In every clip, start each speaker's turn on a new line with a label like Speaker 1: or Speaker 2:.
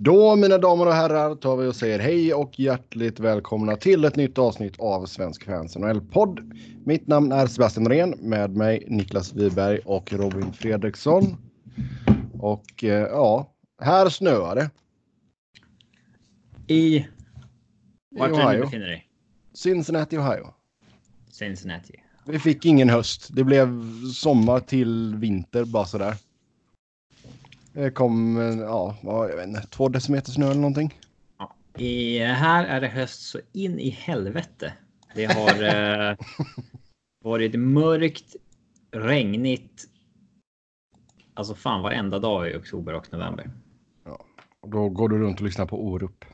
Speaker 1: Då mina damer och herrar tar vi och säger hej och hjärtligt välkomna till ett nytt avsnitt av Svensk Fans NHL-podd. Mitt namn är Sebastian Norén med mig Niklas Wiberg och Robin Fredriksson. Och eh, ja, här snöar det.
Speaker 2: I... Vart är du befinner dig?
Speaker 1: Cincinnati, Ohio.
Speaker 2: Cincinnati.
Speaker 1: Vi fick ingen höst. Det blev sommar till vinter bara sådär. Det kom, eh, ja, vad, jag vet inte, två decimeter snö eller någonting.
Speaker 2: Ja. I, här är det höst så in i helvete. Det har eh, varit mörkt, regnigt. Alltså fan varenda dag i oktober och november.
Speaker 1: Och då går du runt och lyssnar på Orup.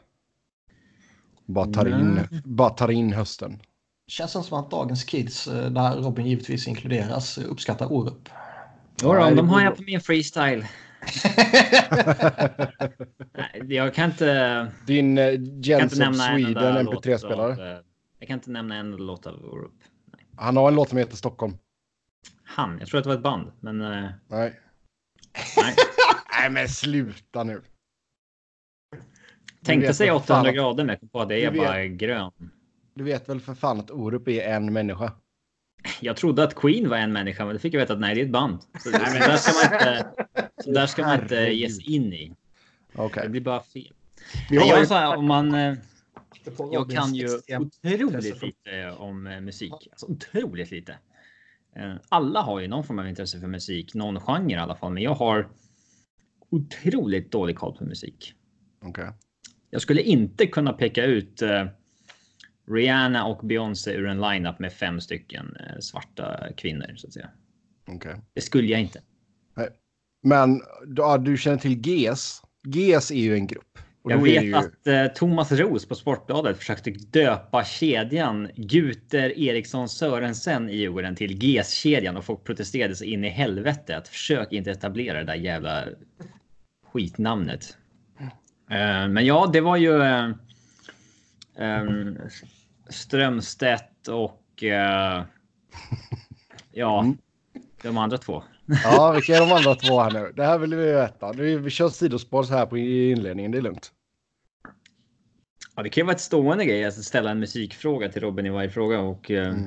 Speaker 1: Bara tar in,
Speaker 2: Nej.
Speaker 1: bara tar in hösten.
Speaker 3: Känns det som att dagens kids, eh, där Robin givetvis inkluderas, eh, uppskattar Orup.
Speaker 2: Jo,
Speaker 1: Nej, det
Speaker 2: de har jag på min freestyle. Nej, jag kan inte...
Speaker 1: Din eh,
Speaker 2: Jag kan
Speaker 1: Gens of Sweden
Speaker 2: låt
Speaker 1: MP3-spelare.
Speaker 2: av, eh, Jag kan inte nämna en låt av Orup.
Speaker 1: Han har en låt som heter Stockholm.
Speaker 2: Han, jag tror att det var ett band, men eh,
Speaker 1: Nej.
Speaker 2: nej.
Speaker 1: Nej men sluta nu.
Speaker 2: Tänkte säga
Speaker 1: väl fan
Speaker 2: 800
Speaker 1: att-
Speaker 2: grader men jag kom på att det är bara grön.
Speaker 1: Du vet väl för fan att Orup är en människa?
Speaker 2: Jag trodde att Queen var en människa, men det fick jag veta att nej, det är ett band. Så, så där ska man inte, så där ska man inte ge sig in i.
Speaker 1: Okej.
Speaker 2: Det blir bara fel. Nej, jag,
Speaker 1: ju...
Speaker 2: sa, om man, eh, jag kan ju otroligt lite om eh, musik. Alltså, otroligt lite. Eh, Alla har ju någon form av intresse för musik, någon genre i alla fall, men jag har otroligt dålig koll på musik.
Speaker 1: Okej.
Speaker 2: Jag skulle inte kunna peka ut Rihanna och Beyoncé ur en lineup med fem stycken eh, svarta kvinnor så att säga.
Speaker 1: okej.
Speaker 2: Det skulle jag inte.
Speaker 1: Men ja, du känner till GES. GES är ju en grupp.
Speaker 2: Jag vet
Speaker 1: ju...
Speaker 2: att eh, Thomas Ros på Sportbladet försökte döpa kedjan Guter Eriksson Sörensen i Djurgården till GES-kedjan och folk protesterade sig in i helvete att försök inte etablera det där jävla skitnamnet. Eh, men ja, det var ju eh, em, Strömstedt och eh, ja,
Speaker 1: Mm.
Speaker 2: de andra två.
Speaker 1: Ja, vilka är de andra två här nu? Det här vill vi veta. Nu, vi kör sidospår så här på inledningen, det är lugnt.
Speaker 2: Ja, det kan ju vara ett stående grej att ställa en musikfråga till Robin i varje fråga och. eh,
Speaker 1: Mm.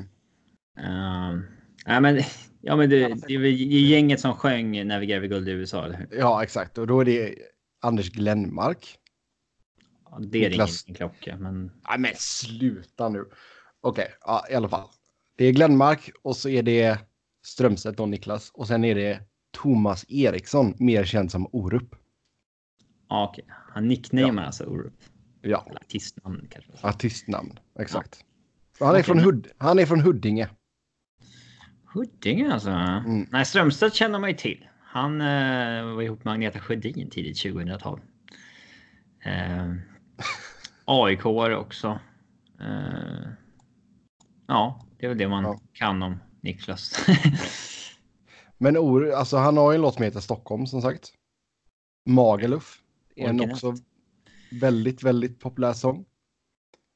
Speaker 2: eh, nej, men ja, men det, det är gänget som sjöng Navigera vid guld i USA, eller hur?
Speaker 1: Ja, exakt. Och då är det Anders Glenmark.
Speaker 2: Ja, det är
Speaker 1: Niklas.
Speaker 2: ingen klocka, men
Speaker 1: Nej, men sluta nu. Okej, ja, i alla fall. Det är Glenmark och så är det Strömstedt och Niklas. Och sen är det Thomas Eriksson, mer känd som Orup.
Speaker 2: ja, okej. Han nicknamar alltså Orup.
Speaker 1: Ja,
Speaker 2: Eller Artistnamn kanske.
Speaker 1: artistnamn. Exakt. Han, är
Speaker 2: Okej,
Speaker 1: från Hud han är från Huddinge.
Speaker 2: Huddinge alltså.
Speaker 1: Mm.
Speaker 2: Nej, Strömstedt känner man ju till. Han eh, var ihop med Agneta Sjödin tidigt 2000-tal. Eh, AIK också. Eh, ja, det är väl det man
Speaker 1: Ja.
Speaker 2: kan om Niklas.
Speaker 1: Men Or alltså, han har ju en låt som heter Stockholm som sagt. Magaluf. är En också väldigt, väldigt populär sång.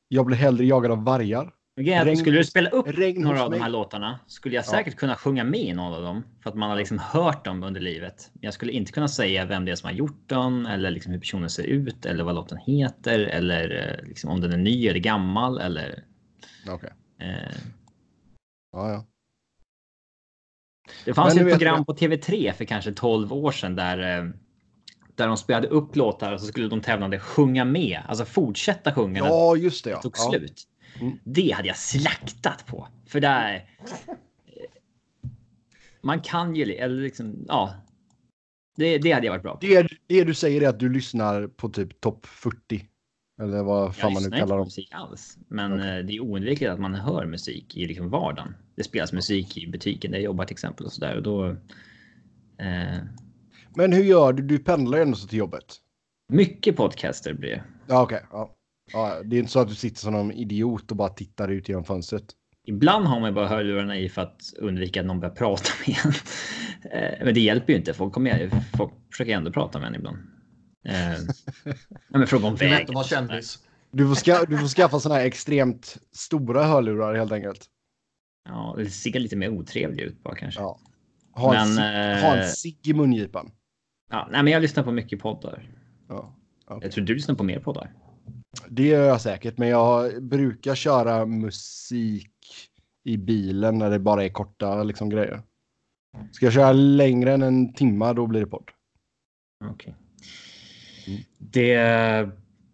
Speaker 1: Jag blir hellre jagad av vargar. Regn
Speaker 2: skulle du spela upp några av de här låtarna skulle jag
Speaker 1: Ja.
Speaker 2: säkert kunna sjunga med i någon av dem för att man har liksom hört dem under livet. Men jag skulle inte kunna säga vem det är som har gjort dem eller liksom hur personen ser ut eller vad låten heter eller eh, liksom om den är ny eller gammal eller.
Speaker 1: Okej.
Speaker 2: Eh,
Speaker 1: Ja, ja.
Speaker 2: det fanns ett program
Speaker 1: jag.
Speaker 2: på TV3 för kanske 12 år sedan där eh, där de spelade upp låtar och så skulle de tävlande sjunga med, alltså fortsätta sjunga.
Speaker 1: Ja, just det.
Speaker 2: det
Speaker 1: Ja.
Speaker 2: tog
Speaker 1: ja.
Speaker 2: slut.
Speaker 1: Mm.
Speaker 2: Det hade jag slaktat på. För där... eh, Man kan ju... Eller liksom, ja. Det, det hade jag varit bra på.
Speaker 1: Det, det du säger är att du lyssnar på typ topp 40. Eller vad fan man nu kallar dem.
Speaker 2: musik alls. Men
Speaker 1: Okej.
Speaker 2: eh, det är oundvikligt att man hör musik i liksom vardagen. Det spelas musik i butiken där jag jobbar till exempel och sådär. Och då... Eh,
Speaker 1: Men hur gör du? Du pendlar ju ändå till jobbet.
Speaker 2: mycket podcaster blir det.
Speaker 1: Ja, okej. Ja. Ja, det är inte så att du sitter som någon idiot och bara tittar ut genom fönstret.
Speaker 2: Ibland har man bara hörlurarna i för att undvika att någon börjar prata med en. Eh, Men det hjälper ju inte. Folk, kommer, folk försöker ändå prata med en ibland. Eh, men fråga om vägen.
Speaker 3: kändis.
Speaker 1: Du får, ska, du får skaffa sådana här extremt stora hörlurar helt enkelt.
Speaker 2: Ja, det ser lite mer otrevlig ut bara kanske.
Speaker 1: Ja. Ha en,
Speaker 2: Men,
Speaker 1: cigg- en
Speaker 2: eh,
Speaker 1: cigg i mungipan.
Speaker 2: Ja, nej, men jag lyssnar på mycket poddar.
Speaker 1: Ja.
Speaker 2: Jag tror du lyssnar på mer poddar.
Speaker 1: Det gör jag säkert, men jag brukar köra musik i bilen när det bara är korta liksom, grejer. Ska jag köra längre än en timme, då blir det podd.
Speaker 2: Okej.
Speaker 1: Mm.
Speaker 2: Det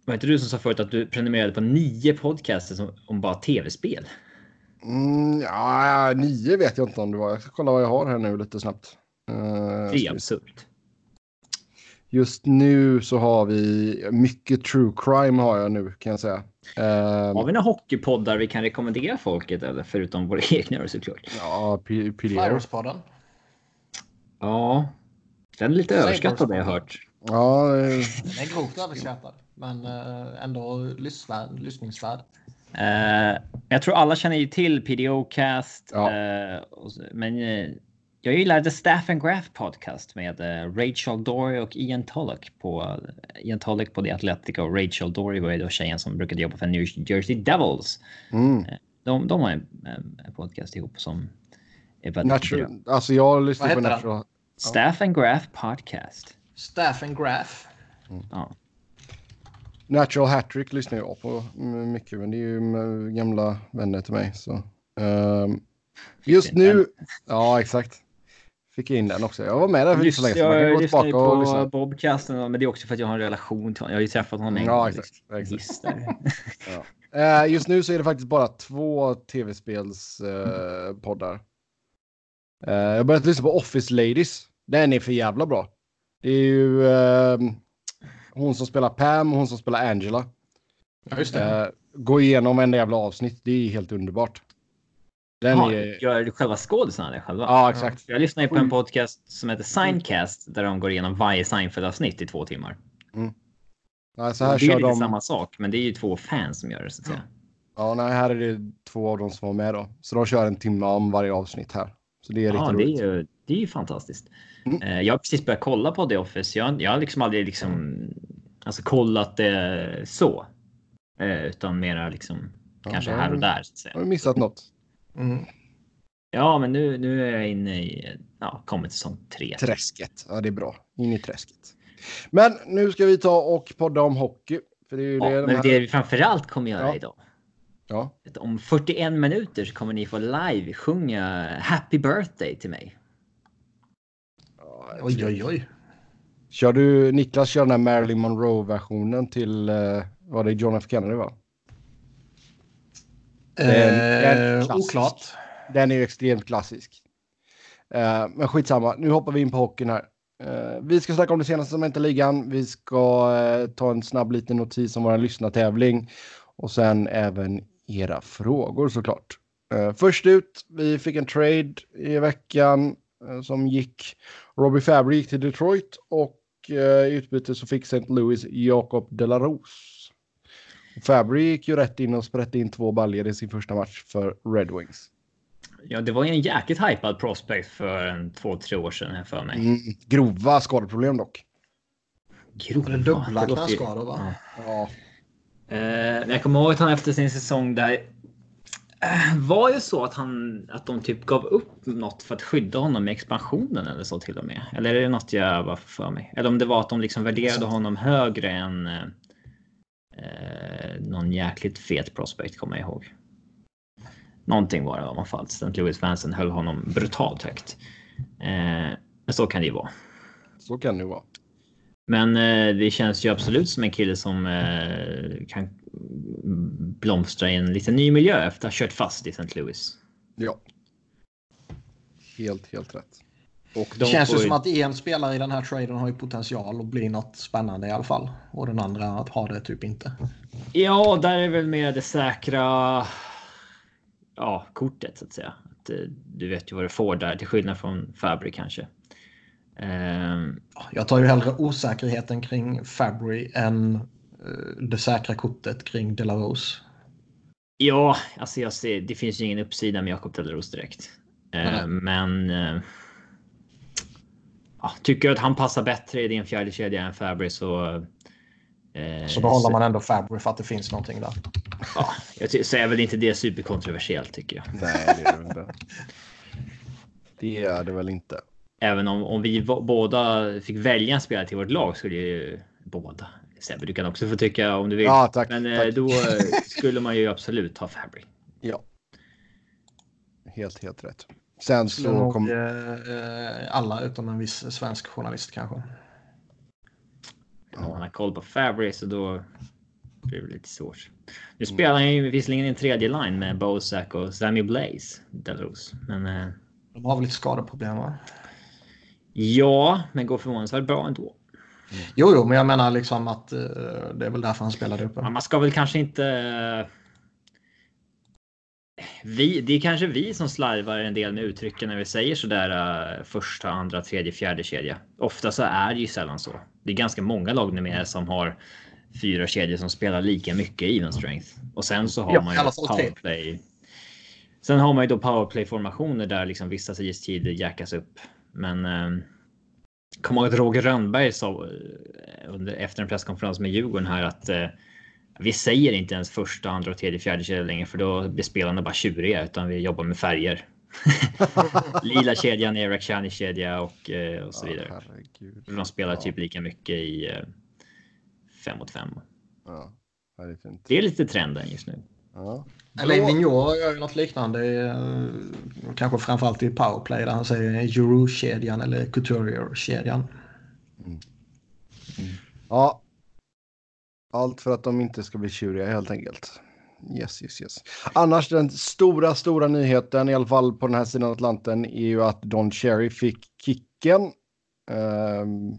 Speaker 2: var inte du som sa förut att du prenumererade på nio podcaster som, om bara tv-spel?
Speaker 1: Mm, ja, nio vet jag inte om det var. Jag ska kolla vad jag har här nu lite snabbt. Uh,
Speaker 2: Det är absurt.
Speaker 1: Just nu så har vi mycket true crime har jag nu kan jag säga. Uh,
Speaker 2: Har vi några hockeypoddar vi kan rekommendera folket eller förutom våra egna då, såklart?
Speaker 1: ja, P- PDR.
Speaker 3: Flyers-podden.
Speaker 2: Ja, den är lite överskattad har jag hört.
Speaker 1: Ja, eh,
Speaker 3: Den är grovt överskattad. Men eh, ändå lyssvärd, lyssningsvärd.
Speaker 2: Eh, jag tror alla känner ju till PDO-cast.
Speaker 1: Ja.
Speaker 2: så- men jag gillar The Staff and Graph podcast med eh, Rachel Dory och Ian Tulloch på uh, Ian Tulloch på The Athletic och Rachel Dory var ju då tjejen som brukade jobba för New Jersey Devils.
Speaker 1: mm.
Speaker 2: De, de har en, en podcast ihop som är väldigt bra.
Speaker 1: Natural, alltså jag lyssnar på? Natural.
Speaker 2: Staff and Graph podcast.
Speaker 3: Staff and Graph.
Speaker 2: Ja.
Speaker 1: Natural Hattrick lyssnar jag på mm, mycket, men det är ju mm, gamla vänner till mig. Så. ehm, just nu, ja exakt. Fick jag in den också. Jag var med där för inte så länge sedan. Man kan
Speaker 2: Jag
Speaker 1: gå tillbaka och
Speaker 2: på
Speaker 1: lyssna.
Speaker 2: Bobcasten, men det är också för att jag har en relation till honom. Jag har ju träffat honom en
Speaker 1: Ja,
Speaker 2: gång.
Speaker 1: exakt,
Speaker 2: liksom.
Speaker 1: exakt.
Speaker 2: Giss där.
Speaker 1: Eh, just nu så är det faktiskt bara två tv-spelspoddar. Uh, poddar. Eh, jag har börjat lyssna på Office Ladies. Den är för jävla bra. Det är ju ehm, hon som spelar Pam och hon som spelar Angela.
Speaker 3: Ja, just det.
Speaker 1: Eh, gå igenom en jävla avsnitt. Det är helt underbart. Den
Speaker 2: Ja,
Speaker 1: är...
Speaker 2: Gör själva skådisarna det själva?
Speaker 1: Ja, exakt.
Speaker 2: Jag lyssnar ju på en podcast som heter Signcast där de går igenom varje Seinfeld-avsnitt i två timmar.
Speaker 1: Ja, så
Speaker 2: det
Speaker 1: här
Speaker 2: är
Speaker 1: kör
Speaker 2: lite
Speaker 1: de...
Speaker 2: samma sak, men det är ju två fans som gör det så att säga.
Speaker 1: Ja, nej, här är det två av dem som var med då. Så de kör en timme om varje avsnitt här. Så det är
Speaker 2: Ja,
Speaker 1: riktigt
Speaker 2: det
Speaker 1: roligt.
Speaker 2: är ju, det är ju fantastiskt.
Speaker 1: Mm.
Speaker 2: Eh, Jag har precis börjat kolla på The Office. Jag, jag har liksom aldrig liksom alltså kollat det så. Eh, Utan mera liksom
Speaker 1: Ja,
Speaker 2: kanske
Speaker 1: ja.
Speaker 2: här och där så att
Speaker 1: Har
Speaker 2: säga.
Speaker 1: du missat något?
Speaker 3: Mm.
Speaker 2: Ja, men nu, nu är jag inne i, ja, kommit till säsong tre.
Speaker 1: Träsket. Ja, det är bra. In i träsket. Men nu ska vi ta och podda om hockey. För det är ju
Speaker 2: Ja,
Speaker 1: det de
Speaker 2: men
Speaker 1: här...
Speaker 2: det vi framförallt kommer göra
Speaker 1: Ja.
Speaker 2: idag.
Speaker 1: Ja.
Speaker 2: att Om 41 minuter så kommer ni få live sjunga Happy birthday till mig.
Speaker 3: Oj, oj, oj.
Speaker 1: Kör du, Niklas kör den här Marilyn Monroe-versionen till, uh, var det John F Kennedy va? En
Speaker 3: Eh, oklart.
Speaker 1: Den är ju extremt klassisk. Eh, men skitsamma, nu hoppar vi in på hockeyn här. Eh, vi ska snacka om det senaste som inte ligan. Vi ska eh, ta en snabb liten notis om vår lyssnartävling och sen även era frågor såklart. Eh, först ut, vi fick en trade i veckan eh, som gick. Robbie Fabry gick till Detroit och eh, i utbyte så fick St. Louis Jacob Delarose. Fabry gick ju rätt in och sprätte in två baljor i sin första match för Red Wings.
Speaker 2: Ja, det var ju en jäkligt hypad prospect för en två, tre år sedan här för mig.
Speaker 1: Mm, grova skadeproblem dock.
Speaker 2: Grova.
Speaker 3: Dubbla
Speaker 2: Det ju-
Speaker 3: knäskador va?
Speaker 1: Ja.
Speaker 2: Eh, men jag kommer ihåg att han efter sin säsong där eh, var ju så att han att de typ gav upp något för att skydda honom i expansionen eller så till och med. Eller är det något jag var för mig? Eller om det var att de liksom värderade honom högre än eh, någon jäkligt fet prospect kommer jag ihåg. Någonting var det i alla fall. St. Louis fansen höll honom brutalt högt. Eh, men så kan det ju vara.
Speaker 1: Så kan det ju vara.
Speaker 2: Men eh, det känns ju absolut som en kille som eh, kan blomstra i en lite ny miljö efter att ha kört fast i St. Louis.
Speaker 1: Ja. Helt, helt rätt.
Speaker 2: Och
Speaker 3: Det
Speaker 2: de
Speaker 3: känns ju som att en spelare i den här traden har ju potential att bli något spännande i alla fall. Och den andra att ha det typ inte.
Speaker 2: Ja, där är väl mer det säkra ja, kortet så att säga. Att, eh, du vet ju vad du får där till skillnad från Fabry kanske. Ehm,
Speaker 3: Jag tar ju hellre osäkerheten kring Fabry än eh, det säkra kortet kring Delarose.
Speaker 2: ja, alltså jag ser, det finns ju ingen uppsida med Jakob Telleros direkt.
Speaker 3: Nej.
Speaker 2: men eh, ja, tycker att han passar bättre i din fjärde kedja än Fabry så eh,
Speaker 3: Så behåller man ändå Fabry för att det finns någonting där.
Speaker 2: Ja, jag är väl inte det superkontroversiellt tycker jag.
Speaker 1: Nej, det är det inte. Det är det väl inte.
Speaker 2: Även om, om vi båda fick välja en spelare till vårt lag skulle ju båda Sebbe, du kan också få tycka om du vill.
Speaker 1: Ja, tack.
Speaker 2: Men eh,
Speaker 1: tack.
Speaker 2: då eh, skulle man ju absolut ta Fabry.
Speaker 1: Ja. Helt, helt rätt. Sen så
Speaker 3: nog
Speaker 1: kom...
Speaker 3: eh, alla utom en viss svensk journalist kanske.
Speaker 2: Om man har koll på Fabry så då blir det lite svårt. Nu spelar han ju visserligen i en tredje line med Bozak och Sammy Blaze. Delos. Men eh,
Speaker 3: De har väl lite skadeproblem va?
Speaker 2: ja, men går förvånansvärt bra ändå.
Speaker 3: Jo, jo, men jag menar liksom att eh, det är väl därför han spelade uppe.
Speaker 2: Ja, man ska väl kanske inte. Vi, det är kanske vi som slarvar en del med uttrycken när vi säger sådär uh, första, andra, tredje, fjärde kedja. Ofta så är det ju sällan så. Det är ganska många lag numera som har fyra kedjor som spelar lika mycket even strength. Och sen så har
Speaker 3: Ja,
Speaker 2: man ju powerplay. Sen har man ju då powerplay formationer där liksom vissa istider jackas upp. Men eh, Kommer ihåg att Roger Rönnberg sa eh, under, efter en presskonferens med Djurgården här att eh, vi säger inte ens första, andra, och tredje, fjärde kedja längre för då blir spelarna bara tjuriga utan vi jobbar med färger. Lila kedjan, Erik Shani kedja och, eh, och så vidare.
Speaker 1: Ja, herregud.
Speaker 2: De spelar
Speaker 1: Ja.
Speaker 2: typ lika mycket i eh, fem mot fem.
Speaker 1: Ja, ja, det är fint.
Speaker 2: Det är lite trenden just nu.
Speaker 1: Ja.
Speaker 3: Eller Vigneault gör ju något liknande. eh, Kanske framförallt i powerplay där han säger Euro-kedjan eller Couturier-kedjan.
Speaker 1: ja. Allt för att de inte ska bli tjuriga helt enkelt. Yes, yes, yes. Annars den stora, stora nyheten, i alla fall på den här sidan Atlanten, är ju att Don Cherry fick kicken. Ehm,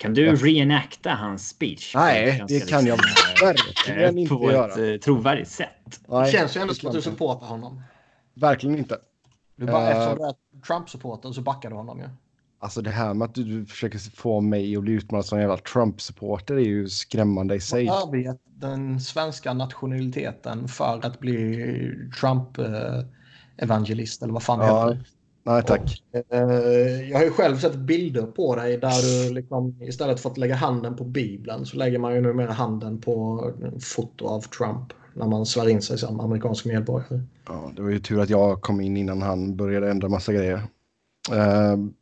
Speaker 2: Kan du
Speaker 1: Ja.
Speaker 2: reenacta hans speech?
Speaker 1: Nej,
Speaker 2: På
Speaker 1: det kan jag
Speaker 2: liksom,
Speaker 1: verkligen
Speaker 2: eh,
Speaker 1: inte
Speaker 2: På
Speaker 1: göra.
Speaker 2: ett eh, trovärdigt sätt.
Speaker 3: Det
Speaker 1: nej,
Speaker 3: känns ju ändå
Speaker 1: det
Speaker 3: som att du
Speaker 1: jag inte.
Speaker 3: supportar honom.
Speaker 1: Verkligen inte.
Speaker 3: Du bara,
Speaker 1: Eh.
Speaker 3: Eftersom du är Trump-supporter så backar du honom ju.
Speaker 1: Alltså det här med att du, försöker få mig att bli utmålad som en jävla Trump-supporter är ju skrämmande i sig.
Speaker 3: Övergett den svenska nationaliteten för att bli Trump-evangelist eller vad fan det
Speaker 1: Ja,
Speaker 3: heter.
Speaker 1: Nej tack.
Speaker 3: Eh, Jag har ju själv sett bilder på dig där du liksom, istället för att lägga handen på Bibeln så lägger man ju numera handen på foto av Trump när man svär in sig som amerikansk medborgare.
Speaker 1: Ja, det var ju tur att jag kom in innan han började ändra massa grejer. Ehm,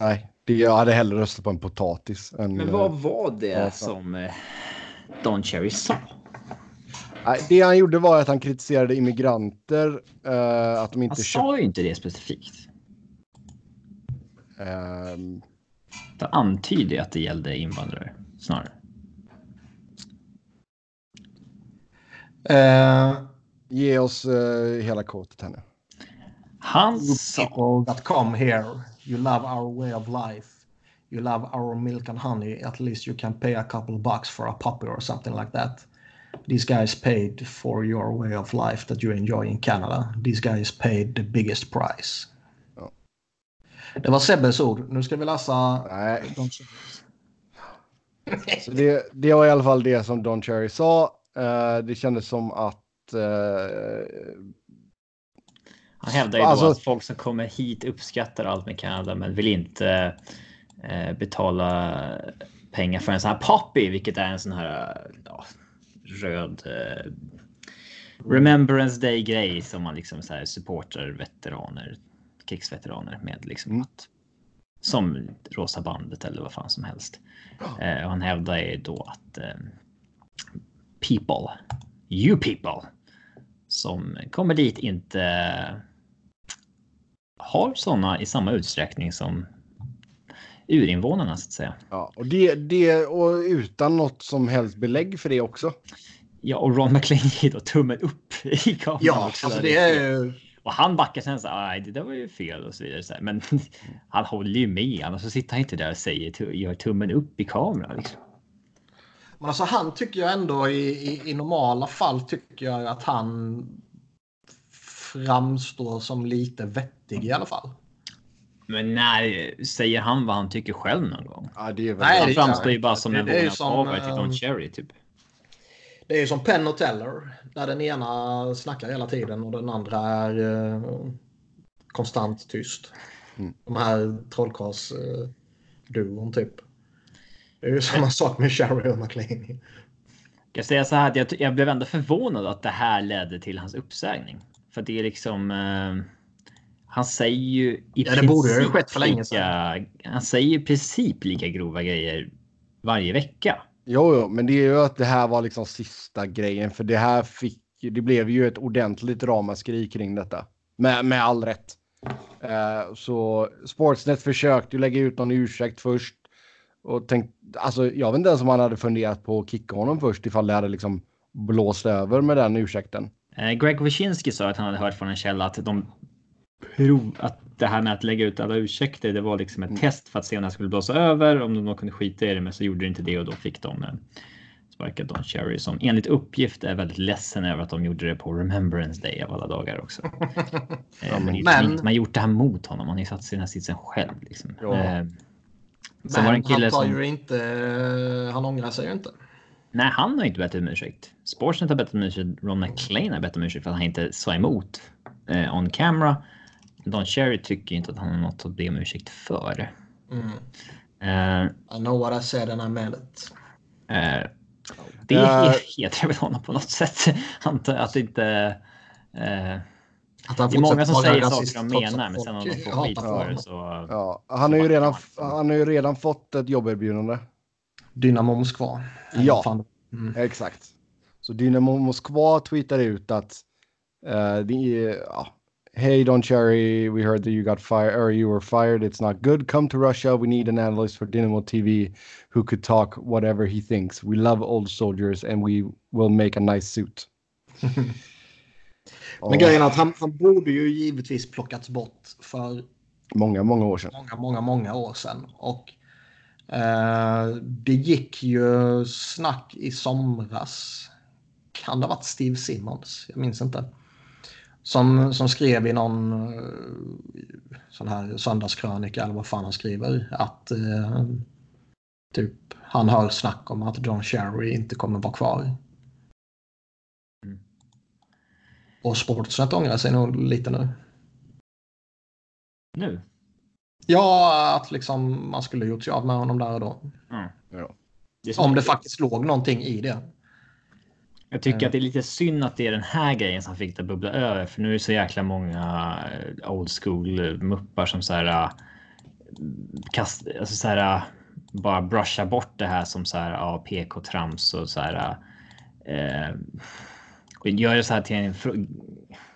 Speaker 1: nej, det, jag hade hellre röstat på en potatis. Än,
Speaker 2: Men
Speaker 1: eh,
Speaker 2: vad var det
Speaker 1: ja,
Speaker 2: som eh, Don Cherry sa?
Speaker 1: nej, det han gjorde var att han kritiserade immigranter. eh, att de
Speaker 2: Han
Speaker 1: inte
Speaker 2: sa ju inte det specifikt.
Speaker 1: Ehm,
Speaker 2: Det antyder att det gällde invandrare snarare.
Speaker 3: Eh,
Speaker 1: ge oss eh, hela kortet här nu.
Speaker 2: Han sa...
Speaker 3: people that come here, you love our way of life. You love our milk and honey. At least you can pay a couple bucks for a puppy or something like that. These guys paid for your way of life that you enjoy in Canada. These guys paid the biggest price.
Speaker 1: Ja.
Speaker 3: Det var Sebbes ord. Nu ska vi läsa
Speaker 1: Nej, så det, det var i alla fall det som Don Cherry sa. Eh, det kändes som att eh,
Speaker 2: Han hävdar ju då
Speaker 1: Alltså-
Speaker 2: att folk som kommer hit uppskattar allt med Kanada men vill inte eh, betala pengar för en sån här poppy, vilket är en sån här ja, röd eh, Remembrance Day grej som man liksom så här supportar veteraner, krigsveteraner med liksom
Speaker 1: Mm.
Speaker 2: att som Rosa bandet eller vad fan som helst. Eh, och han hävdar ju då att eh, people, you people som kommer dit inte har sådana i samma utsträckning som urinvånarna så att säga.
Speaker 1: Ja, och det, det och utan något som helst belägg för det också.
Speaker 2: Ja, och Ron McLean ger då tummen upp i kameran.
Speaker 3: Ja,
Speaker 2: också
Speaker 3: alltså det är ju...
Speaker 2: Och han backar sen så här, "Aj, det där var ju fel och så vidare. Så här. Men han håller ju med, annars så sitter han inte där och säger, gör tummen upp i kameran. Liksom.
Speaker 3: Men alltså han tycker jag ändå i, i, i normala fall tycker jag att han framstår som lite vettig i alla fall.
Speaker 2: Men när säger han vad han tycker själv någon gång?
Speaker 1: Ja, det är väl
Speaker 3: Nej,
Speaker 2: Han
Speaker 3: det-
Speaker 2: framstår ju bara som
Speaker 3: det-
Speaker 2: en vårdnadshavare till Don Cherry typ.
Speaker 3: Det är ju som Penn och Teller. Där den ena snackar hela tiden och den andra är eh, konstant tyst.
Speaker 1: Mm.
Speaker 3: De här trollkarls-duon typ. Det är ju samma sak med Sherry och McLean.
Speaker 2: Jag säga så här att jag, jag blev ändå förvånad att det här ledde till hans uppsägning. För det är liksom. Eh, han säger ju i
Speaker 3: Ja, det borde ju skett för länge
Speaker 2: lika, Han säger i princip lika grova grejer varje vecka.
Speaker 1: Jo, jo, men det är ju att det här var liksom sista grejen för det här fick det blev ju ett ordentligt ramaskri kring detta. Med, med all rätt. Uh, så Sportsnet försökte lägga ut någon ursäkt först. Och tänkt, alltså jag vet inte ens om han hade funderat på att kicka honom först ifall det hade liksom blåst över med den ursäkten.
Speaker 2: Eh, Greg Wyszynski sa att han hade hört från en källa att de prov, att det här med att lägga ut alla ursäkter, det var liksom ett mm. test för att se om det skulle blåsa över, om de kunde skita i det, men så gjorde det inte det och då fick de eh, sparka Don Cherry som enligt uppgift är väldigt ledsen över att de gjorde det på Remembrance Day av alla dagar också. eh, men, men man gjort det här mot honom. Han har ju satt sig i den här sitsen själv. Liksom.
Speaker 3: Ja. Eh, men han tar som... ju inte. Han ångrar sig ju inte.
Speaker 2: Nej, han har inte bett om ursäkt. Sportsnet har bett om ursäkt. Ron McClain har bett om ursäkt för att han inte sa emot eh, on camera. Don Cherry tycker inte att han har något att be om ursäkt för. Mm.
Speaker 3: Uh, I know what I said and I meant it.
Speaker 2: Uh, det uh, hedrar väl honom på något sätt. Antar att inte... Uh, att det är många som säger saker de menar, men sen om de får skit för det så...
Speaker 1: Ja, han har ju redan, han har ju redan fått ett jobberbjudande.
Speaker 3: Dynamo Moskva.
Speaker 1: Ja, mm. exakt. Så Dynamo Moskva tweetar ut att uh, det, ja, Hey, Don Cherry, we heard that you got fired or you were fired. It's not good. Come to Russia. We need an analyst for Dynamo TV who could talk whatever he thinks. We love old soldiers and we will make a nice suit.
Speaker 3: Men grejen är att han, han borde ju givetvis plockats bort för
Speaker 1: många, många år sedan.
Speaker 3: Många, många, många år sedan. Och eh, det gick ju snack i somras. Kan det ha varit Steve Simmons? Jag minns inte. Som, som skrev i någon eh, sån här söndagskrönika eller vad fan han skriver att eh, typ han hör snack om att John Sherry inte kommer vara kvar. Mm. Och Sportsnet ångrar sig nog lite nu.
Speaker 2: Nu?
Speaker 3: Ja, att liksom man skulle gjort sig av med honom där och då. Mm. Ja. Det om det faktiskt låg någonting i det.
Speaker 2: Jag tycker att det är lite synd att det är den här grejen som fick det att bubbla över. För nu är det så jäkla många eh, old school muppar som så här. Eh, kast, alltså så här eh, bara brusha bort det här som så här ja, PK-trams och så här. Eh, och gör det så här till en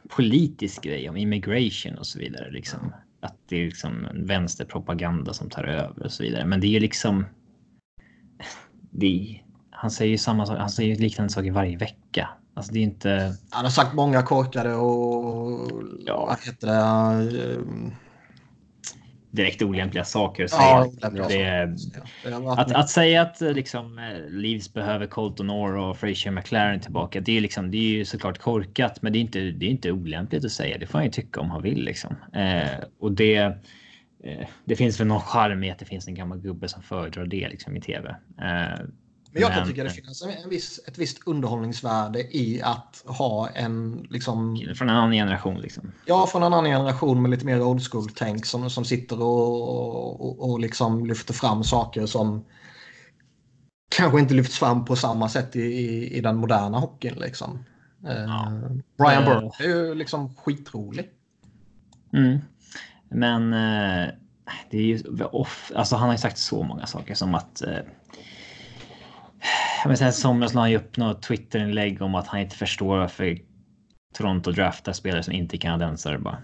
Speaker 2: politisk grej om immigration och så vidare. Liksom. Att det är liksom en vänsterpropaganda som tar över och så vidare. Men det är ju liksom. Det han säger ju samma sak. Han säger liknande saker varje vecka. Alltså det är inte.
Speaker 3: Han har sagt många korkade och. Ja. Vad heter det?
Speaker 2: Direkt olämpliga saker att säga. Ja, det, ja. att, att säga att liksom Leeds behöver Colton Orr och Frazier McLaren tillbaka. Det är liksom. Det är ju såklart korkat, men det är inte. Det är inte olämpligt att säga. Det får han ju tycka om han vill liksom. Eh, och det. Eh, det finns väl någon charm i att det finns en gammal gubbe som föredrar det liksom i tv. Eh,
Speaker 3: men jag kan tycka det finns en viss, ett visst underhållningsvärde i att ha en liksom...
Speaker 2: Från en annan generation liksom.
Speaker 3: Ja, från en annan generation med lite mer old school-tänk som, som sitter och, och, och liksom lyfter fram saker som kanske inte lyfts fram på samma sätt i, i, i den moderna hockeyn. Liksom. Eh, ja. Uh, Brian Burke är ju liksom skitrolig.
Speaker 2: Mm. Men uh, det är ju off. Alltså, han har ju sagt så många saker som att men sen somras la han ju upp något Twitterinlägg om att han inte förstår varför Toronto draftar spelare som inte är kanadensare bara.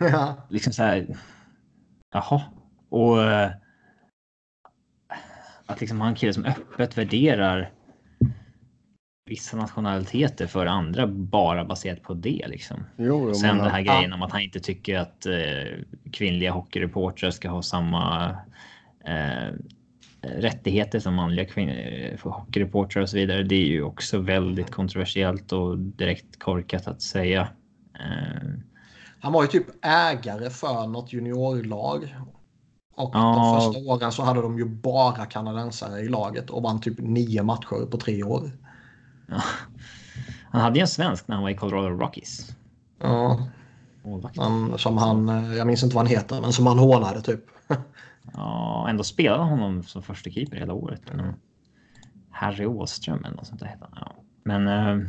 Speaker 2: Ja. Liksom så här. Jaha. Och. Eh, att liksom ha en kille som öppet värderar vissa nationaliteter för andra bara baserat på det liksom. Jo, jo, Sen den här ja. grejen om att han inte tycker att eh, kvinnliga hockeyreportrar ska ha samma eh, rättigheter som manliga kvinnor, för hockeyreportrar och så vidare. Det är ju också väldigt kontroversiellt och direkt korkat att säga. Eh,
Speaker 3: Han var ju typ ägare för något juniorlag. Och ja. de första åren så hade de ju bara kanadensare i laget och vann typ nio matcher på tre år.
Speaker 2: Ja. Han hade ju en svensk när han var i Colorado Rockies.
Speaker 3: Ja. Han, som han, jag minns inte vad han heter, men som han hånade typ.
Speaker 2: Ja, ändå spelade honom som första keeper hela året. Mm. Harry Åström eller något sånt där heter han. Ja. Men. Uh,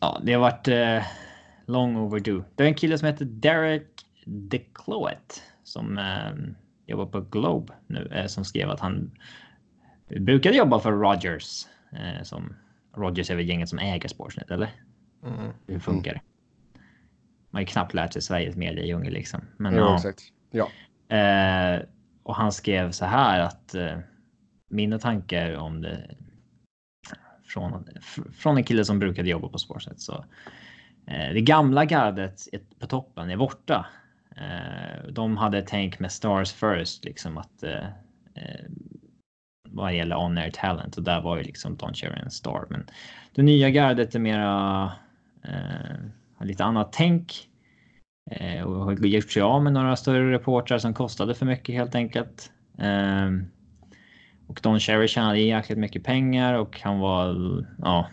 Speaker 2: ja, det har varit uh, long overdue. Det är en kille som heter Derek DeCloet som uh, jobbar på Globe nu som skrev att han brukade jobba för Rogers. Eh, som, Rogers är väl gänget som äger Sportsnet, eller?
Speaker 3: Mm.
Speaker 2: Hur funkar det? Man har ju knappt lärt sig Sveriges mediedjungel liksom. Men,
Speaker 1: Ja,
Speaker 2: ja,
Speaker 1: exakt. Ja.
Speaker 2: eh, och han skrev så här att eh, mina tankar om det från, från en kille som brukade jobba på spårsätt Så, eh, det gamla gardet på toppen är borta. Eh, de hade tänkt med Stars First, liksom att eh, eh, vad gäller on air talent och där var ju liksom Don Cherry en star. Men det nya gardet är mera eh, lite annat tänk. Eh, och har gjort sig av med några större reportrar som kostade för mycket helt enkelt. Ehm, och Don Cherry tjänade jäkligt mycket pengar och han var ja,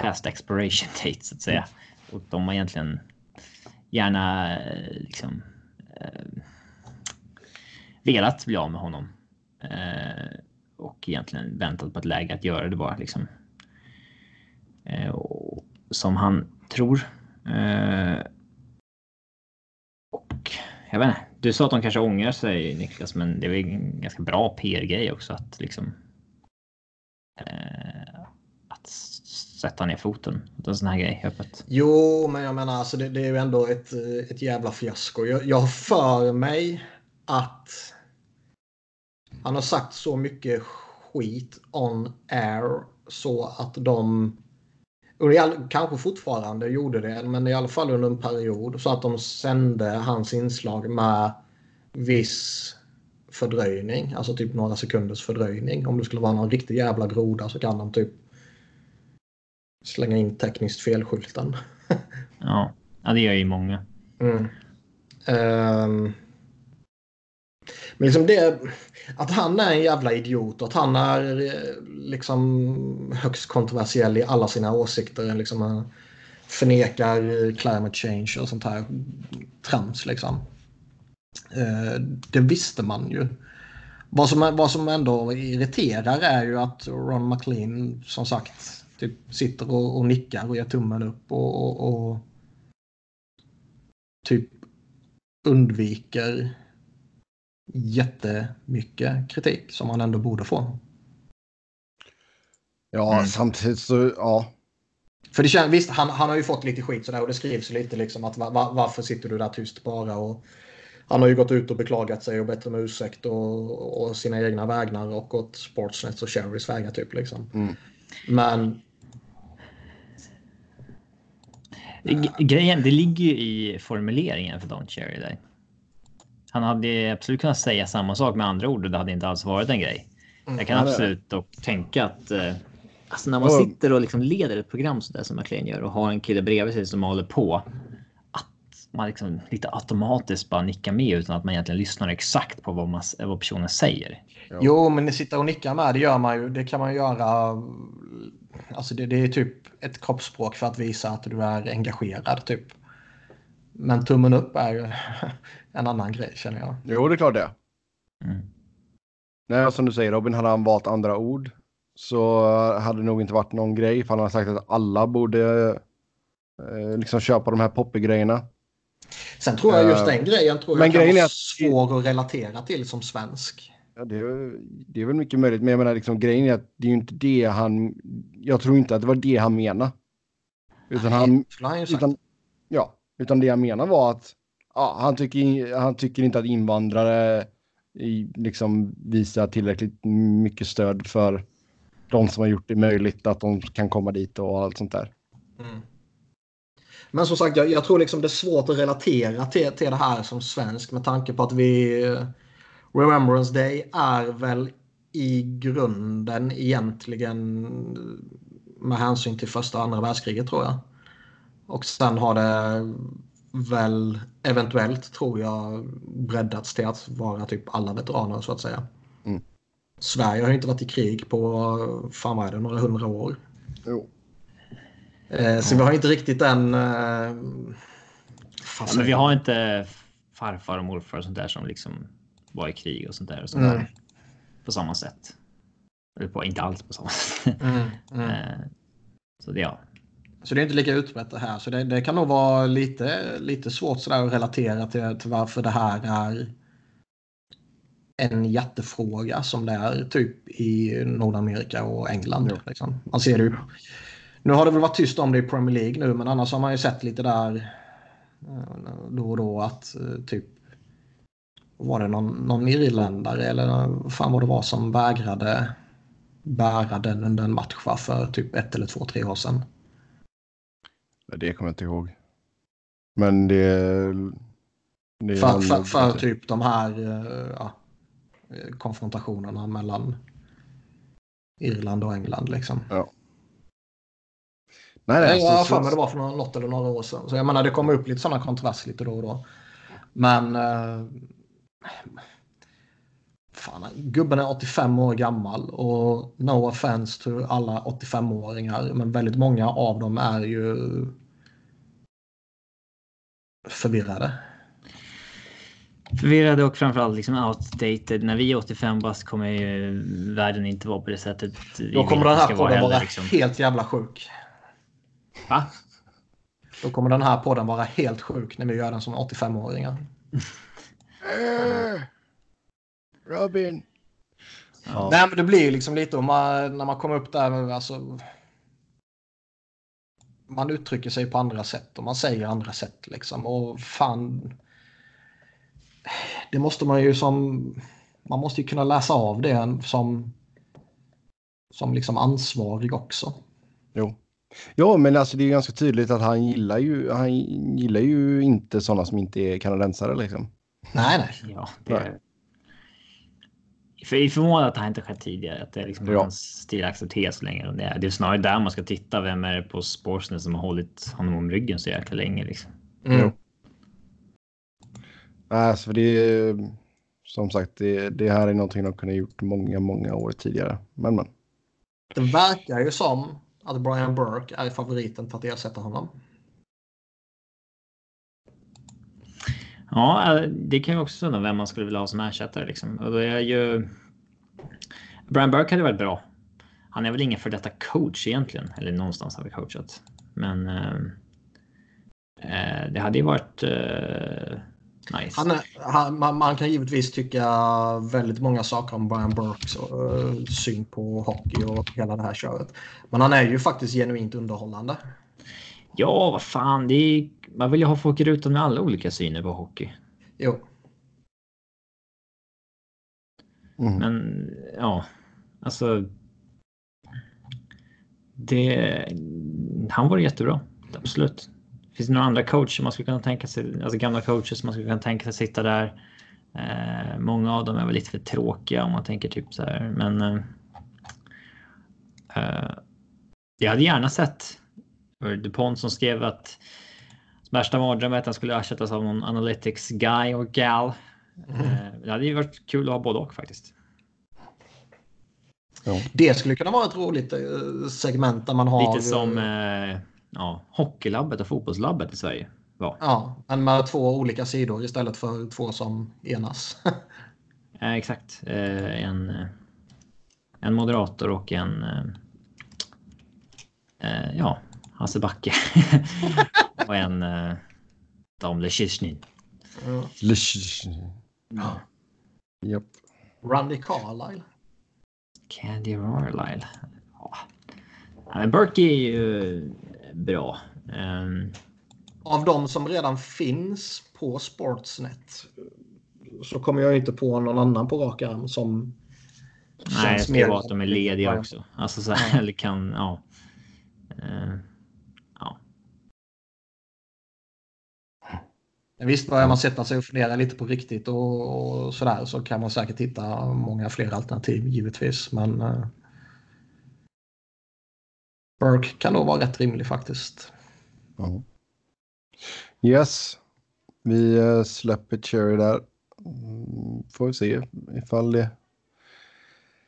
Speaker 2: past expiration date så att säga. Och de har egentligen gärna eh, liksom eh, velat bli av med honom. Eh, och egentligen väntat på ett läge att göra det bara liksom. Eh, och, som han tror. Eh, och jag vet inte. Du sa att de kanske ångrar sig Niklas, men det är väl en ganska bra PR-grej också att liksom. Eh, att sätta ner foten en sån här grej öppet.
Speaker 3: Jo, men jag menar alltså det, det är ju ändå ett, ett jävla fiasko. Jag, jag har för mig att han har sagt så mycket skit on air så att de och all, kanske fortfarande gjorde det, men i alla fall under en period så att de sände hans inslag med viss fördröjning, alltså typ några sekunders fördröjning. Om det skulle vara någon riktig jävla groda så kan de typ slänga in tekniskt felskylten.
Speaker 2: Ja, ja det gör ju många.
Speaker 3: Mm. Ehm men liksom det, att han är en jävla idiot och att han är eh, liksom högst kontroversiell i alla sina åsikter. Liksom, eh, förnekar eh, climate change och sånt här trams. Liksom. Det visste man ju. Vad som, vad som ändå irriterar är ju att Ron McLean som sagt typ sitter och, och nickar och ger tummen upp och, och, och typ undviker jättemycket kritik som han ändå borde få.
Speaker 1: Ja,
Speaker 2: Mm.
Speaker 1: samtidigt så, ja.
Speaker 3: För det känns, visst, han, han har ju fått lite skit sådär och det skrivs lite liksom att va, va, varför sitter du där tyst bara och han har ju gått ut och beklagat sig och bett om ursäkt och, och sina egna vägnar och gått Sportsnets och Cherrys vägar typ liksom.
Speaker 1: Mm.
Speaker 3: Men
Speaker 2: Grejen, det ligger ju i formuleringen för Don Cherry där. Han hade absolut kunnat säga samma sak med andra ord och det hade inte alls varit en grej. Jag kan absolut dock tänka att eh, alltså när man sitter och liksom leder ett program så där som McLean gör och har en kille bredvid sig som håller på. Att man liksom lite automatiskt bara nickar med utan att man egentligen lyssnar exakt på vad, man, vad personen säger.
Speaker 3: Jo, men ni sitter och nickar med, det gör man ju. Det kan man göra. Alltså det, det är typ ett kroppsspråk för att visa att du är engagerad typ. Men tummen upp är ju en annan grej känner jag.
Speaker 1: Jo, det är klart det.
Speaker 2: Mm.
Speaker 1: Nej, som du säger Robin, hade han valt andra ord så hade det nog inte varit någon grej. För han har sagt att alla borde eh, liksom köpa de här poppy-grejerna.
Speaker 3: Sen tror jag just
Speaker 1: Eh,
Speaker 3: den grejen tror
Speaker 1: men
Speaker 3: jag kan
Speaker 1: grejen är
Speaker 3: vara
Speaker 1: att-
Speaker 3: svår att relatera till som svensk.
Speaker 1: Ja, det, är, det är väl mycket möjligt, men jag menar liksom grejen är att det är ju inte det han... Jag tror inte att det var det han menade. Utan han...
Speaker 3: skulle han.
Speaker 1: Utan, ja, utan det jag menar var att ja, han, tycker, han tycker inte att invandrare i, liksom visar tillräckligt mycket stöd för de som har gjort det möjligt att de kan komma dit och allt sånt där.
Speaker 3: Mm. Men som sagt, jag, jag tror liksom det är svårt att relatera till, till det här som svensk med tanke på att vi... Remembrance Day är väl i grunden egentligen med hänsyn till första och andra världskriget tror jag. Och sen har det väl eventuellt tror jag breddats till att vara typ alla veteraner så att säga.
Speaker 1: Mm.
Speaker 3: Sverige har ju inte varit i krig på fan vad är det, några hundra år.
Speaker 1: Jo.
Speaker 3: Eh, så vi har inte riktigt den... Eh,
Speaker 2: Ja, men vi har inte farfar och morfar och sånt där som liksom var i krig och sånt där. Och sånt
Speaker 3: Mm.
Speaker 2: där på samma sätt. Eller på, inte alls på samma sätt.
Speaker 3: Mm, mm.
Speaker 2: Eh, Så det, ja.
Speaker 3: Så det är inte lika utbrett det här. Så det, det kan nog vara lite, lite svårt sådär att relatera till, till varför det här är en jättefråga som det är typ i Nordamerika och England. Liksom. Man ser det ju. Nu har det väl varit tyst om det i Premier League nu men annars har man ju sett lite där eh, då och då att eh, typ var det någon, någon irländare eller vad fan vad det var som vägrade bära den under en match för typ ett eller två, tre år sedan.
Speaker 1: Det kommer jag inte ihåg. Men det...
Speaker 3: det för, för, för, typ de här eh, ja, konfrontationerna mellan Irland och England liksom.
Speaker 1: Ja.
Speaker 3: Nej, nej, jag har för mig det var för något eller några år sedan. Så jag menar det kommer upp lite sådana kontroverser lite då och då. Men... Eh, fan, gubben är 85 år gammal och no offense till alla 85-åringar. Men väldigt många av dem är ju förvirrade.
Speaker 2: Förvirrade och framförallt liksom outdated. När vi är 85 bast kommer ju världen inte vara på det sättet.
Speaker 3: Då kommer den här podden vara liksom. helt jävla sjuk.
Speaker 2: Va?
Speaker 3: Då kommer den här podden vara helt sjuk när vi gör den som 85-åringar.
Speaker 1: Robin.
Speaker 3: Ja. Nej, men det blir liksom lite om man, när man kommer upp där. Alltså, man uttrycker sig på andra sätt och man säger andra sätt liksom. Och fan. Det måste man ju som. Man måste ju kunna läsa av det som. Som liksom ansvarig också.
Speaker 1: Jo. Ja, men alltså det är ganska tydligt att han gillar ju. Han gillar ju inte sådana som inte är kanadensare liksom.
Speaker 3: Nej, nej.
Speaker 2: Ja, det är... För jag är förvånad att det här inte skett tidigare. Att det är liksom ja. hans stil accepteras längre. Det är, det är snarare där man ska titta. Vem är det på Sportsnet som har hållit honom om ryggen så jäkla länge liksom.
Speaker 1: Mm. Alltså, för det är som sagt, det, det här är någonting de kunde gjort många, många år tidigare. Men, men.
Speaker 3: Det verkar ju som att Brian Burke är favoriten för att ersätta honom.
Speaker 2: Ja, det kan ju också undra vem man skulle vilja ha som ersättare. Liksom. Och det är ju... Brian Burke hade varit bra. Han är väl ingen för detta coach egentligen, eller någonstans har vi coachat. Men eh, eh, det hade ju varit eh, nice.
Speaker 3: Han, han, man, man, kan givetvis tycka väldigt många saker om Brian Burkes uh, syn på hockey och hela det här köret. Men han är ju faktiskt genuint underhållande.
Speaker 2: Ja, vad fan. Det är, man vill ju ha folk i rutan med alla olika syner på hockey.
Speaker 3: Jo.
Speaker 2: Mm. Men ja, alltså. Det. Han var jättebra. Absolut. Finns det några andra coacher man skulle kunna tänka sig? Alltså gamla coacher som man skulle kunna tänka sig sitta där. Eh, många av dem är väl lite för tråkiga om man tänker typ så här. Men. Eh, eh jag hade gärna sett DuPont som skrev att värsta mardrömmen är att han skulle ersättas av någon analytics guy och gal. Mm. Det hade ju varit kul att ha både och faktiskt.
Speaker 3: Ja. Det skulle kunna vara ett roligt eh, segment där man har...
Speaker 2: Lite som eh, ja, hockeylabbet och fotbollslabbet i Sverige.
Speaker 3: Var. Ja, men med två olika sidor istället för två som enas.
Speaker 2: ja, exakt. En, en moderator och en ja, Hasse Backe. och en Dam Lechizny.
Speaker 1: Mm. Lechizny. Ja. Japp.
Speaker 3: Randy Carlisle.
Speaker 2: Candy Carlisle. Ja. Men Burke är ju bra. Um...
Speaker 3: Av de som redan finns på Sportsnet så kommer jag inte på någon annan på rak arm som
Speaker 2: Nej, det ska vara att de är lediga också. Alltså så här, eller kan, ja. Uh,
Speaker 3: Visst, börjar man sätta sig och fundera lite på riktigt och, och sådär så kan man säkert hitta många fler alternativ givetvis. Men uh, Burke kan nog vara rätt rimlig faktiskt.
Speaker 1: Ja. Yes, vi uh, släpper Cherry där. Mm, får vi se ifall det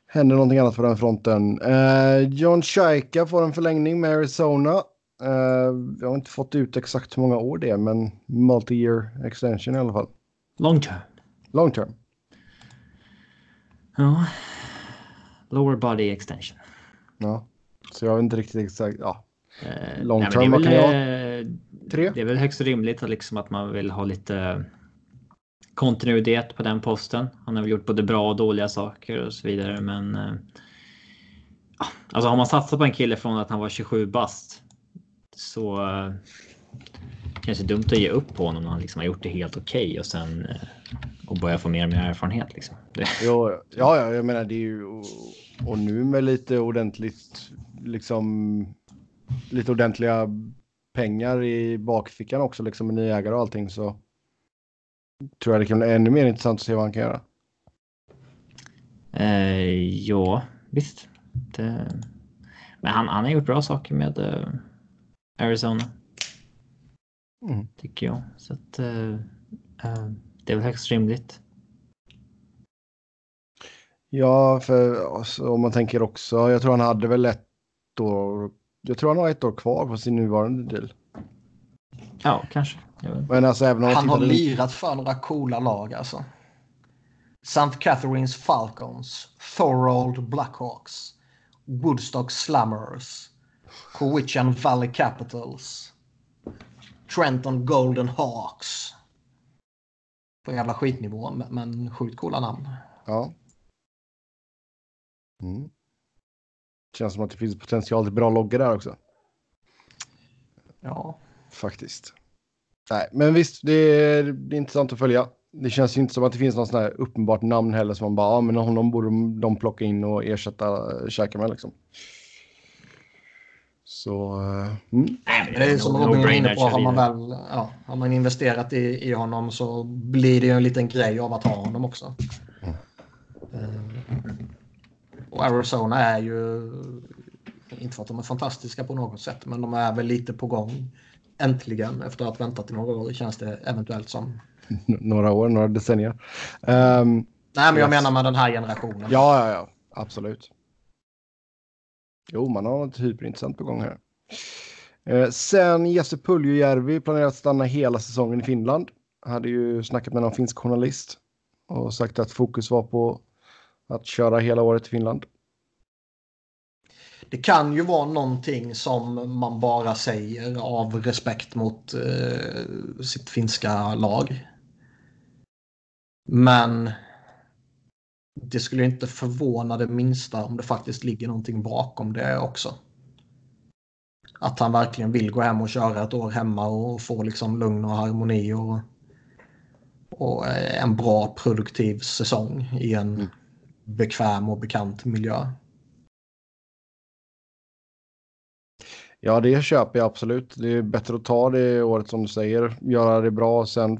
Speaker 1: händer någonting annat på den fronten. Uh, John Shaika får en förlängning med Arizona. Uh, jag har inte fått ut exakt hur många år det är, men multi-year extension i alla fall.
Speaker 2: Long term.
Speaker 1: Long term.
Speaker 2: Ja. Lower body extension.
Speaker 1: Ja, så jag vet inte riktigt exakt. Ja.
Speaker 2: Uh, long nej, term, vad kan jag ha? Tre? Det är väl högst rimligt att, liksom att man vill ha lite kontinuitet på den posten. Han har väl gjort både bra och dåliga saker och så vidare, men. Eh, alltså har man satsat på en kille från att han var 27 bast så eh, kanske dumt att ge upp på honom när han liksom har gjort det helt okej okay och sen eh, och börja få mer och mer erfarenhet. Liksom.
Speaker 1: Jo, ja, ja, jag menar det är ju och, nu med lite ordentligt liksom lite ordentliga pengar i bakfickan också liksom med nya ägare och allting så tror jag det kan bli ännu mer intressant att se vad han kan göra.
Speaker 2: Eh, ja, visst. Det... Men han, han har gjort bra saker med uh, Arizona. Mm. Tycker jag. Så att uh, uh, det är väl högst rimligt.
Speaker 1: Ja, för alltså, om man tänker också. Jag tror han hade väl ett år. Jag tror han har ett år kvar på sin nuvarande deal.
Speaker 2: Ja, kanske.
Speaker 1: Men alltså, även om
Speaker 3: han har lirat för några coola lag alltså. St. Catharines Falcons, Thorold Blackhawks, Woodstock Slammers, Cowichan Valley Capitals, Trenton Golden Hawks. På jävla skitnivå, men sjukt coola namn.
Speaker 1: Ja. Mm. Känns som att det finns potential till bra loggor där också.
Speaker 3: Ja.
Speaker 1: Faktiskt. Nej, men visst, det är, det är intressant att följa. Det känns ju inte som att det finns något sånt här uppenbart namn heller som man bara, ja men honom borde de plocka in och ersätta Käka med liksom. Så... Uh,
Speaker 3: mm. Det är som Robin är inne på, har man väl ja, har man investerat i, i honom så blir det ju en liten grej av att ha honom också. Mm. Uh, och Arizona är ju, inte för att de är fantastiska på något sätt, men de är väl lite på gång äntligen efter att ha väntat i några år känns det eventuellt som.
Speaker 1: några år, några decennier. Um,
Speaker 3: Nej, men jag yes. menar med den här generationen.
Speaker 1: Ja, ja, ja, absolut. Jo, man har något hyperintressant på gång här. Eh, sen Jesse Puljujärvi planerar att stanna hela säsongen i Finland. Hade ju snackat med någon finsk journalist och sagt att fokus var på att köra hela året i Finland
Speaker 3: det kan ju vara någonting som man bara säger av respekt mot eh, sitt finska lag. Men det skulle inte förvåna det minsta om det faktiskt ligger någonting bakom det också. Att han verkligen vill gå hem och köra ett år hemma och få liksom lugn och harmoni och, och en bra produktiv säsong i en mm. bekväm och bekant miljö.
Speaker 1: Ja, det köper jag absolut. Det är bättre att ta det året som du säger, göra det bra och sen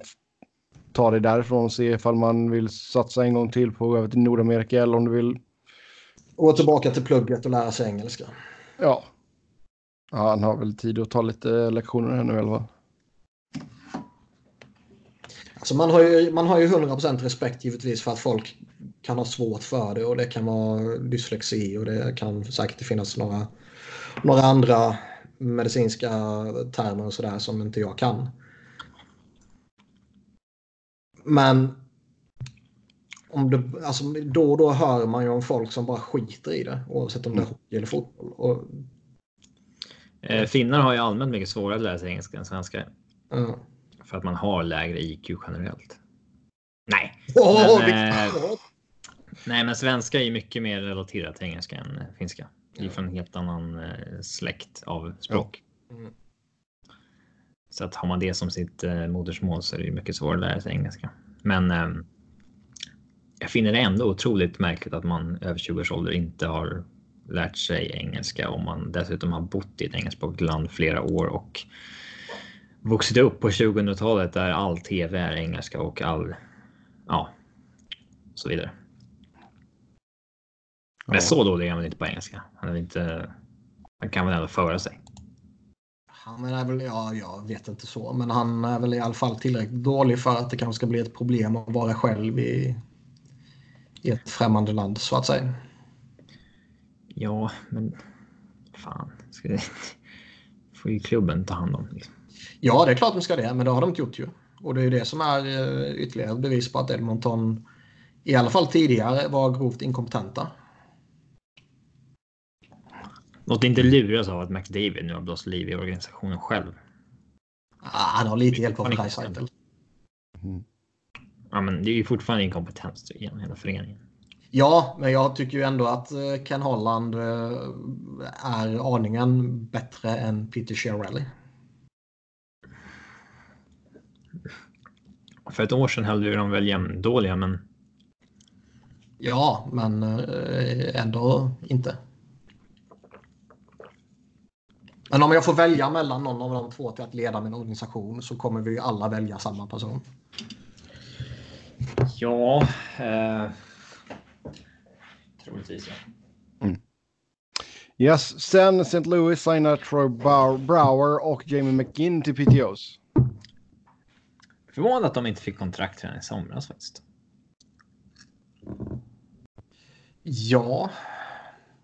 Speaker 1: ta det därifrån och se ifall man vill satsa en gång till på att gå över till Nordamerika eller om du vill.
Speaker 3: Och tillbaka till plugget och lära sig engelska.
Speaker 1: Ja. ja han har väl tid att ta lite lektioner här nu eller vad?
Speaker 3: Alltså man har ju, man har ju 100% respekt givetvis för att folk kan ha svårt för det och det kan vara dyslexi och det kan säkert finnas några, några andra medicinska termer och sådär som inte jag kan. Men om det, alltså, då och då hör man ju om folk som bara skiter i det oavsett om det är mm. hockey eller fotboll. Och...
Speaker 2: Eh, finnar har ju allmänt mycket svårare att lära sig engelska än svenska. Mm. För att man har lägre IQ generellt. Nej. Oh, men, eh, nej, men svenska är mycket mer relaterat till engelska än finska. Det är från en helt annan eh, släkt av språk. Mm. Så att har man det som sitt eh, modersmål så är det mycket svårare att lära sig engelska. Men eh, jag finner det ändå otroligt märkligt att man över 20 års ålder inte har lärt sig engelska om man dessutom har bott i ett engelskspråkigt land flera år och vuxit upp på 2000-talet där all tv är engelska och all ja, så vidare. Men ja. så dålig är han väl inte på engelska. Han, är inte, han kan väl ändå föra sig.
Speaker 3: Han är väl, ja, jag vet inte så, men han är väl i alla fall tillräckligt dålig för att det kanske ska bli ett problem att vara själv i, i ett främmande land så att säga.
Speaker 2: Ja, men fan. Ska det, får ju klubben ta hand om. Liksom.
Speaker 3: Ja, det är klart de ska det, men det har de inte gjort ju. Och det är ju det som är eh, ytterligare ett bevis på att Edmonton i alla fall tidigare var grovt inkompetenta.
Speaker 2: Låt inte luras av att McDavid nu har blåst liv i organisationen själv.
Speaker 3: Ah, han har lite hjälp av Dreisaitl.
Speaker 2: Mm. Ja, men det är ju fortfarande inkompetens genom hela föreningen.
Speaker 3: Ja, men jag tycker ju ändå att eh, Ken Holland eh, är aningen bättre än Peter Chiarelli.
Speaker 2: För ett år sedan höll ju de väl jämndåliga, men
Speaker 3: Ja, men eh, ändå inte. Men om jag får välja mellan någon av de två till att leda min organisation så kommer vi ju alla välja samma person.
Speaker 2: ja. Eh, troligtvis ja.
Speaker 1: Yes, sen St. Louis signar Troy Brower och Jamie McGinn till PTOs.
Speaker 2: Förvånad att de inte fick kontrakt redan i somras faktiskt.
Speaker 3: Ja,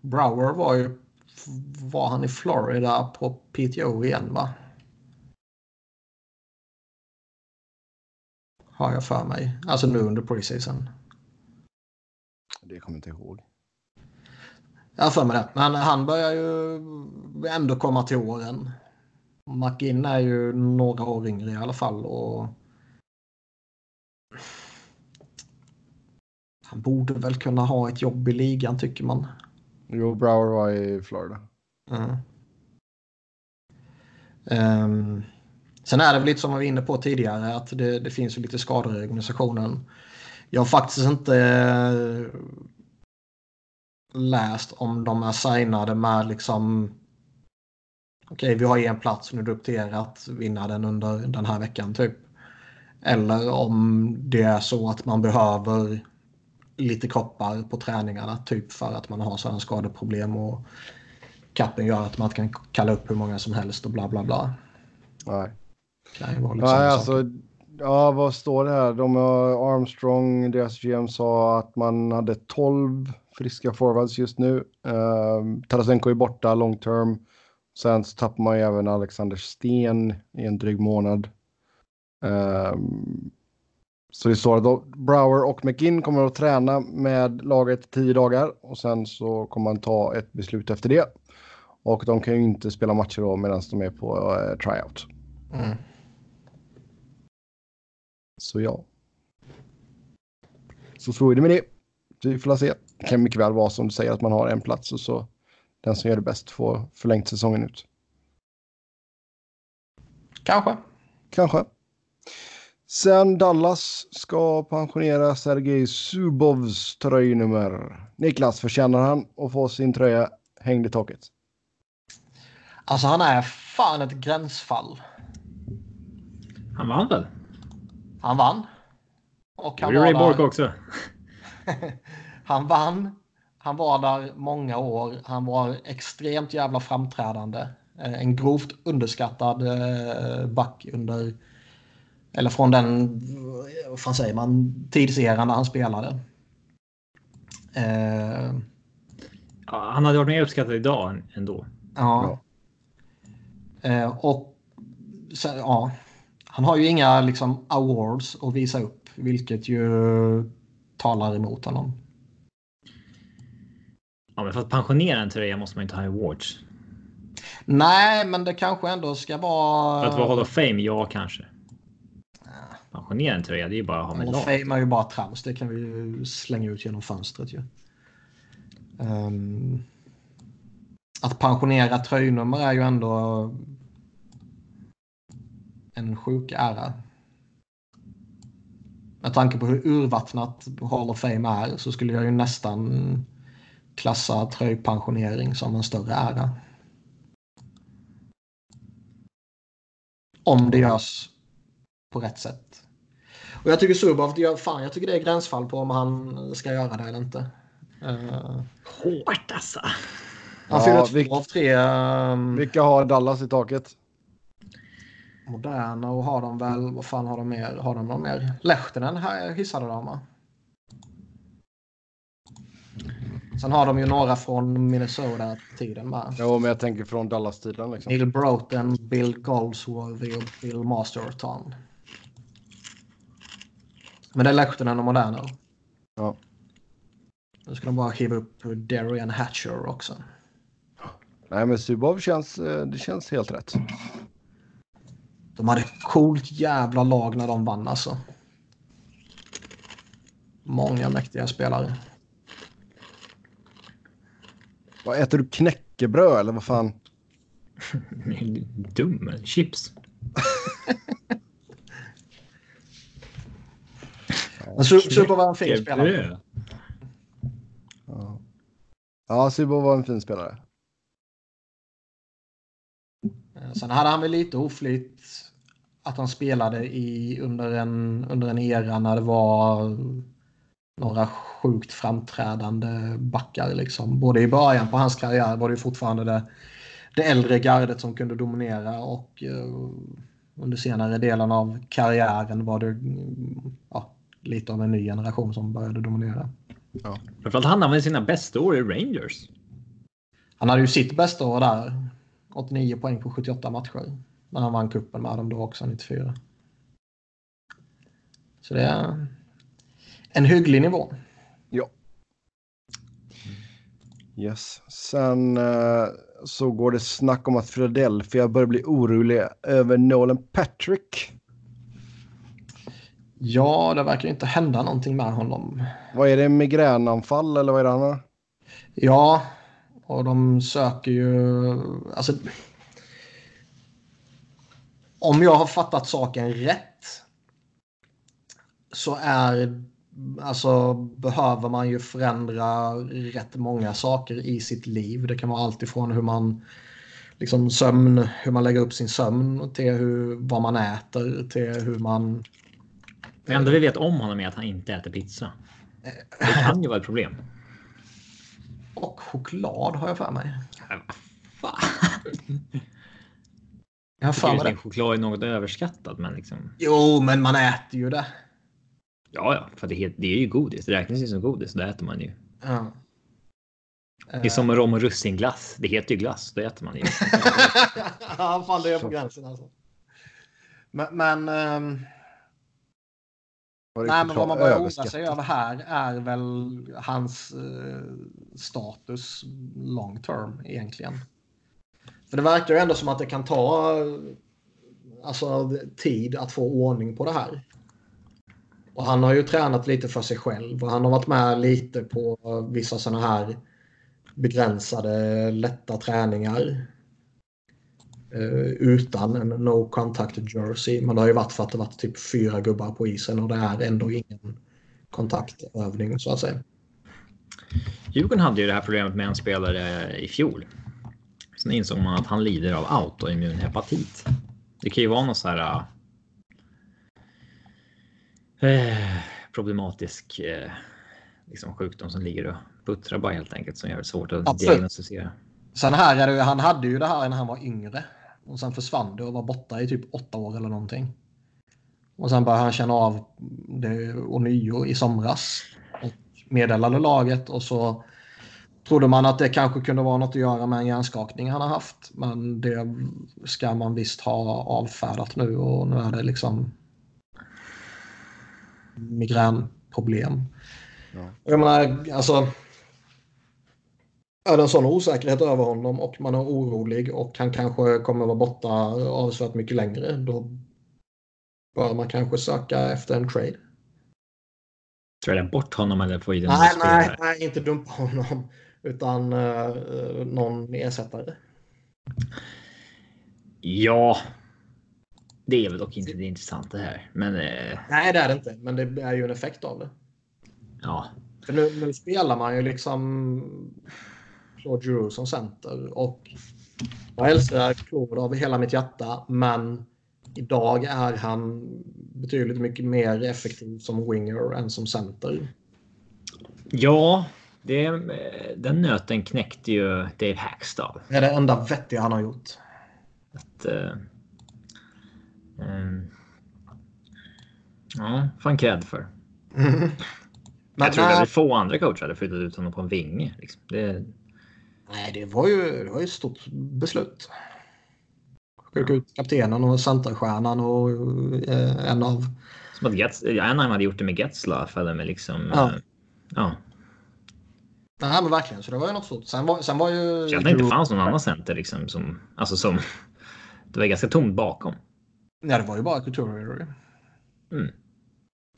Speaker 3: Brower var ju var han i Florida på PTO igen va? Har jag för mig. Alltså nu under preseason.
Speaker 1: Det kommer jag inte ihåg.
Speaker 3: Jag har för mig det. Men han börjar ju ändå komma till åren. McInn är ju några år yngre i alla fall. Och... Han borde väl kunna ha ett jobb i ligan tycker man.
Speaker 1: Jo, Brower var i Florida.
Speaker 3: Mm. Um, sen är det väl lite som vi var inne på tidigare att det, det finns ju lite skador i organisationen. Jag har faktiskt inte eh, läst om de är signade med liksom okej vi har en plats nu är det upp till er att vinna den under den här veckan typ. Eller om det är så att man behöver lite kroppar på träningarna typ för att man har sådana skadeproblem och kappen gör att man inte kan kalla upp hur många som helst och bla bla bla.
Speaker 1: Nej.
Speaker 3: Lite
Speaker 1: Nej, alltså, ja, vad står det här? De Armstrong, deras GM sa att man hade 12 friska forwards just nu. Uh, Tarasenko är borta long term. Sen så tappar man ju även Alexander Sten i en dryg månad. Ehm, så det står att Brower och McGinn kommer att träna med laget tio dagar och sen så kommer man ta ett beslut efter det. Och de kan ju inte spela matcher då medan de är på eh, tryout.
Speaker 3: Mm.
Speaker 1: Så ja. Så så är det med det. Vi får se. Det kan mycket väl vara som du säger att man har en plats och så den som gör det bäst får förlängt säsongen ut.
Speaker 3: Kanske.
Speaker 1: Kanske. Sen Dallas ska pensionera Sergej Zubovs tröjnummer. Niklas, förtjänar han att få sin tröja hängd i taket?
Speaker 3: Alltså han är fan ett gränsfall.
Speaker 2: Han vann väl?
Speaker 3: Han vann. Och
Speaker 2: Det
Speaker 3: han
Speaker 2: gjorde Ray
Speaker 3: var,
Speaker 2: Bork
Speaker 3: där,
Speaker 2: också.
Speaker 3: han vann. Han var där många år. Han var extremt jävla framträdande. Eh, En grovt underskattad eh, back under eller från den, vad fan säger man, tidseran när han spelade. Eh,
Speaker 2: Ja, han hade varit mer uppskattad idag än- ändå.
Speaker 3: ja. Eh, och sen, ja, han har ju inga liksom awards att visa upp, vilket ju talar emot honom.
Speaker 2: Ja, men för att pensionera en tröja måste man inte ha awards.
Speaker 3: Nej, men det kanske ändå ska vara...
Speaker 2: För att vara Hall of Fame, ja kanske. Pensionera en tröja, det är ju bara att ha med lag.
Speaker 3: Fame är ju bara trams. Det kan vi ju slänga ut genom fönstret ju. Ehm, att pensionera tröjnummer är ju ändå en sjuk ära. Med tanke på hur urvattnat Hall of Fame är så skulle jag ju nästan klassa tröjpensionering som en större ära. Om det görs på rätt sätt. Och jag tycker Subov, det gör, fan, jag tycker det är gränsfall på om han ska göra det eller inte. Uh,
Speaker 2: Hårt alltså.
Speaker 3: han
Speaker 1: Ja,
Speaker 3: fyller två
Speaker 1: vilk-
Speaker 3: av tre um,
Speaker 1: Vilka har Dallas i taket?
Speaker 3: moderna och har de väl, vad fan har de mer? Har de någon mer? Lehtinen här hissade de va? Sen har de ju några från Minnesota-tiden med.
Speaker 1: Jo, men jag tänker från Dallas-tiden liksom.
Speaker 3: Neil Broughton, Bill Goldsworthy och Bill Masterton. Men det är Lehtinen och Moderna.
Speaker 1: Ja.
Speaker 3: Nu ska de bara hiva upp Darian Hatcher också.
Speaker 1: Nej, men Subov känns, eh, det känns helt rätt.
Speaker 3: De hade ett coolt jävla lag när de vann alltså. Många mäktiga spelare.
Speaker 1: Vad äter du knäckebröd eller vad fan?
Speaker 2: Dum. Chips.
Speaker 3: Men Su- Super var en fin spelare.
Speaker 1: Ja, ja Sybo var en fin spelare.
Speaker 3: Eh, Sen hade han väl lite oflyt att han spelade i, under, en, under en era när det var några sjukt framträdande backar. Liksom. Både i början på hans karriär var det ju fortfarande det, det äldre gardet som kunde dominera och eh, under senare delen av karriären var det ja, lite av en ny generation som började dominera.
Speaker 2: Framförallt han använde sina bästa år i Rangers.
Speaker 3: Han hade ju sitt bästa år där. 89 poäng på 78 matcher. När han vann kuppen med dem då också 94. Så det är en hygglig nivå.
Speaker 1: Ja. Yes. Sen eh, så går det snack om att Philadelphia börjar bli oroliga över Nolan Patrick.
Speaker 3: Ja, det verkar inte hända någonting med honom.
Speaker 1: Vad är det? Migränanfall eller vad är det han har?
Speaker 3: Ja, och de söker ju... Alltså, om jag har fattat saken rätt så är alltså behöver man ju förändra rätt många saker i sitt liv. Det kan vara allt ifrån hur man liksom sömn, hur man lägger upp sin sömn till hur, vad man äter till hur man
Speaker 2: Det enda vi vet om honom är att han inte äter pizza. Det kan ju vara ett problem.
Speaker 3: och choklad har jag för mig.
Speaker 2: Ja, vad fan.
Speaker 3: Jag har för mig det.
Speaker 2: choklad är något överskattat, men liksom.
Speaker 3: Jo, men man äter ju det.
Speaker 2: Ja, ja, för det, är- det är ju godis. Det räknas ju som godis. Det äter man ju.
Speaker 3: Ja.
Speaker 2: Det är som rom och russinglass. Det heter ju glass. Det äter man ju.
Speaker 3: ja, fan det är på gränsen alltså. Men, men,
Speaker 1: det
Speaker 3: nej, men vad man börjar oroa sig över här är väl hans eh, status long term egentligen. För det verkar ju ändå som att det kan ta alltså, tid att få ordning på det här. Och han har ju tränat lite för sig själv och han har varit med lite på vissa sådana här begränsade lätta träningar. Eh, utan en no contact jersey. Men det har ju varit för att det varit typ fyra gubbar på isen och det är ändå ingen kontaktövning så att säga.
Speaker 2: Djurgården hade ju det här problemet med en spelare i fjol. Sen insåg man att han lider av autoimmun hepatit. Det kan ju vara någon så här. Eh, problematisk eh, liksom sjukdom som ligger och puttrar bara helt enkelt som gör det svårt att
Speaker 3: Absolut.
Speaker 2: diagnostisera.
Speaker 3: Sen här han hade ju det här när han var yngre. Och sen försvann det och var borta i typ åtta år eller någonting. Och sen började han känna av det ånyo i somras. Och meddelade laget och så trodde man att det kanske kunde vara något att göra med en hjärnskakning han har haft. Men det ska man visst ha avfärdat nu och nu är det liksom migränproblem.
Speaker 1: Ja.
Speaker 3: Jag menar, alltså är det en sån osäkerhet över honom och man är orolig och han kanske kommer vara borta avsevärt mycket längre. Då bör man kanske söka efter en trade.
Speaker 2: Träda bort honom eller få i den
Speaker 3: Nej,
Speaker 2: spelare.
Speaker 3: nej, nej, inte dumpa honom. Utan eh, någon ersättare.
Speaker 2: Ja. Det är väl dock inte det intressanta här, men eh,
Speaker 3: Nej, det är det inte. Men det är ju en effekt av det.
Speaker 2: ja.
Speaker 3: För nu, nu spelar man ju liksom Claude Giroux som center. Och jag älskar Claude av hela mitt hjärta. Men idag är han betydligt mycket mer effektiv som winger än som center.
Speaker 2: Ja, det, den nöten knäckte ju Dave Hackstall.
Speaker 3: Det är det enda vettiga han har gjort.
Speaker 2: Att, eh, ehm, ja, fan cred för.
Speaker 3: Men,
Speaker 2: jag tror väldigt få andra coacher hade flyttat ut honom på en vinge. Liksom. Det,
Speaker 3: nej, det var ju det var ju ett stort beslut. Skicka ut kaptenen och centerstjärnan och eh, en av...
Speaker 2: som att Getz, Anaheim hade gjort det med Getzlaff eller med liksom...
Speaker 3: Ja.
Speaker 2: eh, ja.
Speaker 3: Nej, men verkligen. Så det var ju något stort. Sen var, sen var ju...
Speaker 2: Tänkte det fanns någon annan center liksom som... Alltså som... Det var ganska tomt bakom.
Speaker 3: Ja, det var ju bara Couturier.
Speaker 2: Mm.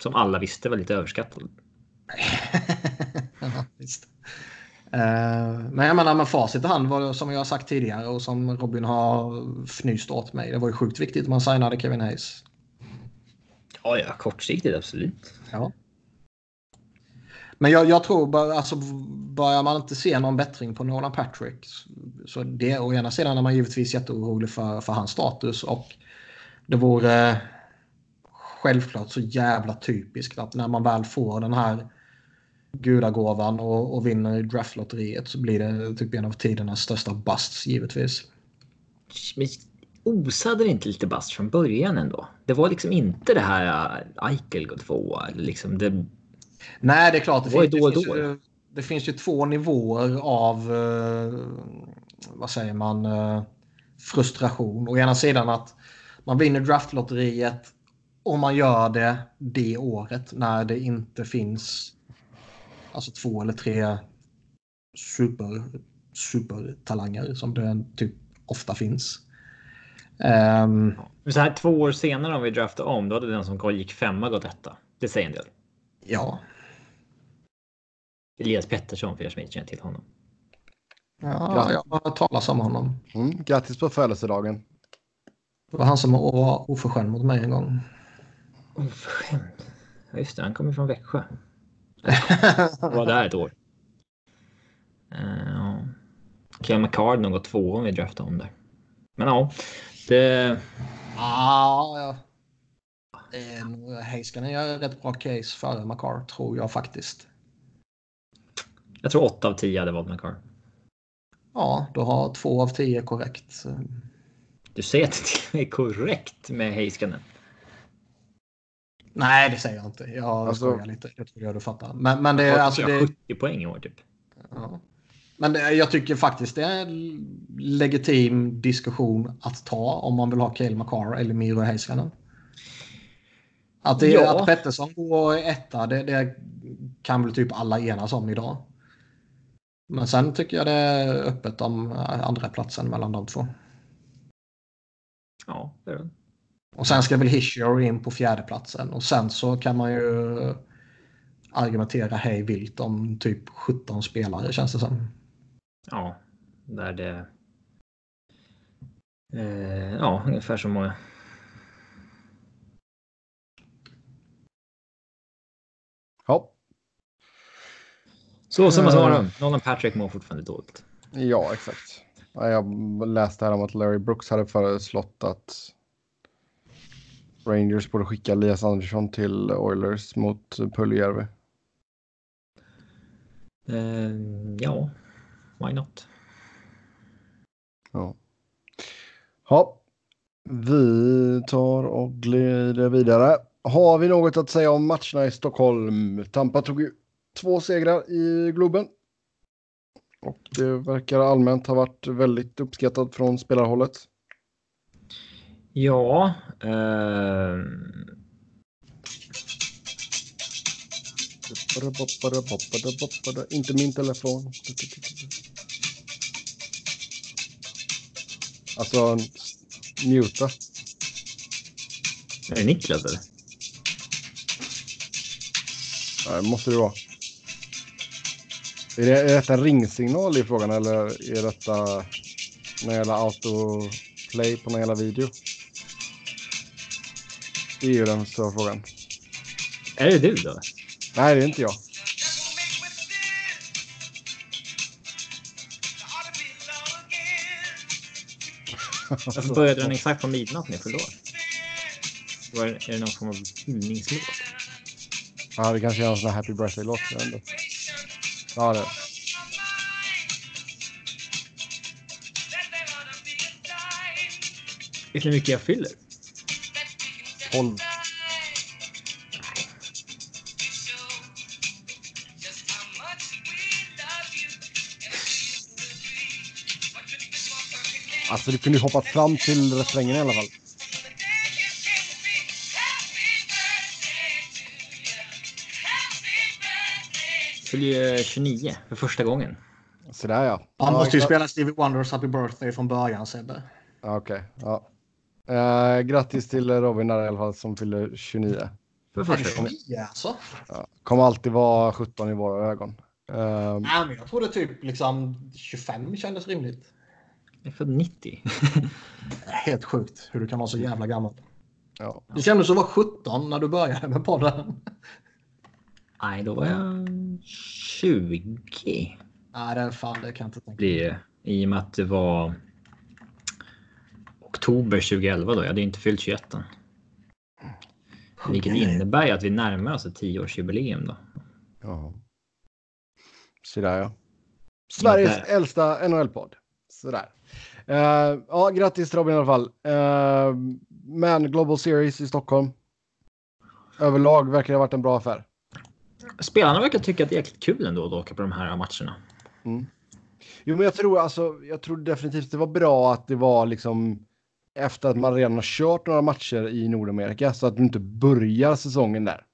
Speaker 2: Som alla visste var lite överskattad.
Speaker 3: ja, visst. Uh, men jag menar med facit i hand, var, som jag har sagt tidigare och som Robin har fnyst åt mig. Det var ju sjukt viktigt att man signade Kevin Hayes.
Speaker 2: Ja, ja, kortsiktigt absolut.
Speaker 3: Ja. Men jag, jag tror bara, alltså börjar man inte se någon bättring på Nolan Patrick. Så det å ena sidan är man givetvis jätteorolig för, för hans status och det vore självklart så jävla typiskt att när man väl får den här gudagåvan och, och vinner draftlotteriet så blir det typ en av tidernas största busts givetvis.
Speaker 2: Men osade det inte lite bust från början ändå? Det var liksom inte det här äh, Eichel går tvåa. Liksom det...
Speaker 3: Nej, det är klart.
Speaker 2: Det, det, finns,
Speaker 3: då det, finns ju, det finns ju två nivåer av, uh, vad säger man, uh, frustration. Å ena sidan att man vinner draftlotteriet och man gör det det året när det inte finns alltså två eller tre super, supertalanger som det typ ofta finns. Um,
Speaker 2: så här två år senare om vi draftar om, då hade den som gick femma gått etta. Det säger en del.
Speaker 3: Ja.
Speaker 2: Elias Pettersson för er som inte känner till honom.
Speaker 3: Ja, jag har hört talas om honom.
Speaker 1: Mm, grattis på födelsedagen.
Speaker 3: Det var han som var oförskämd mot mig en gång.
Speaker 2: Oförskämd? Ja, just det. Han kommer från Växjö. var där ett år. Uh, Kel McCard nog gått två om vi draftade om där. Men ja, det...
Speaker 3: Ah, ja. Heiskanen gör rätt bra case före McCart, tror jag faktiskt.
Speaker 2: Jag tror 8 av 10 hade valt McCart.
Speaker 3: Ja, du har 2 av 10 korrekt.
Speaker 2: Du säger att det är korrekt med Heiskanen.
Speaker 3: Nej, det säger jag inte. Jag alltså, skojar lite. Jag tror jag du fattar. Men, men det är alltså... Det...
Speaker 2: 70 poäng i år typ.
Speaker 3: Ja. Men det, jag tycker faktiskt det är en legitim diskussion att ta om man vill ha Cale McCarr eller Miro Heiskanen. Att, det, ja. att Pettersson går etta, det, det kan väl typ alla enas om idag. Men sen tycker jag det är öppet om andra platsen mellan de två.
Speaker 2: Ja, det är det.
Speaker 3: Och sen ska väl Hischier in på fjärdeplatsen och sen så kan man ju argumentera hej vilt om typ 17 spelare känns det som.
Speaker 2: Ja, där det. Eh, ja, ungefär så många.
Speaker 1: Ja.
Speaker 2: Så summa summarum. Nolan Patrick mår fortfarande dåligt.
Speaker 1: Ja, exakt. Jag läste här om att Larry Brooks hade föreslått att Rangers borde skicka Elias Andersson till Oilers mot Puljärvi.
Speaker 2: Uh, ja, why not?
Speaker 1: Ja. ja. Vi tar och glider vidare. Har vi något att säga om matcherna i Stockholm? Tampa tog ju två segrar i Globen. Och det verkar allmänt ha varit väldigt uppskattat från spelarhållet.
Speaker 2: Ja. Eh...
Speaker 1: Inte min telefon. Alltså, muta.
Speaker 2: Är det Niklas eller?
Speaker 1: Ja, det måste det vara. Är, det, är detta ringsignal i frågan eller är detta det gäller autoplay på någon jävla video? Det är ju den stora frågan.
Speaker 2: Är det du då?
Speaker 1: Nej, det är inte jag.
Speaker 2: Varför började den exakt på midnatt nu? Förlåt. Var, är det någon form av hyllningslåt?
Speaker 1: Ja, det kanske är en sån här Happy Birthday-låt. Ja, det
Speaker 2: Vet ni hur mycket jag fyller?
Speaker 1: 12. Alltså du kunde ju hoppat fram till refrängen i alla fall.
Speaker 2: Fyller 29 för första gången.
Speaker 1: Sådär ja.
Speaker 3: Han måste ju spela Stevie Wonders Happy Birthday från början Sebbe.
Speaker 1: Okej, okay, ja. Uh, grattis till Robin där i alla fall som fyller 29.
Speaker 2: För första gången.
Speaker 3: 29 alltså?
Speaker 1: Ja, kommer alltid vara 17 i våra ögon. Ehm,
Speaker 3: Nej, men jag trodde typ liksom 25 kändes rimligt.
Speaker 2: Jag är född 90.
Speaker 3: Helt sjukt hur du kan vara så jävla gammal.
Speaker 1: ja.
Speaker 3: Du kändes som att vara 17 när du började med podden.
Speaker 2: Nej, då var jag 20.
Speaker 3: Nej, det är fan det kan jag inte tänka
Speaker 2: det. I och med att det var oktober 2011 då. Jag hade inte fyllt 21 än. Vilket innebär ju att vi närmar oss ett 10-årsjubileum då.
Speaker 1: ja. Så där ja. Sveriges
Speaker 2: Inte-
Speaker 1: äldsta NHL-podd. Sådär. Uh, ja, grattis Robin i alla fall. Uh, men Global Series i Stockholm. Överlag verkar det ha varit en bra affär.
Speaker 2: Spelarna verkar tycka att det är jäkligt kul ändå att åka på de här matcherna.
Speaker 1: Jo, men jag tror alltså, jag tror definitivt det var bra att det var liksom efter att man redan har kört några matcher i Nordamerika så att du inte börjar säsongen där.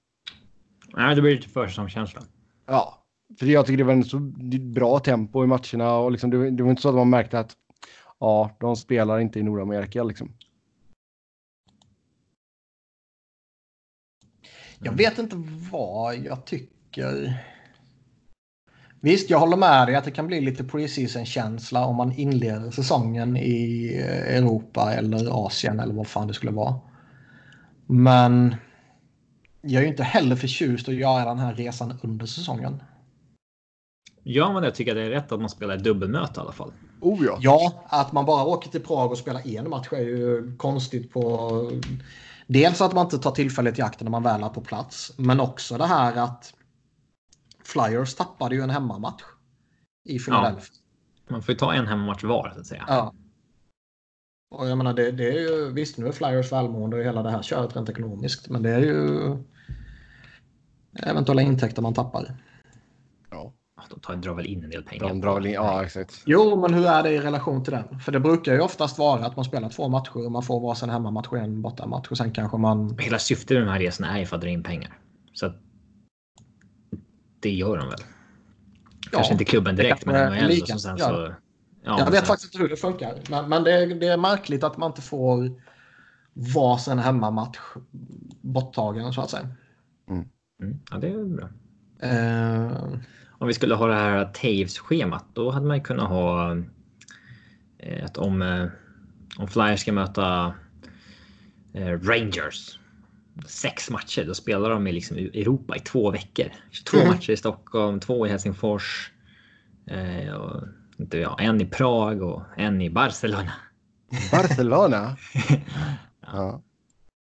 Speaker 2: Nej, det blir lite försäsongskänsla.
Speaker 1: Ja, för jag tycker det var en så bra tempo i matcherna och liksom det, det var inte så att man märkte att ja, de spelar inte i Nordamerika liksom.
Speaker 3: Jag vet inte vad jag tycker. Visst, jag håller med dig att det kan bli lite preseason-känsla om man inleder säsongen i eh, Europa eller Asien eller vad fan det skulle vara. Men jag är ju inte heller förtjust att göra den här resan under säsongen.
Speaker 2: Gör man det tycker jag det är rätt att man spelar dubbelmöte i alla fall.
Speaker 1: Oh ja.
Speaker 3: Ja, att man bara åker till Prag och spelar en match är ju konstigt på... Dels att man inte tar tillfället i akt när man väl är på plats. Men också det här att Flyers tappade ju en hemmamatch i Philadelphia.
Speaker 2: Man får ju ta en hemmamatch var så att säga.
Speaker 3: Ja. Och jag menar, det, det är ju... Visst, nu är Flyers välmående och hela det här köret rent ekonomiskt. Men det är ju eventuella intäkter man tappar.
Speaker 1: ja.
Speaker 2: Ja, De tar, drar väl in en del pengar.
Speaker 1: De drar väl in, ja exakt.
Speaker 3: Jo, men hur är det i relation till den? För det brukar ju oftast vara att man spelar två matcher och man får varsin hemmamatch och en bortamatch och sen kanske man...
Speaker 2: Hela syftet med de här resorna är ju för att dra in pengar. Så att det gör de väl. Kanske inte klubben direkt, men NHL.
Speaker 3: ligan
Speaker 2: Och sen så,
Speaker 3: det.
Speaker 2: ja,
Speaker 3: jag vet faktiskt inte hur det funkar. Men, men det, är, det är märkligt att man inte får varsin hemmamatch borttagen så att säga.
Speaker 2: Mm, ja, det är bra.
Speaker 3: Eh,
Speaker 2: Om vi skulle ha det här Taves-schemat, då hade man kunnat ha eh, att om, eh, om Flyers ska möta eh, Rangers sex matcher, då spelar de i liksom Europa i två veckor. 22
Speaker 3: Mm.
Speaker 2: matcher i Stockholm, två i Helsingfors. Eh, och, inte, ja, en i Prag och en i Barcelona.
Speaker 1: Barcelona. ja.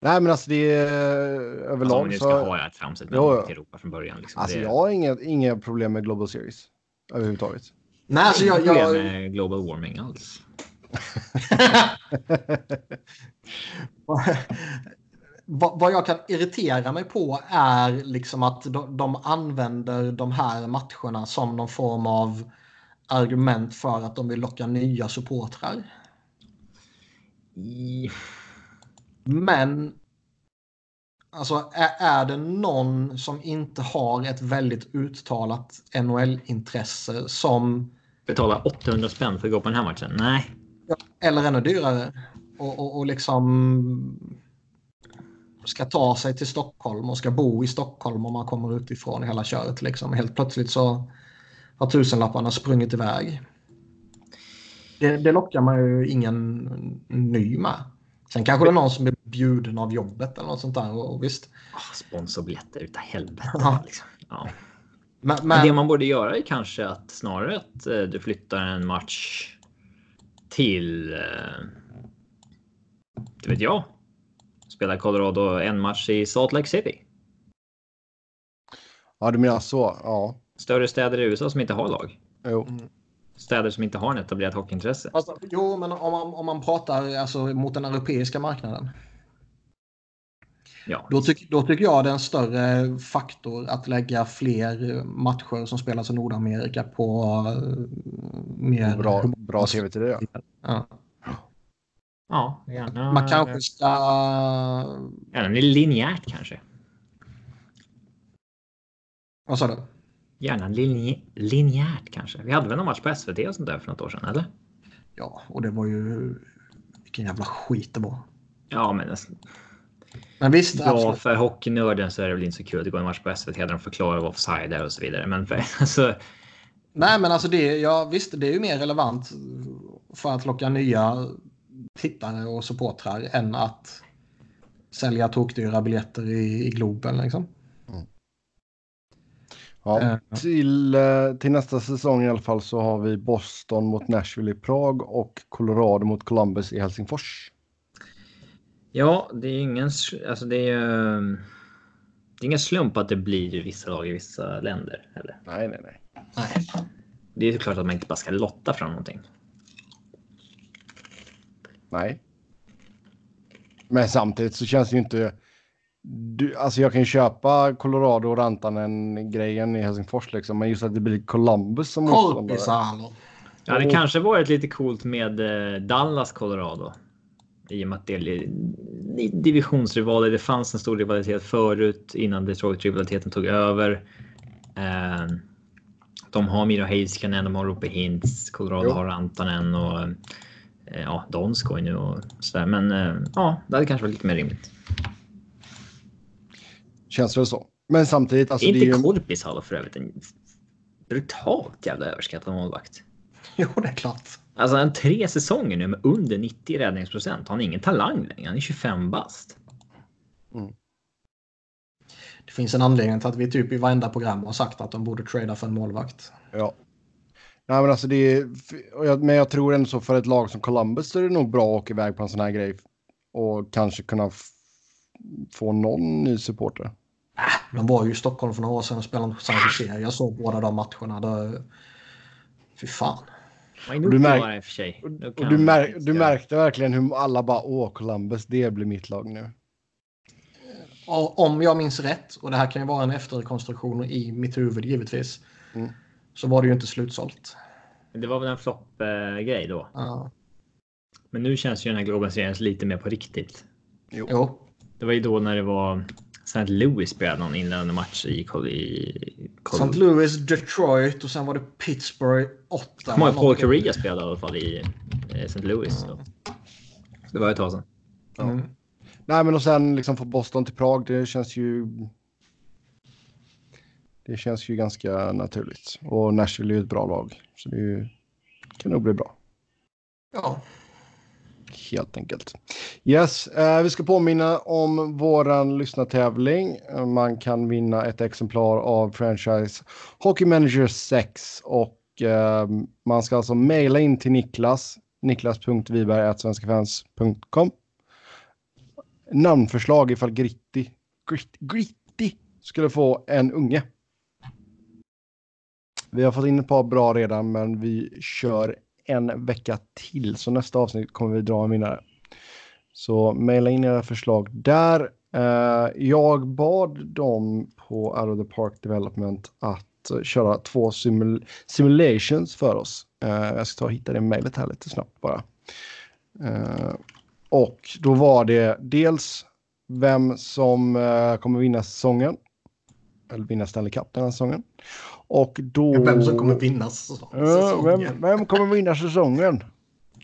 Speaker 1: Nej men alltså det är
Speaker 2: Alltså, om
Speaker 1: överlag
Speaker 2: vi nu ska
Speaker 1: så.
Speaker 2: ha det här tramset med
Speaker 1: Jo,
Speaker 2: Europa från början. Liksom.
Speaker 1: Alltså
Speaker 2: det,
Speaker 1: jag har inga, inga problem med Global Series. Överhuvudtaget.
Speaker 3: nej, alltså jag...
Speaker 2: inga problem
Speaker 3: jag
Speaker 2: med global warming alls.
Speaker 3: vad, vad jag kan irritera mig på är liksom att de, de använder de här matcherna som någon form av argument för att de vill locka nya supportrar.
Speaker 2: I,
Speaker 3: Men alltså är, är det någon som inte har ett väldigt uttalat NHL-intresse som
Speaker 2: betala 800 spänn för att gå på den här matchen? Nej.
Speaker 3: eller ännu dyrare och, och, och liksom ska ta sig till Stockholm och ska bo i Stockholm om man kommer utifrån hela köret. Liksom. Helt plötsligt så har tusenlapparna sprungit iväg. Det, det lockar man ju ingen ny med. Sen kanske det är någon som är bjuden av jobbet eller något sånt där. Och visst.
Speaker 2: Oh, sponsorbiljetter utav helvete.
Speaker 3: Ja.
Speaker 2: Liksom. Ja.
Speaker 3: Men,
Speaker 2: Men det man borde göra är kanske att snarare att eh, du flyttar en match till. Eh, det vet jag. Spelar Colorado en match i Salt Lake City.
Speaker 1: Ja du menar så. Ja.
Speaker 2: Större städer i USA som inte har lag.
Speaker 1: Jo.
Speaker 2: Städer som inte har en etablerat hockeyintresse.
Speaker 3: alltså, jo, men om man, om man pratar alltså, mot den europeiska marknaden.
Speaker 2: Ja,
Speaker 3: Då, tyck, då tycker jag det är en större faktor att lägga fler matcher som spelas i Nordamerika på uh, mer...
Speaker 1: Bra, bra tv-tid ja.
Speaker 3: Ja.
Speaker 2: Ja gärna.
Speaker 3: Man kanske ska...
Speaker 2: Gärna linjärt kanske.
Speaker 3: Vad sa du?
Speaker 2: Gärna linj linjärt kanske. Vi hade väl någon match på SVT och sånt där för något år sedan, eller?
Speaker 3: Ja, och det var ju... Vilken jävla skit det var.
Speaker 2: Ja, men alltså,
Speaker 3: Men visst,
Speaker 2: Ja,
Speaker 3: absolut.
Speaker 2: för hockeynörden så är det väl inte så kul att går en match på SVT där de förklarar vad offside är och så vidare. Men för, alltså,
Speaker 3: Nej, men alltså det, ja, visst, det är ju mer relevant för att locka nya tittare och supportrar än att sälja tokdyra biljetter i, i Globen. Liksom.
Speaker 1: Ja,
Speaker 3: Eh.
Speaker 1: till, eh, till nästa säsong i alla fall så har vi Boston mot Nashville i Prag och Colorado mot Columbus i Helsingfors.
Speaker 2: ja, det är ingen, alltså det är ju, det är ingen slump att det blir vissa lag i vissa länder. Eller?
Speaker 1: Nej, nej, nej.
Speaker 3: Nej.
Speaker 2: Det är ju klart att man inte bara ska lotta fram någonting.
Speaker 1: Nej. Men samtidigt så känns det ju inte... Du, alltså jag kan ju köpa Colorado och Rantanen-grejen i Helsingfors liksom, men just att det blir Columbus som motståndare.
Speaker 2: Ja, det kanske varit lite coolt med eh, Dallas, Colorado. I och med att det är divisionsrivaler. Det fanns en stor rivalitet förut innan Detroit-rivaliteten tog över. Eh, De har Miro Heiskanen, de har Rope Hintz, Colorado
Speaker 1: Jo.
Speaker 2: har Rantanen och eh, ja, Donskoj nu och sådär. Men eh, ja, det hade kanske varit lite mer rimligt.
Speaker 1: Känns det så. Men samtidigt, alltså
Speaker 2: är
Speaker 1: det
Speaker 2: inte
Speaker 1: är ju...
Speaker 2: Korpisalo för övrigt en brutalt jävla överskattad målvakt?
Speaker 3: Jo, det är klart.
Speaker 2: Alltså en tre säsonger nu med under 90 räddningsprocent. Han är ingen talang längre. Han är 25 bast.
Speaker 3: Det finns en anledning till att vi typ i varenda program har sagt att de borde trada för en målvakt.
Speaker 1: Ja. Nej, men alltså det är... jag- Men jag tror ändå så för ett lag som Columbus så är det nog bra att åka iväg på en sån här grej och kanske kunna få någon ny supporter.
Speaker 3: De var ju i Stockholm för några år sedan och spelade på San Jose. Jag såg båda de matcherna. Det... Fy fan.
Speaker 1: Du märk-
Speaker 2: och för sig. Då
Speaker 1: Och
Speaker 2: kan
Speaker 1: du, mär, du märkte verkligen hur alla bara åh Columbus, det blir mitt lag nu.
Speaker 3: Och om jag minns rätt, och det här kan ju vara en efterkonstruktion i mitt huvud givetvis,
Speaker 1: Mm.
Speaker 3: Så var det ju inte slutsålt.
Speaker 2: Det var väl en flopp-grej då.
Speaker 3: Ja.
Speaker 2: Men nu känns ju den här Globen Series lite mer på riktigt.
Speaker 3: Jo,
Speaker 2: Det var ju då när det var St. Louis spelade någon inledande match i Col... i Col-
Speaker 3: St. Louis, Detroit och sen var det Pittsburgh, Ottawa.
Speaker 2: Kommer ihåg Paul Correa spelade i alla fall i eh, St. Louis. Då. Det var ett tag sedan.
Speaker 3: Mm.
Speaker 1: Nej, men och sen liksom få Boston till Prag, det känns ju. Det känns ju ganska naturligt och Nashville är ju ett bra lag så det ju, kan nog bli bra.
Speaker 3: Ja,
Speaker 1: Helt enkelt. Yes, eh, vi ska påminna om våran lyssnartävling. Man kan vinna ett exemplar av franchise Hockey Manager 6 och eh, man ska alltså mejla in till Niklas, niklas.viberg.svenskafans.com. Namnförslag ifall Gritti, Grit, Gritti skulle få en unge. Vi har fått in ett par bra redan, men vi kör en vecka till. Så nästa avsnitt kommer vi dra en vinnare. Så mejla in era förslag där. Eh, jag bad dem på Out of the Park Development att eh, köra två simul simulations för oss. Eh, jag ska ta och hitta det mejlet här lite snabbt bara. Och då var det dels vem som kommer vinna säsongen. Eller vinna Stanley Cup den här säsongen. Och då...
Speaker 3: vem som kommer vinna säsongen.
Speaker 1: vem, vem kommer vinna säsongen?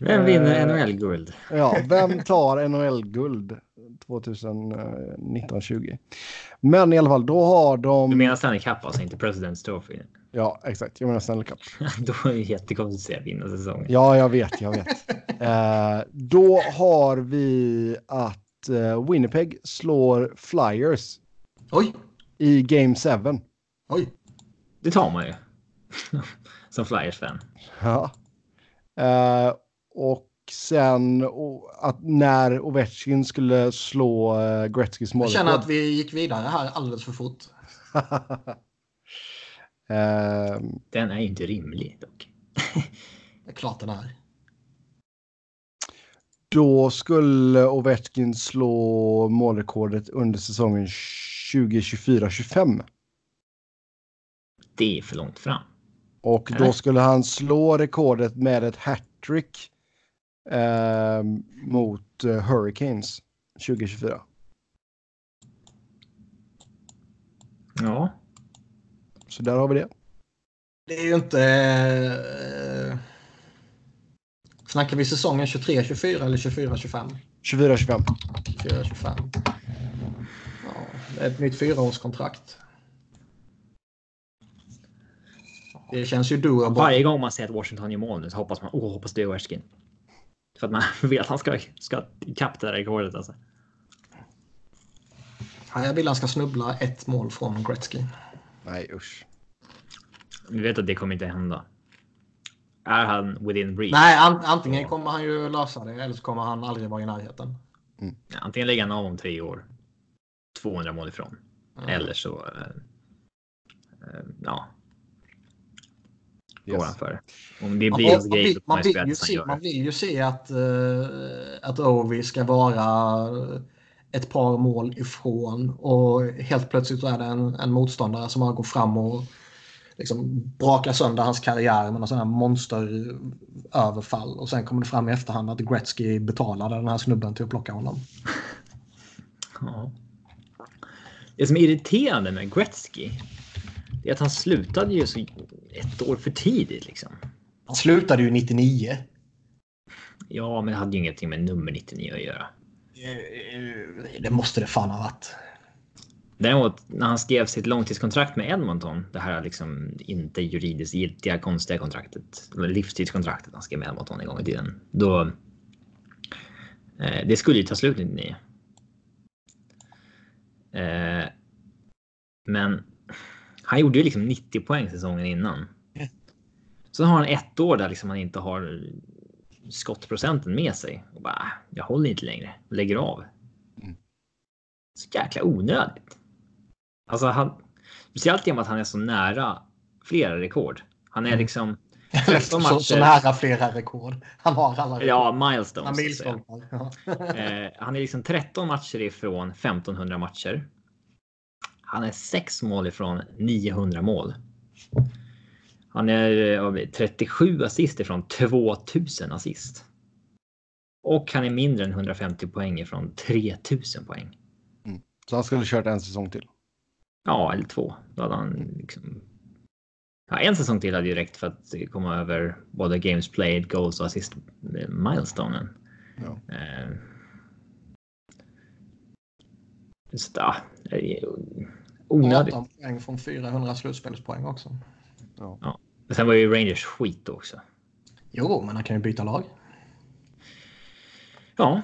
Speaker 2: Vem vinner
Speaker 1: Eh,
Speaker 2: NHL-guld?
Speaker 1: Ja, vem tar NHL-guld 2019-20? Men i alla fall, då har de...
Speaker 2: Du menar Stanley Cup alltså, inte President's Trophy?
Speaker 1: Ja, exakt. Jag menar Stanley Cup.
Speaker 2: Då är det jättekonstigt att säga vinna säsongen.
Speaker 1: Ja, jag vet, jag vet. Eh, då har vi att eh, Winnipeg slår Flyers
Speaker 3: Oj,
Speaker 1: i Game 7.
Speaker 3: oj.
Speaker 2: Det tar man ju. Som Flyers-fan.
Speaker 1: Ja. Eh, och sen och, att när Ovechkin skulle slå uh, Gretzkys
Speaker 3: Jag
Speaker 1: mål.
Speaker 3: känner att vi gick vidare här alldeles för fort.
Speaker 1: Eh,
Speaker 2: Den är inte rimlig dock.
Speaker 3: Det är klart den är.
Speaker 1: Då skulle Ovechkin slå målrekordet under säsongen 2024-25.
Speaker 2: Det är för långt fram.
Speaker 1: Och då skulle han slå rekordet med ett hattrick eh, mot eh, Hurricanes 2024.
Speaker 2: Ja.
Speaker 1: Så där har vi det.
Speaker 3: Det är ju inte... Eh, snackar vi säsongen 23-24 eller 24-25?
Speaker 1: 24-25.
Speaker 3: 24-25. Ett nytt fyraårskontrakt. Det känns ju doable.
Speaker 2: Varje gång man ser att Washington gör mål nu så hoppas man, åh, hoppas det är Ovechkin. För att man vet att han ska, ska ikapp det där rekordet alltså.
Speaker 3: Ja, jag vill han ska snubbla ett mål från Gretzky.
Speaker 1: Nej, usch.
Speaker 2: Vi vet att det kommer inte hända. Är han within reach?
Speaker 3: Nej, an antingen kommer han ju lösa det eller så kommer han aldrig vara i närheten.
Speaker 2: Ja, Antingen lägger han av om tre år. 200 mål ifrån.
Speaker 3: Mm.
Speaker 2: Eller så. eh, eh, ja.
Speaker 1: Yes.
Speaker 2: för. Om det
Speaker 3: Man,
Speaker 2: blir
Speaker 3: man,
Speaker 2: grej
Speaker 3: vill, man,
Speaker 2: man
Speaker 3: vill
Speaker 2: han
Speaker 3: se, man vill ju se att, uh, att Ovi ska vara ett par mål ifrån och helt plötsligt så är det en, en motståndare som bara går fram och liksom brakar sönder hans karriär med sån här monsteröverfall och sen kommer det fram i efterhand att Gretzky betalade den här snubben till att plocka honom.
Speaker 2: Ja. Det som är irriterande med Gretzky är att han slutade ju så ett år för tidigt liksom.
Speaker 3: Han slutade ju 99.
Speaker 2: Ja, men det hade ju ingenting med nummer 99 att göra.
Speaker 3: Det måste det fan ha varit.
Speaker 2: Däremot när han skrev sitt långtidskontrakt med Edmonton, det här liksom inte juridiskt giltiga konstiga kontraktet, livstidskontraktet han skrev med Edmonton en gång i tiden, då. Eh, det skulle ju ta slut 99. Eh, men han gjorde ju liksom 90 poäng säsongen innan. Så har han ett år där liksom han inte har skottprocenten med sig och bara "Ah, jag håller inte längre lägger av. Så jäkla onödigt. Alltså han, speciellt i och med att han är så nära flera rekord. Han är
Speaker 3: Mm.
Speaker 2: liksom 13
Speaker 3: så,
Speaker 2: matcher.
Speaker 3: så nära flera rekord. Han har alla rekord.
Speaker 2: Ja,
Speaker 3: Han
Speaker 2: milestones. säga.
Speaker 3: milstolpar. Ja.
Speaker 2: Eh, han är liksom 13 matcher ifrån 1500 matcher. Han är 6 mål ifrån 900 mål. Han är eh, vad blir det, 37 assist ifrån 2000 assist. Och han är mindre än 150 poäng ifrån 3000 poäng.
Speaker 1: Så han skulle kört en säsong till.
Speaker 2: Ja, eller två. Då hade han liksom... Ja, en säsong till hade ju räckt för att komma över både games played, goals och assist eh, milestonen.
Speaker 1: Ja.
Speaker 2: Eh, så, ja, onödigt.
Speaker 3: 18 poäng från 400 slutspelspoäng också.
Speaker 2: Men Sen var ju Rangers skit också.
Speaker 3: Jo, men han kan ju byta lag.
Speaker 2: Ja,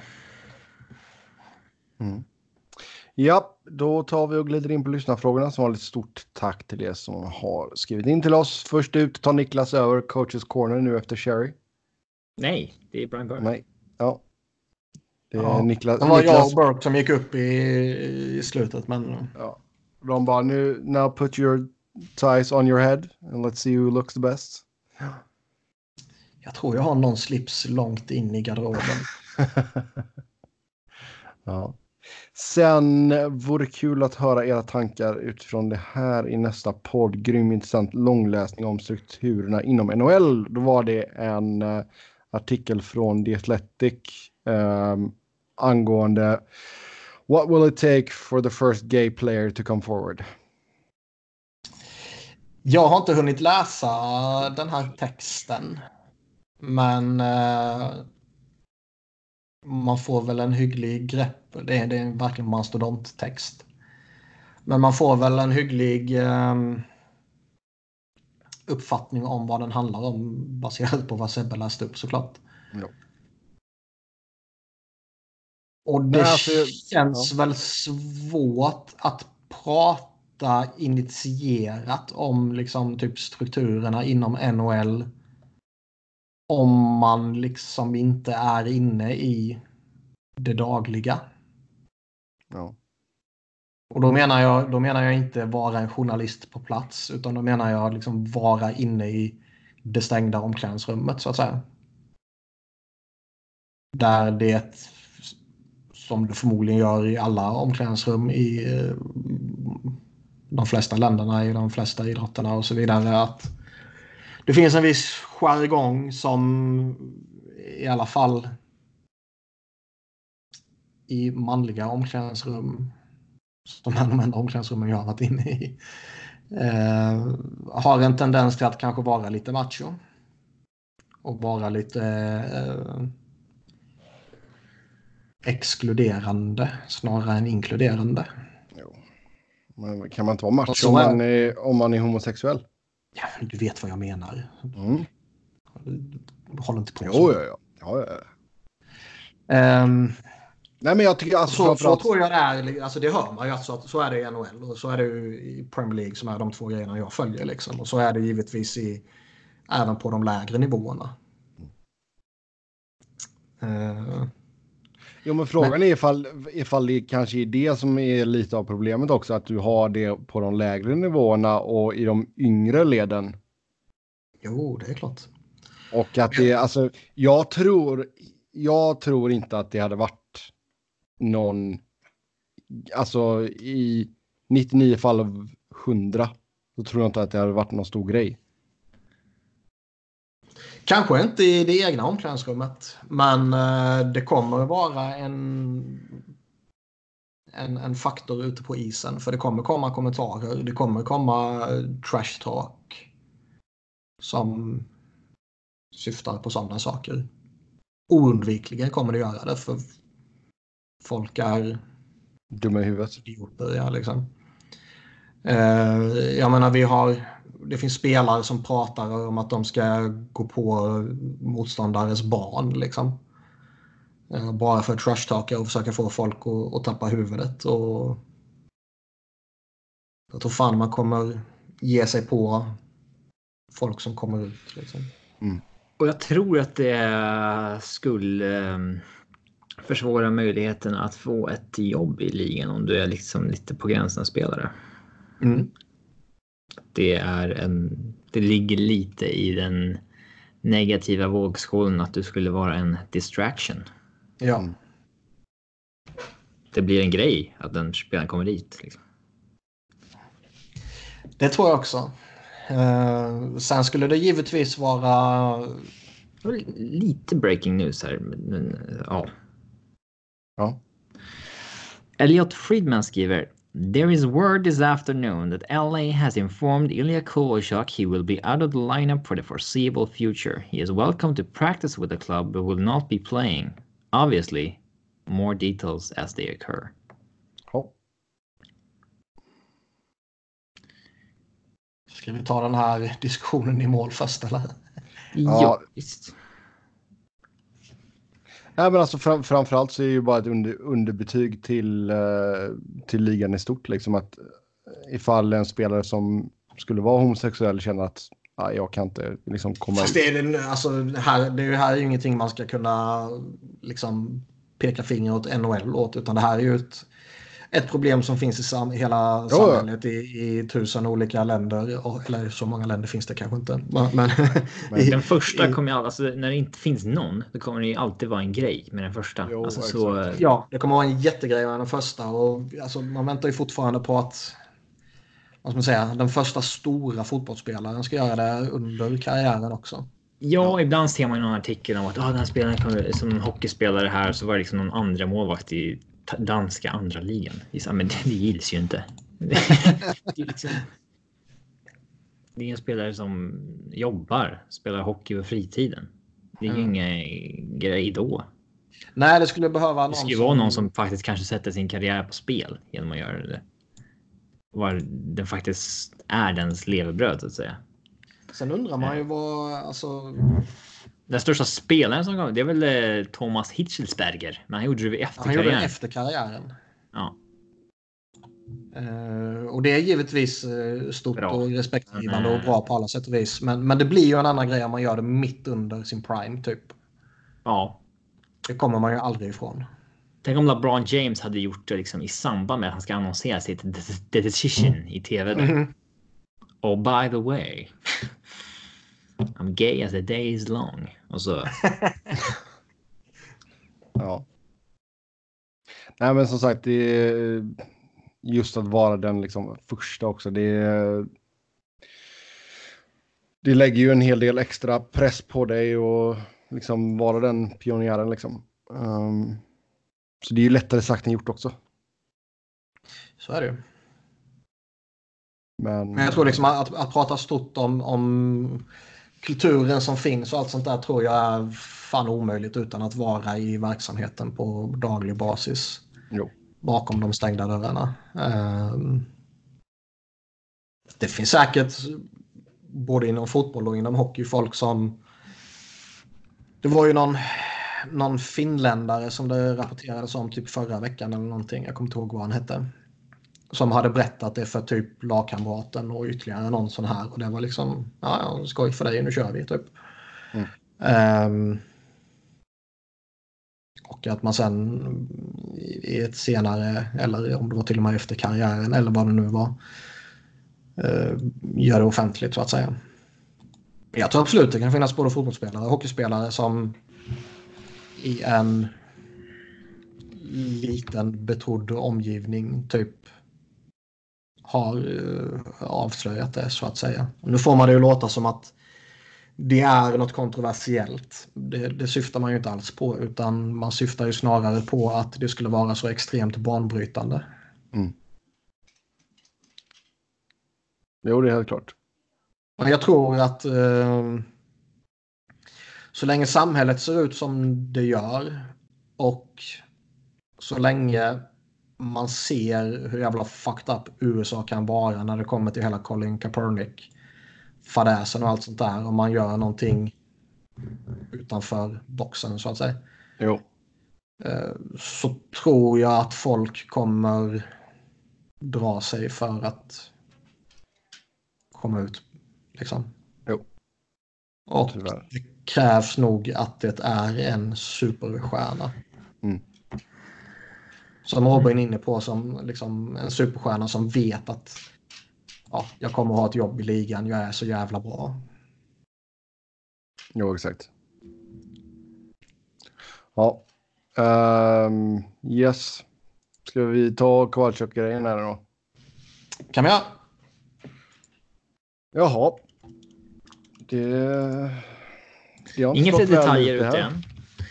Speaker 1: Ja, då tar vi och glider in på lyssnarfrågorna. Som vanligt stort tack till er som har skrivit in till oss. Först ut tar Niklas över coaches corner nu efter Sherry.
Speaker 2: nej, det är Brian Burke.
Speaker 1: Nej, ja. Det är
Speaker 3: Ja,
Speaker 1: Niklas.
Speaker 3: Det var jag
Speaker 1: Niklas
Speaker 3: och Burke som gick upp i, i slutet, men
Speaker 1: ja. De bara nu, now put your ties on your head and let's see who looks the best.
Speaker 3: jag tror jag har någon slips långt in i garderoben.
Speaker 1: ja. Sen vore kul att höra era tankar utifrån det här i nästa podd. Grym intressant långläsning om strukturerna inom NHL. Då var det en eh, artikel från The Athletic eh, angående What will it take for the first gay player to come forward?
Speaker 3: Jag har inte hunnit läsa den här texten. Men eh, man får väl en hygglig grepp. Det är, det är verkligen mastodonttext. Men man får väl en hygglig eh, uppfattning om vad den handlar om baserat på vad Sebbe läste upp såklart.
Speaker 1: Ja.
Speaker 3: Och det
Speaker 1: alltså,
Speaker 3: känns väl svårt att prata initierat om liksom typ strukturerna inom NHL. Om man liksom inte är inne i det dagliga.
Speaker 1: Ja.
Speaker 3: Och då menar jag, då menar jag inte vara en journalist på plats utan då menar jag liksom vara inne i det stängda omklädningsrummet så att säga. Där det, som du förmodligen gör i alla omklädningsrum i eh, de flesta länderna, i de flesta idrotterna och så vidare, att det finns en viss jargong som i alla fall i manliga omklädningsrum som är de enda omklädningsrummen jag har varit inne i. Eh, har en tendens till att kanske vara lite macho. Och vara lite eh, exkluderande snarare än inkluderande.
Speaker 1: Jo. Men kan man inte vara macho
Speaker 3: Så
Speaker 1: om man, är, om man är homosexuell?
Speaker 3: Ja, du vet vad jag menar.
Speaker 1: Mm.
Speaker 3: Håll inte på
Speaker 1: Jo,
Speaker 3: så.
Speaker 1: ja, ja. ja, ja.
Speaker 3: Ehm,
Speaker 1: Nej, men jag tycker alltså
Speaker 3: så, så tror jag det är. Alltså det hör man ju att så, är det i NHL och så är det ju i Premier League som är de två grejerna jag följer. Liksom. Och så är det givetvis i, även på de lägre nivåerna. Eh,
Speaker 1: Jo, men frågan är ifall, ifall det kanske är det som är lite av problemet också, att du har det på de lägre nivåerna och i de yngre leden.
Speaker 3: jo, det är klart.
Speaker 1: Och att det, alltså, jag tror, jag tror inte att det hade varit någon, alltså i 99 fall av 100, så tror jag inte att det hade varit någon stor grej.
Speaker 3: Kanske inte i det egna omklädningsrummet. Men eh, det kommer vara en, en, en faktor ute på isen. För det kommer komma kommentarer. Det kommer komma eh, trash talk. Som syftar på sådana saker. Oundvikligen kommer det göra det. För folk är
Speaker 1: Dumma i huvudet.
Speaker 3: idioter. Ja, liksom. Eh, jag menar, vi har, det finns spelare som pratar om att de ska gå på motståndares barn. Liksom. Eh, bara för att trashtalka och försöka få folk att, att tappa huvudet. Och jag tror fan man kommer ge sig på folk som kommer ut. Liksom.
Speaker 2: Och jag tror att det skulle eh, försvåra möjligheten att få ett jobb i ligan om du är liksom lite på gränsen spelare.
Speaker 3: Mm.
Speaker 2: Det är en. Det ligger lite i den negativa vågskålen att du skulle vara en distraction.
Speaker 3: Ja.
Speaker 2: Det blir en grej att den spelaren kommer dit. Liksom.
Speaker 3: Det tror jag också. Eh, sen skulle det givetvis vara
Speaker 2: Lite breaking news här. Men, ja.
Speaker 1: Ja.
Speaker 2: Elliot Friedman skriver There is word this afternoon that LA has informed Ilya Kovalchuk he will be out of the lineup for the foreseeable future. He is welcome to practice with the club but will not be playing. Obviously, more details as they occur.
Speaker 1: Ja.
Speaker 3: Ska vi ta den här diskussionen i mål först eller?
Speaker 2: Ja, visst.
Speaker 1: Nej, men alltså fram, framförallt så är det ju bara ett under, underbetyg till, eh, till ligan i stort. Liksom att eh, ifall en spelare som skulle vara homosexuell känner att ah, jag kan inte liksom komma
Speaker 3: Fast det är, alltså, här, det är ju här är ju ingenting man ska kunna liksom, peka finger åt NHL åt. Utan det här är ju ett, ett problem som finns i sam, hela
Speaker 1: ja.
Speaker 3: samhället i, i tusen olika länder. Och, eller så många länder finns det kanske inte. Men, men, i-
Speaker 2: Den första kommer ju all- alltså när det inte finns någon, då kommer det ju alltid vara en grej med den första.
Speaker 1: Jo,
Speaker 2: alltså, så.
Speaker 3: Ja, det kommer vara en jättegrej med den första. Och, alltså, man väntar ju fortfarande på att vad ska man säga, den första stora fotbollsspelaren ska göra det under karriären också.
Speaker 2: Ja, ibland ser man ju någon artikel om att ah, den här spelaren som hockeyspelare här så var det liksom någon andra målvakt i danska andra ligan. Men det, det gills ju inte. det, är liksom, det är en spelare som jobbar, spelar hockey på fritiden. Det är ju
Speaker 3: Mm.
Speaker 2: ingen grej då.
Speaker 3: Nej, det skulle behöva någon
Speaker 2: Det ska ju vara någon som faktiskt kanske sätter sin karriär på spel genom att göra det. Var den faktiskt är dens levebröd så att säga.
Speaker 3: Sen undrar man ju vad, alltså,
Speaker 2: Den största spelaren som kom, det är väl eh, Thomas Hitzelsberger. Men han gjorde det efter
Speaker 3: han gjorde det
Speaker 2: karriären.
Speaker 3: efter karriären.
Speaker 2: Ja.
Speaker 3: Eh, och det är givetvis eh, stort
Speaker 2: Bra.
Speaker 3: och respektgivande
Speaker 2: Men,
Speaker 3: och bra på alla sätt och vis. Men, men det blir ju en annan grej om man gör det mitt under sin prime typ.
Speaker 2: ja.
Speaker 3: Det kommer man ju aldrig ifrån.
Speaker 2: Tänk om LeBron James hade gjort det liksom i samband med att han ska annonsera sitt de- de- decision i tv.
Speaker 3: Mhm.
Speaker 2: Och by the way. I'm gay as the day is long. Och så.
Speaker 1: Ja. Nej, men som sagt, det är just att vara den liksom första också. Det, är- det lägger ju en hel del extra press på dig och liksom vara den pionjären liksom. Ehm, så det är ju lättare sagt än gjort också.
Speaker 3: Så är det ju.
Speaker 1: Men,
Speaker 3: Men jag tror liksom att, att prata stort om, om kulturen som finns och allt sånt där tror jag är fan omöjligt utan att vara i verksamheten på daglig basis.
Speaker 1: Jo.
Speaker 3: Bakom de stängda dörrarna. Ehm, det finns säkert både inom fotboll och inom hockey folk som... Det var ju någon, någon finländare som det rapporterades om typ förra veckan eller någonting. Jag kommer inte ihåg vad han hette. Som hade berättat det för typ lagkamraten och ytterligare någon sån här. Och det var liksom, ja, ja skoj för dig, nu kör vi typ.
Speaker 1: Mm.
Speaker 3: Um, och att man sen i ett senare, eller om det var till och med efter karriären eller vad det nu var, uh, gör det offentligt så att säga. Jag tror absolut det kan finnas både fotbollsspelare och hockeyspelare som i en liten betrodd omgivning typ har uh, avslöjat det så att säga. Nu får man det ju låta som att det är något kontroversiellt. Det, det, syftar man ju inte alls på utan man syftar ju snarare på att det skulle vara så extremt banbrytande.
Speaker 1: Mm. Jo, det är helt klart.
Speaker 3: Men jag tror att eh, så länge samhället ser ut som det gör och så länge man ser hur jävla fucked up USA kan vara när det kommer till hela Colin Kaepernick fadäsen och allt sånt där om man gör någonting utanför boxen så att säga.
Speaker 1: Jo.
Speaker 3: Så tror jag att folk kommer dra sig för att komma ut. Liksom.
Speaker 1: Jo.
Speaker 3: Och
Speaker 1: Tyvärr.
Speaker 3: det krävs nog att det är en superstjärna.
Speaker 1: Mm.
Speaker 3: Som Robin är inne på som liksom en superstjärna som vet att ja, jag kommer att ha ett jobb i ligan, jag är så jävla bra.
Speaker 1: Jo, exakt. Ja. Um, yes. Ska vi ta Kowalczyk-grejen här då?
Speaker 3: Kan vi göra?
Speaker 1: Jaha. Det...
Speaker 2: Inga fler detaljer
Speaker 1: ut det
Speaker 2: ute än.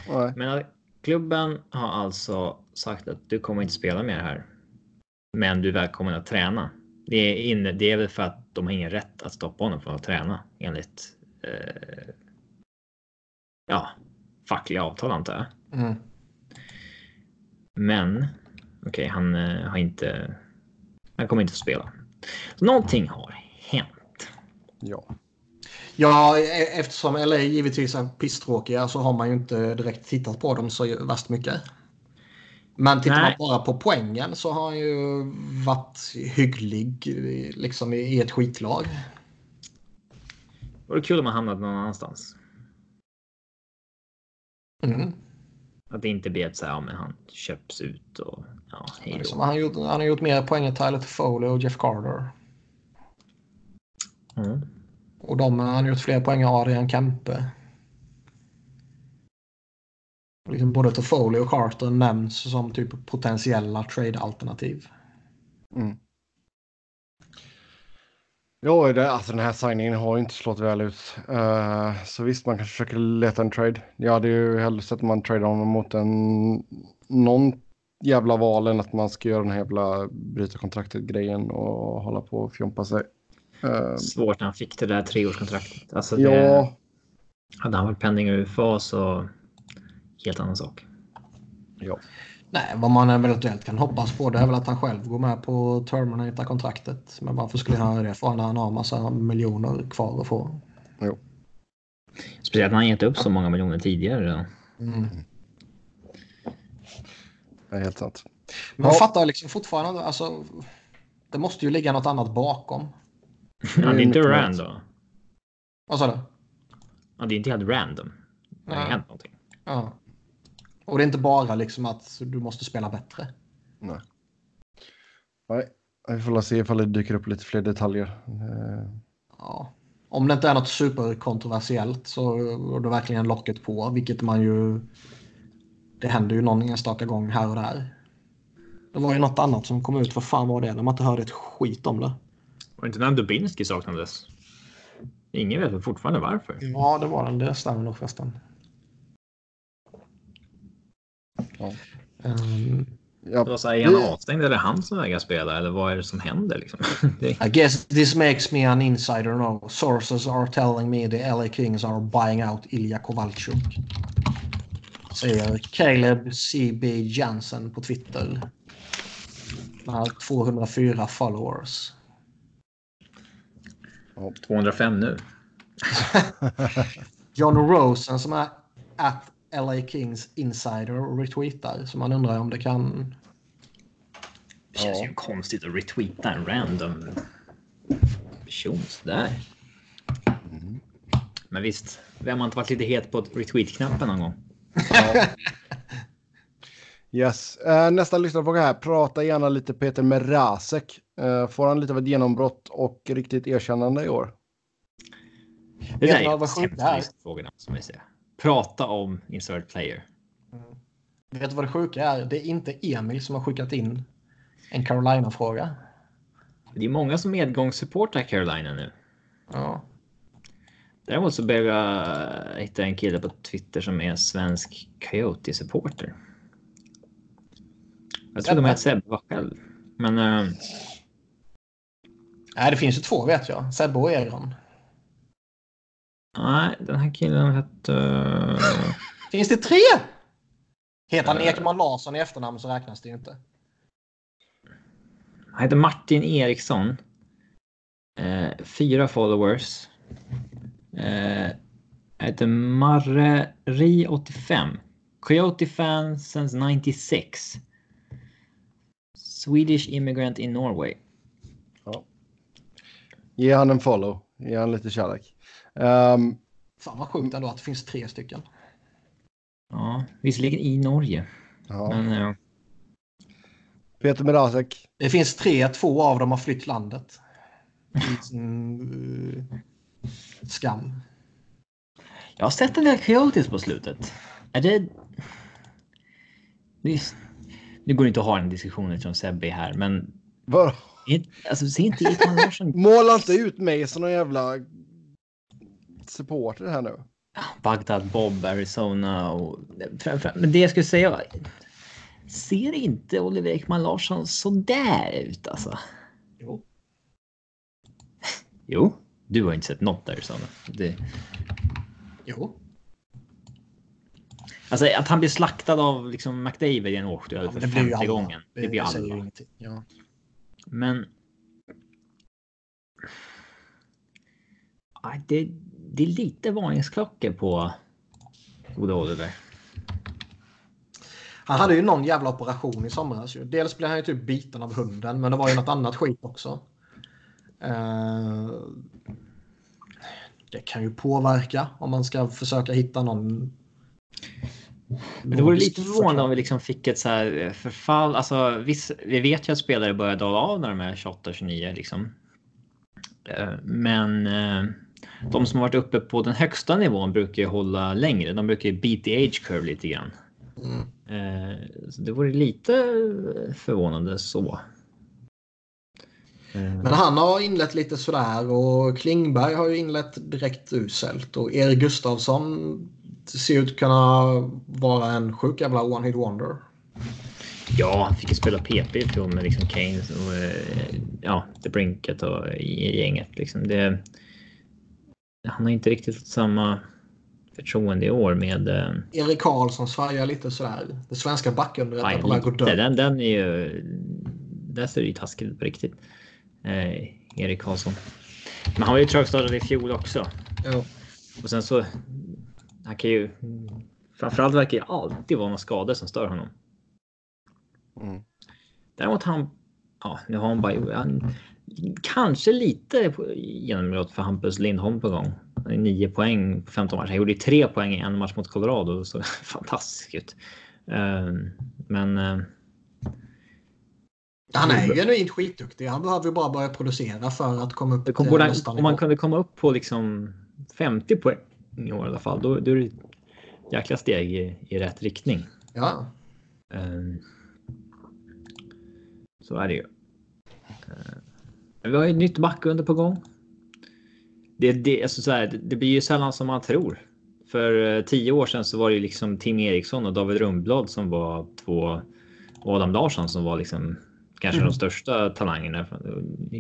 Speaker 1: Nej.
Speaker 2: Men klubben har alltså sagt att du kommer inte spela mer här. Men du är välkommen att träna. Det är, inne, det är väl för att de har ingen rätt att stoppa honom från att träna enligt eh, ja, fackliga avtal antar jag.
Speaker 3: Mm.
Speaker 2: Men okej, okay, han eh, har inte. Han kommer inte att spela. Så någonting har hänt.
Speaker 1: Ja.
Speaker 3: Ja, e- eftersom LA givetvis är pisstråkiga så har man ju inte direkt tittat på dem så värst mycket. Men tittar
Speaker 2: Nej.
Speaker 3: man bara på poängen så har han ju varit hygglig liksom i ett skitlag.
Speaker 2: Vore kul om han hamnat någon annanstans.
Speaker 3: Mm.
Speaker 2: Att det inte blir ett så här, ja, men han köps ut och ja, hej
Speaker 3: Liksom, han, har gjort, han har gjort mer poäng än Tyler Foley och Jeff Carter.
Speaker 2: Mm.
Speaker 3: Och de har gjort fler poäng än Adrian Kempe. Liksom både Toffoli och Carter nämns som typ potentiella trade-alternativ.
Speaker 1: Mm. Ja, det, alltså den här signingen har ju inte slått väl ut. Uh, så visst, man kanske försöker leta en trade. Jag hade ju hellre sett att man tradar honom mot en någon jävla val än att man ska göra den här jävla bryta kontraktet-grejen och hålla på och fjompa sig. Eh,
Speaker 2: Svårt när han fick det där treårskontraktet. Alltså det,
Speaker 1: ja,
Speaker 2: Hade han varit pending i UFA så helt annan sak.
Speaker 1: ja.
Speaker 3: Nej, vad man eventuellt kan hoppas på det är väl att han själv går med på att terminata kontraktet. Men varför skulle han göra det för när han har massa miljoner kvar att få?
Speaker 2: Speciellt när han gett upp så många miljoner tidigare. Då.
Speaker 3: Mm.
Speaker 1: Det är helt sant.
Speaker 3: Men jag
Speaker 1: Ja.
Speaker 3: fattar liksom fortfarande, alltså, det måste ju ligga något annat bakom.
Speaker 2: Ja, det är inte random.
Speaker 3: Vad sa du?
Speaker 2: Ja, det är inte helt random. Det har hänt någonting.
Speaker 3: Ja. Och det är inte bara liksom att du måste spela bättre.
Speaker 1: Nej. Nej, vi får se ifall det dyker upp lite fler detaljer.
Speaker 3: Ja. Om det inte är något superkontroversiellt så är det verkligen locket på, vilket man ju... Det händer ju någon enstaka gång här och där. Det var ju något annat som kom ut, vad fan var det? När man inte hörde ett skit om det.
Speaker 2: Var det inte när Dubinski saknades? Ingen vet väl fortfarande varför.
Speaker 3: Ja, det var den. Det stämmer nog förresten.
Speaker 1: Ja.
Speaker 3: Um,
Speaker 1: ja,
Speaker 2: Det så här, är han avstängd eller han som vägrar spela? Eller vad är det som händer? Liksom? Det,
Speaker 3: I guess this makes me an insider now. Sources are telling me the LA Kings are buying out Ilja Kovalchuk. Säger Caleb CB Jansen på Twitter. Han har 204 followers.
Speaker 2: 205 nu.
Speaker 3: John Rosen som är at LA Kings insider retweetar. Så man undrar om det kan...
Speaker 2: Det känns
Speaker 1: Ja.
Speaker 2: ju konstigt att retweeta en random person sådär. Men visst, vem har inte varit lite het på retweet-knappen någon gång?
Speaker 1: Ja. Yes. Eh, nästa lyssnarfråga här. Prata gärna lite Peter Merasek. Eh, får han lite av ett genombrott och riktigt erkännande i år?
Speaker 2: Det där är lyssnarfrågorna som jag säger. Prata om insert player.
Speaker 3: Vet du vad det sjuka är? Det är inte Emil som har skickat in en Carolina-fråga.
Speaker 2: Det är många som medgångssupportar Carolina nu.
Speaker 3: Ja.
Speaker 2: Däremot så behöver jag hitta en kille på Twitter som är svensk Coyote-supporter. Jag trodde de hette Sebbe själv. Men eh,
Speaker 3: Nej, det finns ju två vet jag. Sebbe och Egon.
Speaker 2: nej, den här killen hette...
Speaker 3: Finns det tre? Heter han
Speaker 2: Eh.
Speaker 3: Ekman Larsson i efternamn så räknas det ju inte.
Speaker 2: Han heter Martin Eriksson. Eh, fyra followers. Eh, han heter Marre-Ri85. Coyote fan since 96. Swedish immigrant in Norway.
Speaker 1: Ge han en follow. Ge han lite kärlek. Ehm,
Speaker 3: Fan vad sjukt ändå att det finns tre stycken.
Speaker 2: Ja, visserligen i Norge.
Speaker 1: ja.
Speaker 2: Men eh,
Speaker 1: Peter Merasek.
Speaker 3: Det finns tre, två av dem har flytt landet. Eh, skam.
Speaker 2: jag har sett en del Coyotes på slutet. Är det... Nu går det inte att ha en diskussion eftersom Sebbe är här, men
Speaker 1: Var,
Speaker 2: alltså, ser inte Ekman Larsson
Speaker 1: måla inte ut mig som någon jävla supporter här nu.
Speaker 2: Bagdad Bob, Arizona och... Men det jag skulle säga var, Ser inte Oliver Ekman Larsson så där ut alltså?
Speaker 3: Jo.
Speaker 2: Jo, du har inte sett något Arizona. Det...
Speaker 3: Jo.
Speaker 2: Alltså att han blir slaktad av liksom McDavid i en åkduell
Speaker 3: Ja,
Speaker 2: för
Speaker 3: men det blir ju
Speaker 2: femte gången. Det, blir
Speaker 3: ju
Speaker 2: alla.
Speaker 3: Ja.
Speaker 2: Men... Det, det är lite varningsklockor på gode Oliver.
Speaker 3: Han hade ju någon jävla operation i somras. Dels blev han ju typ biten av hunden, men det var ju något annat skit också. Eh, det kan ju påverka om man ska försöka hitta någon...
Speaker 2: Men det vore lite förvånande om vi liksom fick ett så här eh, förfall. Alltså, viss, vi vet ju att spelare börjar dala av när de är 28-29 liksom. Eh, Men eh, de som har varit uppe på den högsta nivån brukar ju hålla längre. De brukar ju beat the age curve lite grann.
Speaker 3: Mm.
Speaker 2: Så det vore lite förvånande så.
Speaker 3: Men han har inlett lite sådär och Klingberg har ju inlett direkt uselt och Erik Gustafsson ser ut att kunna vara en sjuk jävla one-hit wonder.
Speaker 2: Ja, han fick ju spela PP i fjol med liksom Keynes och eh, ja, The Brinket och gänget. Liksom. Det, han har inte riktigt fått samma förtroende i år med eh,
Speaker 3: Erik Karlsson svajar lite sådär. Det svenska
Speaker 2: Aj,
Speaker 3: på väg att dö.
Speaker 2: Den, den är ju... Där ser det ju taskigt ut på riktigt. Eh, Erik Karlsson. Men han var ju trögstartad i fjol också.
Speaker 3: Ja.
Speaker 2: Och sen så... Han kan ju... Framförallt verkar det alltid vara några skador som stör honom.
Speaker 1: Mm.
Speaker 2: Däremot han... Ja, nu har han bara... Han, kanske lite genombrott för Hampus Lindholm på gång. Han är Nio poäng på 15 matcher. Han gjorde ju tre poäng i en match mot Colorado. Det såg fantastiskt ut. Eh, Men... eh,
Speaker 3: Han är ju genuint skitduktig. Han behöver ju bara börja producera för att komma upp
Speaker 2: Det kom,
Speaker 3: till
Speaker 2: borde, om man kunde komma upp på liksom 50 poäng i år i alla fall, då, då är det ett jäkla steg i, i rätt riktning.
Speaker 3: Ja.
Speaker 2: Ehm, så är det ju. Ehm, vi har ju ett nytt backunder på gång. Det, det, alltså så här, det, det blir ju sällan som man tror. För eh, tio år sedan så var det ju liksom Tim Eriksson och David Rundblad som var två och Adam Larsson som var liksom kanske
Speaker 3: Mm.
Speaker 2: de största talangerna.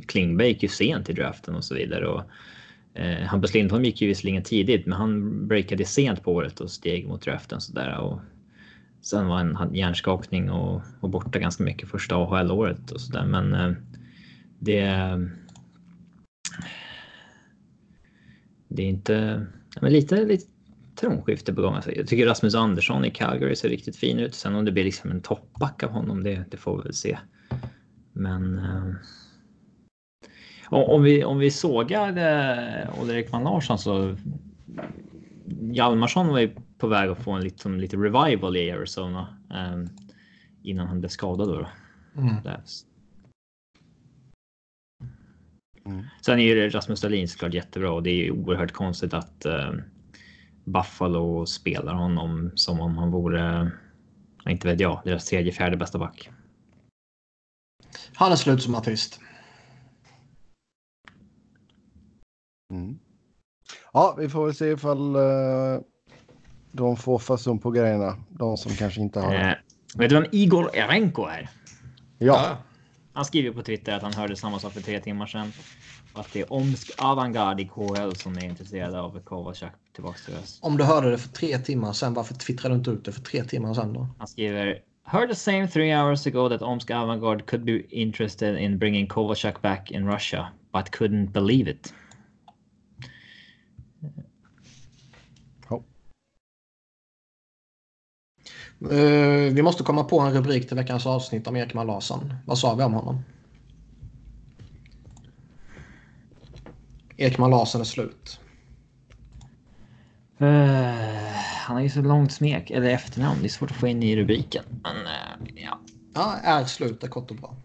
Speaker 2: Klingberg gick ju sent i draften och så vidare. Och, eh, Hampus Lindholm gick ju visserligen tidigt, men han breakade sent på året och steg mot draften så där. Och sen var han hade hjärnskakning och var borta ganska mycket första AHL-året och så där. Men eh, det. det är inte... Men lite, lite tronskifte på gång. Alltså, jag tycker Rasmus Andersson i Calgary ser riktigt fin ut. Sen om det blir liksom en toppback av honom, det, det får vi väl se. Men... Eh, om, vi, om vi sågar eh, Olle Ekman Larsson så... Hjalmarsson var ju på väg att få en liksom, lite revival i Arizona. Eh, innan han blev skadad då. då. Mm. Mm. Sen är ju Rasmus Dahlin såklart jättebra och det är oerhört konstigt att uh, Buffalo spelar honom som om han vore, inte vet jag, deras tredje, fjärde bästa back.
Speaker 3: Han är slut som artist.
Speaker 1: Mm. Ja, vi får väl se ifall uh, de får fason på grejerna. De som kanske inte har. Eh,
Speaker 2: vet du vem Igor Erenko är?
Speaker 1: Ja.
Speaker 2: Han skriver på Twitter att han hörde samma sak för tre timmar sedan. Att det är Omsk Avantgarde i KHL som är intresserade av Kovacak tillbaka till
Speaker 3: öst. Om du hörde det för tre timmar sedan, varför twittrade du inte ut det för tre timmar sedan då?
Speaker 2: Han skriver Heard the same three hours ago that Omsk Avantgarde could be interested in bringing Kovacak back in Russia, but couldn't believe it.
Speaker 3: Uh, vi måste komma på en rubrik till veckans avsnitt om Ekman Larsson. Vad sa vi om honom? Ekman Larsson är slut.
Speaker 2: Uh, han har ju så långt smek, eller efternamn. Det är svårt att få in i rubriken. Men uh, ja.
Speaker 3: Ja, är slut är kort och bra.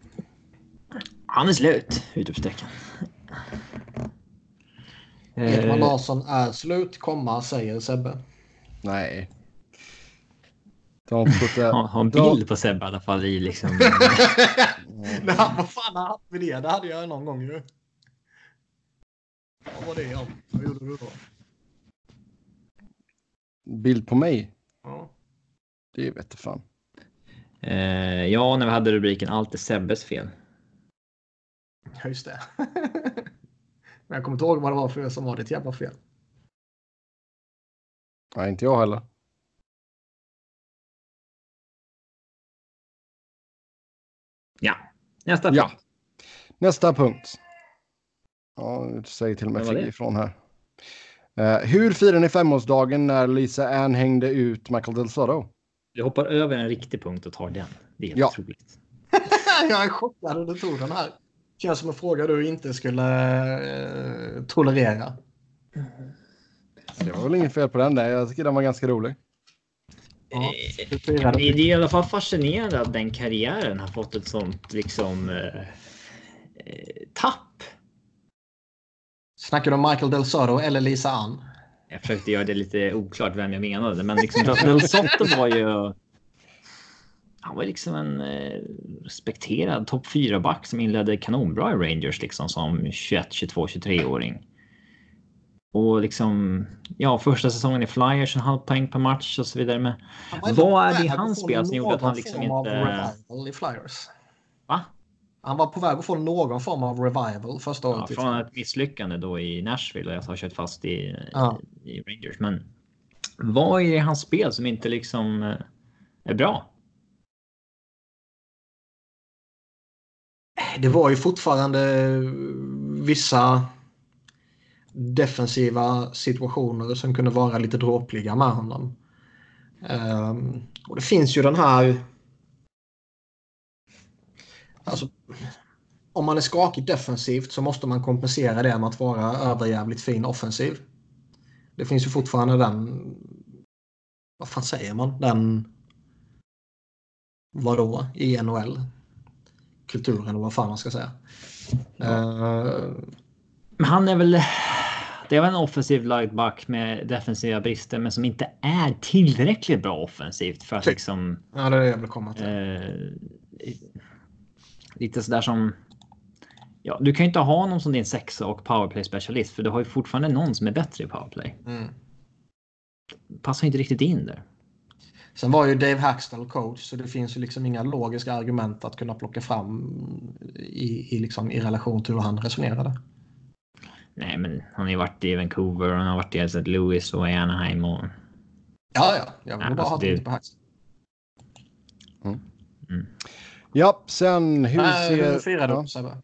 Speaker 2: Han är slut! Utropstecken.
Speaker 3: Ekman Larsson är slut, komma, säger Sebbe.
Speaker 1: Nej.
Speaker 2: De putte, ha, en bild de... på Sebbe i alla fall i liksom...
Speaker 3: Nej, vad fan har haft med det? Det hade jag någon gång ju. Vad var det om? Vad gjorde du då?
Speaker 1: Bild på mig?
Speaker 3: Ja.
Speaker 1: Det vete fan.
Speaker 2: Eh, ja, när vi hade rubriken Allt är Sebbes fel.
Speaker 3: Ja, just det. Men jag kommer inte ihåg vad det var för som var ditt jävla fel.
Speaker 1: Nej, inte jag heller.
Speaker 2: Ja, nästa punkt.
Speaker 1: Ja. Nästa punkt. Ja, säger till och med fri ifrån här. Uh, hur firar ni femårsdagen när Lisa Ann hängde ut Michael Del Soto?
Speaker 2: Du hoppar över en riktig punkt och tar den. Det är helt ja. otroligt.
Speaker 3: jag är chockad att du tog den här. Känns som en fråga du inte skulle uh, tolerera.
Speaker 1: Det var väl inget fel på den där. Jag tycker den var ganska rolig.
Speaker 2: Ja, det är i alla fall fascinerande att den karriären har fått ett sånt liksom eh, eh, tapp.
Speaker 3: Snackar du om Michael Del Soro eller Lisa Ann?
Speaker 2: Jag försökte göra det lite oklart vem jag menade, men liksom Del Sotto var ju. Han var liksom en eh, respekterad topp 4 back som inledde kanonbra i Rangers liksom som 21, 22, 23 åring. Och liksom, ja, första säsongen i Flyers, en halv poäng per match och så vidare. Men vad är det i hans spel som gjorde att han liksom inte...
Speaker 3: i Flyers.
Speaker 2: Va?
Speaker 3: Han var på väg att få någon form av revival första året.
Speaker 2: Ja, från ett misslyckande då i Nashville och jag har kört fast i, ja. i Rangers. Men vad är det i hans spel som inte liksom eh, är bra?
Speaker 3: Det var ju fortfarande vissa defensiva situationer som kunde vara lite dråpliga med honom. Um, och det finns ju den här... Alltså, om man är skakig defensivt så måste man kompensera det med att vara överjävligt fin offensiv. Det finns ju fortfarande den... Vad fan säger man? Den... Vadå? I NHL? Kulturen eller vad fan man ska säga. Ja. Uh,
Speaker 2: han är väl det är väl en offensiv lagd back med defensiva brister, men som inte är tillräckligt bra offensivt för att liksom.
Speaker 3: Ja, det är det jag vill komma till. Eh,
Speaker 2: lite sådär som. Ja, du kan ju inte ha någon som din sexa och powerplay specialist, för du har ju fortfarande någon som är bättre i powerplay. Mm. Passar inte riktigt in där.
Speaker 3: Sen var ju Dave Hackstall coach, så det finns ju liksom inga logiska argument att kunna plocka fram i, i, liksom, i relation till hur han resonerade.
Speaker 2: Nej, men han har ju varit i Vancouver och han har varit i St. Louis och i Anaheim och...
Speaker 3: Ja, ja. Jag vill ja, bara alltså ha det på Hax.
Speaker 1: Mm. Mm. Ja, sen hur
Speaker 3: Nej,
Speaker 1: ser...
Speaker 3: Hur firar du, Sebbe?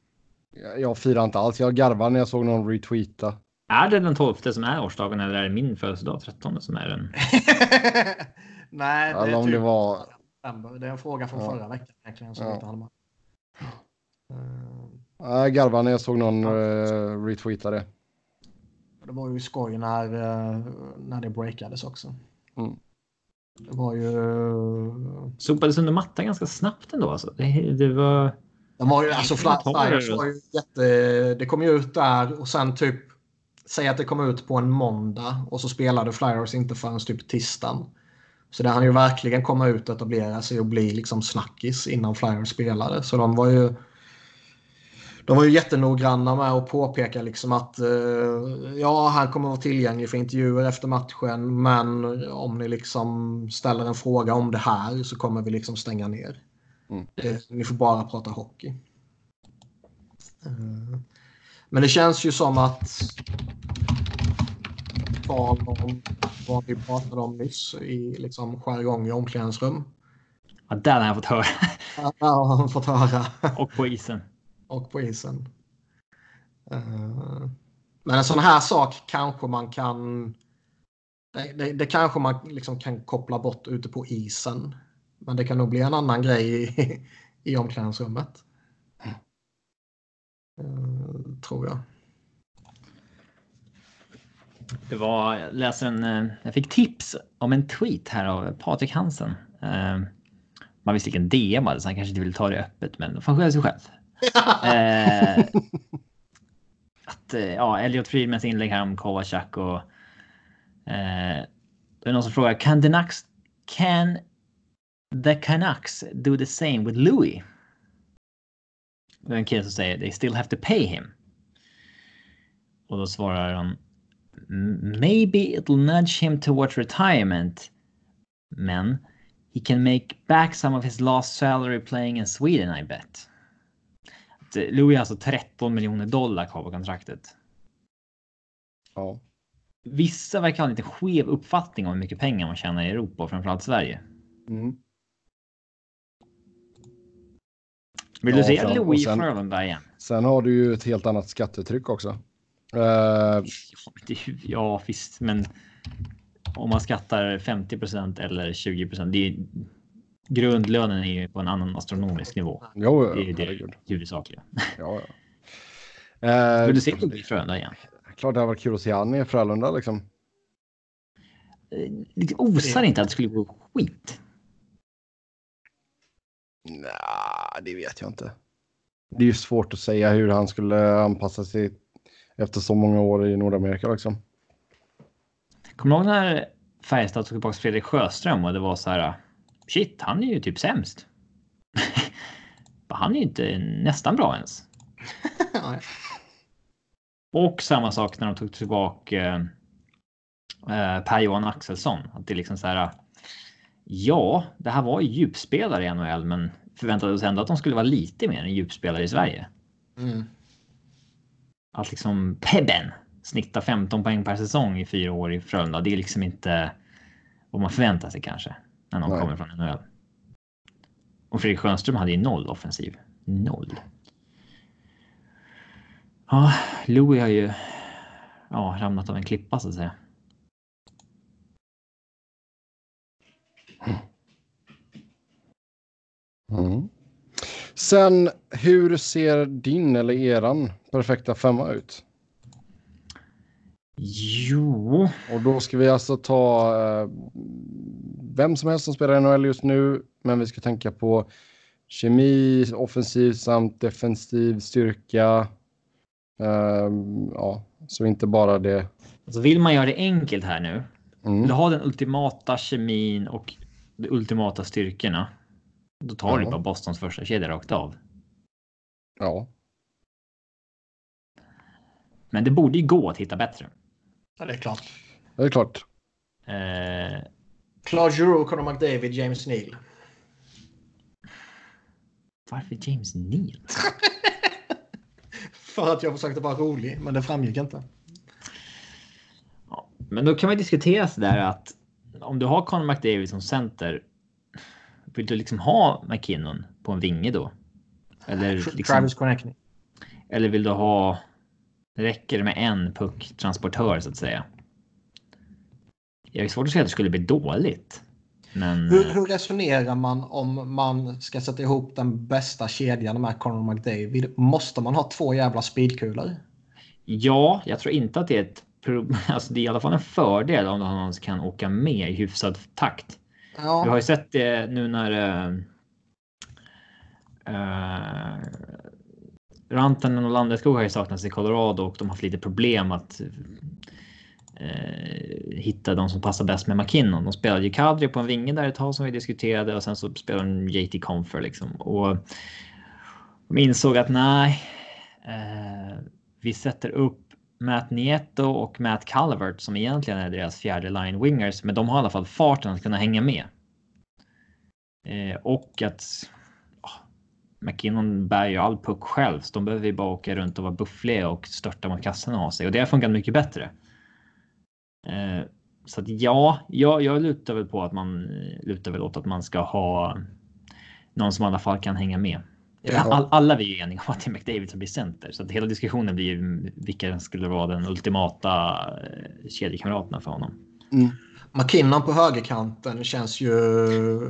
Speaker 1: Jag firar inte alls. Jag garvade när jag såg någon retweeta
Speaker 2: Är det den 12 som är årsdagen eller är det min födelsedag 13 som är den?
Speaker 3: Nej, det
Speaker 1: Eller
Speaker 3: är, typ
Speaker 1: det var...
Speaker 3: det är en fråga från
Speaker 1: Ja.
Speaker 3: förra veckan egentligen. Som
Speaker 1: Ja.
Speaker 3: inte med. Eh,
Speaker 1: Jag garvade när jag såg någon uh, retweeta det.
Speaker 3: Det var ju skoj när, eh, när det breakades också.
Speaker 1: Mm.
Speaker 3: Det var ju...
Speaker 2: Sopades under mattan ganska snabbt ändå. Alltså. Det, det var...
Speaker 3: De var ju, alltså Flyers
Speaker 2: då.
Speaker 3: var ju jätte... Det kom ju ut där och sen typ... Säg att det kom ut på en måndag och så spelade Flyers inte förrän typ tisdagen. Så det hann ju verkligen komma ut och etablera sig och bli liksom snackis innan Flyers spelade. Så de var ju... De var ju jättenoggranna med att påpeka liksom att eh, ja, han kommer att vara tillgänglig för intervjuer efter matchen. Men om ni liksom ställer en fråga om det här så kommer vi liksom stänga ner.
Speaker 1: Mm.
Speaker 3: Eh, ni får bara prata hockey. Eh, men det känns ju som att tal om vad vi pratade om nyss i liksom jargong i omklädningsrum.
Speaker 2: Ja, där har jag fått höra.
Speaker 3: Ja, har han fått höra.
Speaker 2: Och på isen
Speaker 3: och på isen. Eh, men en sån här sak kanske man kan... Det, det, det kanske man liksom kan koppla bort ute på isen. Men det kan nog bli en annan grej i, i omklädningsrummet. Eh, tror jag.
Speaker 2: Det var, jag läste en, eh, jag fick tips om en tweet här av Patrik Hansen. Eh, man visste vilken DM hade så han kanske inte ville ta det öppet men får skylla sig själv. Eh, att, eh, ja, Elliot Friedmans inlägg här om Kovacak och eh, det är någon som frågar kan can the Canucks do the same with Louis? Det är en kille som säger they still have to pay him. Och då svarar de Maybe it'll nudge him towards retirement. Men he can make back some of his lost salary playing in Sweden I bet. Att, eh, Louis har alltså 13 miljoner dollar kvar på kontraktet.
Speaker 1: Ja.
Speaker 2: Vissa verkar ha en lite skev uppfattning om hur mycket pengar man tjänar i Europa och framförallt Sverige.
Speaker 1: Mm.
Speaker 2: Vill
Speaker 1: Ja,
Speaker 2: du se
Speaker 1: fram- och
Speaker 2: Louis
Speaker 1: sen-
Speaker 2: Frölunda igen?
Speaker 1: Sen har du ju ett helt annat skattetryck också. Eh,
Speaker 2: Ja, det Ja, visst, men om man skattar 50% eller 20 det grundlönen är ju på en annan astronomisk nivå.
Speaker 1: jo,
Speaker 2: Det är ju det huvudsakliga.
Speaker 1: Ja, ja. Eh,
Speaker 2: du se Louis Frölunda igen?
Speaker 1: Klart det hade varit kul att se han i Frölunda liksom.
Speaker 2: Eh, Det osar inte att det skulle gå skit.
Speaker 1: Nej, det vet jag inte. Det är ju svårt att säga hur han skulle anpassa sig efter så många år i Nordamerika liksom.
Speaker 2: Kommer du ihåg när Färjestad tog tillbaka Fredrik Sjöström och det var så här. Shit, han är ju typ sämst. han är ju inte nästan bra ens. Och samma sak när de tog tillbaka eh, Per-Johan Axelsson. Att det är liksom så här. Ja, det här var ju djupspelare i NHL, men förväntade oss ändå att de skulle vara lite mer än djupspelare i Sverige.
Speaker 3: Mm.
Speaker 2: Att liksom Pebben snittar 15 poäng per säsong i fyra år i Frölunda. Det är liksom inte vad man förväntar sig kanske när någon
Speaker 1: Nej.
Speaker 2: kommer från NHL. Och Fredrik Schönström hade ju noll offensiv. Noll. Ja, Louis har ju ja, ramlat av en klippa så att säga.
Speaker 1: Mm. Sen, hur ser din eller eran perfekta femma ut?
Speaker 2: Jo,
Speaker 1: Och då ska vi alltså ta eh, vem som helst som spelar i NHL just nu, men vi ska tänka på kemi, offensiv samt defensiv styrka. Ehm, ja, så inte bara det.
Speaker 2: alltså vill man göra det enkelt här nu. Vill
Speaker 1: Mm.
Speaker 2: du ha den ultimata kemin och de ultimata styrkorna. Då tar du
Speaker 1: Ja.
Speaker 2: bara Bostons första kedja rakt av.
Speaker 1: Ja,
Speaker 2: Men det borde ju gå att hitta bättre.
Speaker 3: Ja, det är klart.
Speaker 1: det är klart.
Speaker 2: Eh,
Speaker 3: Claude Giroux, Conor McDavid, James Neal.
Speaker 2: varför James Neal?
Speaker 3: För att jag försökte vara rolig, men det framgick inte.
Speaker 2: Ja, men då kan man diskutera så där att om du har Conor McDavid som center. Vill du liksom ha McKinnon på en vinge då? Eller, liksom,
Speaker 3: Travis Konechny.
Speaker 2: eller vill du ha Det räcker med en pucktransportör så att säga. Jag är svårt att säga att det skulle bli dåligt. Men...
Speaker 3: Hur, hur, resonerar man om man ska sätta ihop den bästa kedjan med Conor McDavid? Måste man ha två jävla speedkulor?
Speaker 2: Ja, jag tror inte att det är ett Alltså det är i alla fall en fördel om någon kan åka med i hyfsad takt. Ja. Vi har ju sett det nu när uh, uh, Rantanen och Landeskog har ju saknats i Colorado och de har haft lite problem att eh, hitta de som passar bäst med McKinnon. De spelade ju Kadri på en vinge där ett tag som vi diskuterade och sen så spelade de JT Confer liksom. Och de insåg att nej, eh, vi sätter upp Matt Nieto och Matt Calvert som egentligen är deras fjärde line wingers, men de har i alla fall farten att kunna hänga med. Eh, och att McKinnon bär ju all puck själv, så de behöver ju bara åka runt och vara buffliga och störta mot kassen av sig och det har funkat mycket bättre. Eh, så att ja, jag, jag lutar väl på att man lutar väl åt att man ska ha någon som i alla fall kan hänga med. All, alla vi är eniga om att det är McDavid som blir center, så att hela diskussionen blir ju vilka skulle vara den ultimata eh, kedjekamraterna för honom.
Speaker 3: Mm. McKinnon på högerkanten känns ju...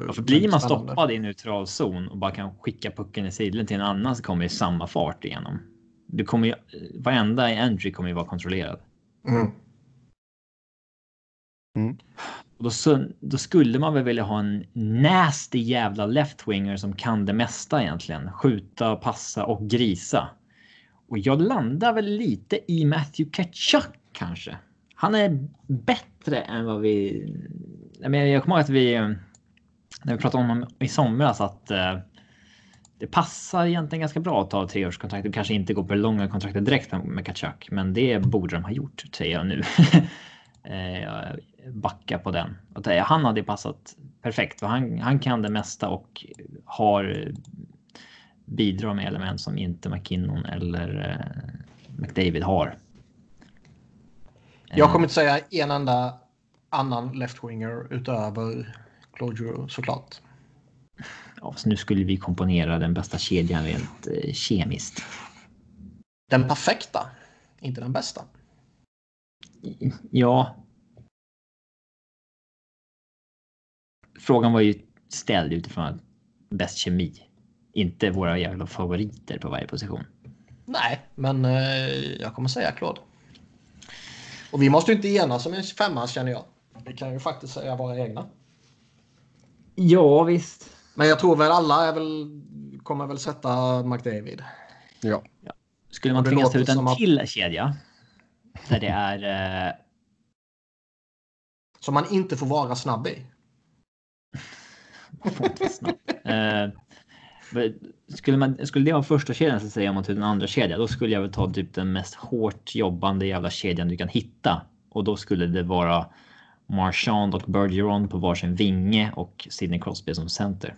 Speaker 2: Ja, för blir man stoppad i neutral zon och bara kan skicka pucken i sidled till en annan så kommer ju samma fart igenom. Du kommer ju, varenda entry kommer ju vara kontrollerad. Mm. Mm. Och då, då, skulle man väl vilja ha en nasty jävla left-winger som kan det mesta egentligen. Skjuta, passa och grisa. Och jag landar väl lite i Matthew Ketchuk kanske. Han är bättre än vad vi... Jag, menar, jag kommer ihåg att vi... När vi pratade om honom i somras att uh, det passar egentligen ganska bra att ta treårskontrakt och kanske inte gå på långa kontraktet direkt med Kachuk. Men det borde de ha gjort, säger jag nu. Eh, Eh, backa på den. Han hade passat perfekt för han, han kan det mesta och har bidrar med element som inte McKinnon eller eh, McDavid har.
Speaker 3: Jag kommer inte säga en enda annan left-winger utöver Claude Giroux såklart.
Speaker 2: Ja, så nu skulle vi komponera den bästa kedjan rent eh, kemiskt.
Speaker 3: Den perfekta, inte den bästa.
Speaker 2: Ja. Frågan var ju ställd utifrån bäst kemi. Inte våra jävla favoriter på varje position.
Speaker 3: Nej, men eh, jag kommer säga Claude. Och vi måste ju inte enas om en femma känner jag. Vi kan ju faktiskt säga våra egna.
Speaker 2: Ja, visst.
Speaker 3: Men jag tror väl alla är väl, kommer väl sätta McDavid.
Speaker 1: Ja.
Speaker 2: ja. Skulle man tvingas ta ut en till att... kedja där det är... Eh...
Speaker 3: Som man inte får vara snabb i.
Speaker 2: eh, skulle, man, skulle det vara första kedjan så säger man till den andra kedjan, då skulle jag väl ta typ den mest hårt jobbande jävla kedjan du kan hitta. Och då skulle det vara Marchand och Bergeron på varsin vinge och Sidney Crosby som center.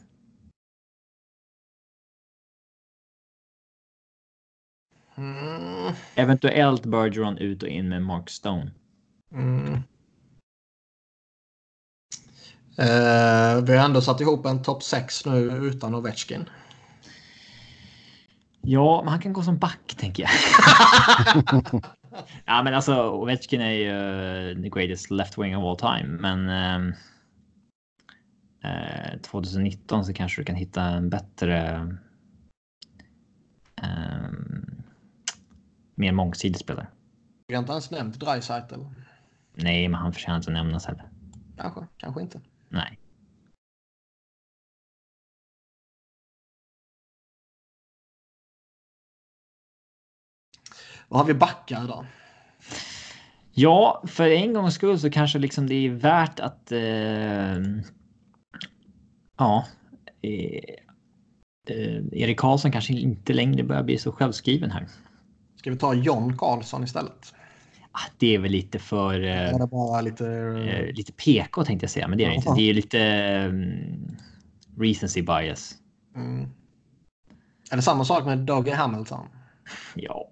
Speaker 2: Mm. Eventuellt Bergeron ut och in med Mark Stone. Mm.
Speaker 3: Uh, vi har ändå satt ihop en topp 6 nu utan Ovechkin.
Speaker 2: Ja, men han kan gå som back tänker jag. ja, men alltså Ovechkin är ju uh, the greatest left wing of all time, men uh, 2019 så kanske du kan hitta en bättre um, mer mångsidig spelare.
Speaker 3: Vi har inte ens nämnt Dreisaitl.
Speaker 2: Nej, men han förtjänar inte att nämnas heller.
Speaker 3: Kanske, kanske inte.
Speaker 2: Nej.
Speaker 3: Vad har vi backar då?
Speaker 2: Ja, för en gångs skull så kanske liksom det är värt att. Eh, ja. Eh, eh, Erik Karlsson kanske inte längre börjar bli så självskriven här.
Speaker 3: Ska vi ta John Karlsson istället?
Speaker 2: Ah, det är väl lite för...
Speaker 3: Eh, bara lite...
Speaker 2: Eh, lite PK tänkte jag säga, men det är det inte. Det är lite um, recency bias. Mm.
Speaker 3: Är det samma sak med Dougie Hamilton?
Speaker 2: Ja,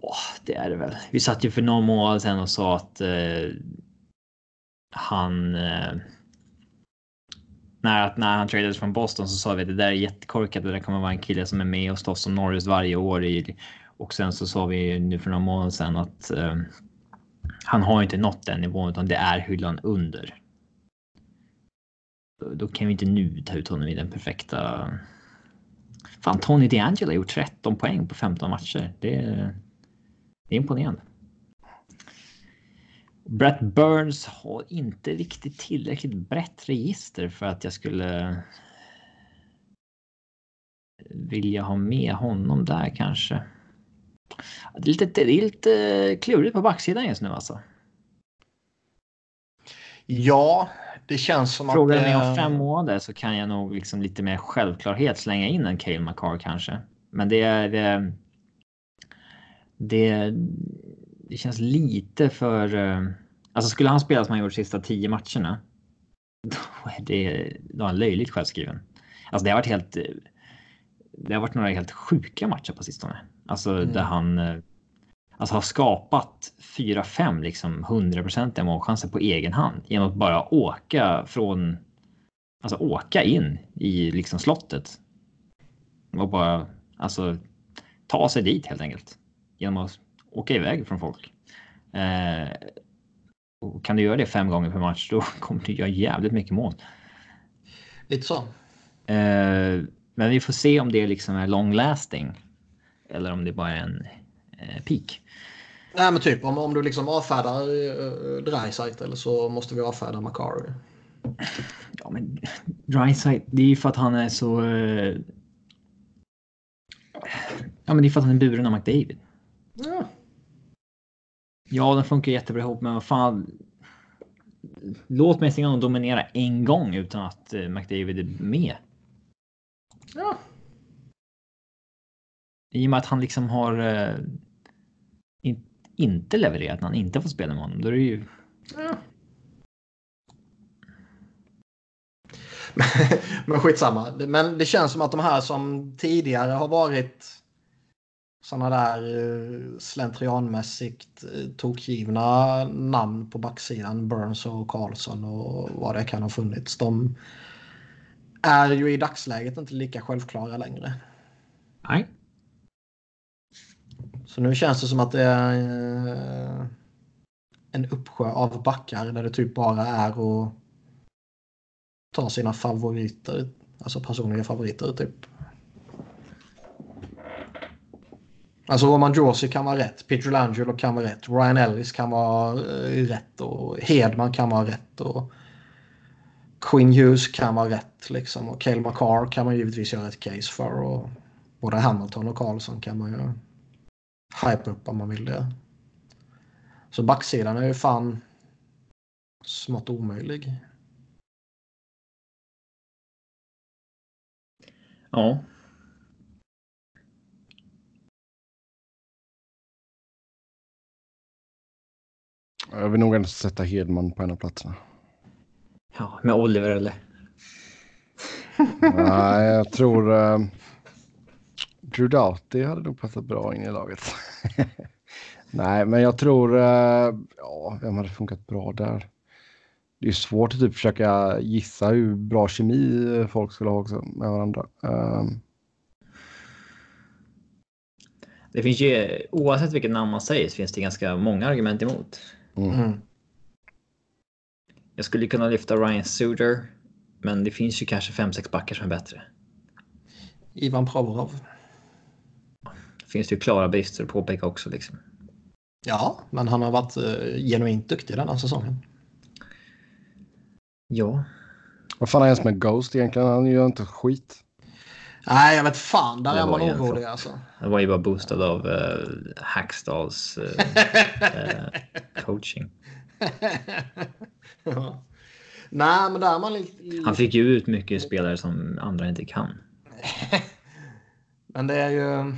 Speaker 2: det är det väl. Vi satt ju för några månader sedan och sa att eh, han... Eh, när, när han tradades från Boston så sa vi att det där är jättekorkat. Det där kommer vara en kille som är med och slåss om Norris varje år i Och sen så sa vi nu för några månader sedan att eh, han har inte nått den nivån utan det är hyllan under. Då kan vi inte nu ta ut honom i den perfekta. Fan, Tony DeAngelo har gjort 13 poäng på 15 matcher. Det är, det är imponerande. Brett Burns har inte riktigt tillräckligt brett register för att jag skulle vilja ha med honom där kanske. Det är lite, det är lite klurigt på backsidan just nu alltså.
Speaker 3: Ja, det känns som
Speaker 2: Frågar
Speaker 3: att...
Speaker 2: ni
Speaker 3: eh,
Speaker 2: om fem månader så kan jag nog liksom lite mer självklarhet slänga in en Cale McCarr kanske. Men det är. eh, Det, det känns lite för. eh, Alltså skulle han spela som han gjort sista tio matcherna. Då är det då är han löjligt självskriven. Alltså det har varit helt. eh, Det har varit några helt sjuka matcher på sistone. Alltså
Speaker 3: Mm.
Speaker 2: där han. eh, Alltså har skapat 4-5 liksom 100% målchanser på egen hand genom att bara åka från. Alltså åka in i liksom slottet. Och bara alltså ta sig dit helt enkelt. Genom att åka iväg från folk. Eh, och kan du göra det fem gånger per match då kommer du göra jävligt mycket mål.
Speaker 3: Lite så.
Speaker 2: Eh, men vi får se om det liksom är long lasting. Eller om det bara är en eh, peak.
Speaker 3: Nej men typ om, om du liksom avfärdar uh, Dreisaitl eller så måste vi avfärda Macari.
Speaker 2: Ja, men Dreisaitl, det är ju för att han är så. Eh... Ja, men det är för att han är buren av McDavid.
Speaker 3: Ja.
Speaker 2: Ja, den funkar jättebra ihop, men vad fan. Låt honom dominera en gång utan att eh, McDavid är med.
Speaker 3: ja.
Speaker 2: I och med att han liksom har. Eh, in, inte levererat när han inte får spela med honom. Då är det ju.
Speaker 3: ja. men skitsamma. Men det känns som att de här som tidigare har varit sådana där eh, slentrianmässigt eh, tokgivna namn på backsidan. Burns och Karlsson och vad det kan ha funnits. De är ju i dagsläget inte lika självklara längre.
Speaker 2: Nej.
Speaker 3: Så nu känns det som att det är eh, en uppsjö av backar där det typ bara är att ta sina favoriter, alltså personliga favoriter typ. Alltså Roman Josi kan vara rätt, Peter Langelo kan vara rätt, Ryan Ellis kan vara eh, rätt och Hedman kan vara rätt och Quinn Hughes kan vara rätt liksom och Cale McCarr kan man givetvis göra ett case för och både Hamilton och Karlsson kan man ju hype upp om man vill det. Så backsidan är ju fan smått omöjlig.
Speaker 2: Ja.
Speaker 1: Jag vill nog ändå sätta Hedman på en av platserna.
Speaker 2: Ja, med Oliver eller?
Speaker 1: Nej, jag tror uh, Drew Doughty hade nog passat bra in i laget. Nej, men jag tror, uh, ja, vem hade funkat bra där? Det är svårt att typ försöka gissa hur bra kemi folk skulle ha också med varandra. Um,
Speaker 2: Det finns ju oavsett vilket namn man säger så finns det ganska många argument emot.
Speaker 1: mm.
Speaker 3: Mm.
Speaker 2: Jag skulle kunna lyfta Ryan Suter, men det finns ju kanske fem sex backar som är bättre.
Speaker 3: Ivan Provorov.
Speaker 2: Det finns ju klara brister att påpeka också liksom.
Speaker 3: Ja, men han har varit uh, genuint duktig den här säsongen.
Speaker 2: Ja,
Speaker 1: Vad fan är ens med Ghost egentligen? Han gör inte skit.
Speaker 3: Nej, jag vet fan. Där
Speaker 2: Det
Speaker 3: är man orolig alltså.
Speaker 2: det var ju bara boostad av uh, Hackstalls eh, eh, coaching.
Speaker 3: ja. Nej, men där är man lite...
Speaker 2: Han fick ju ut mycket spelare som andra inte kan.
Speaker 3: Men det är ju...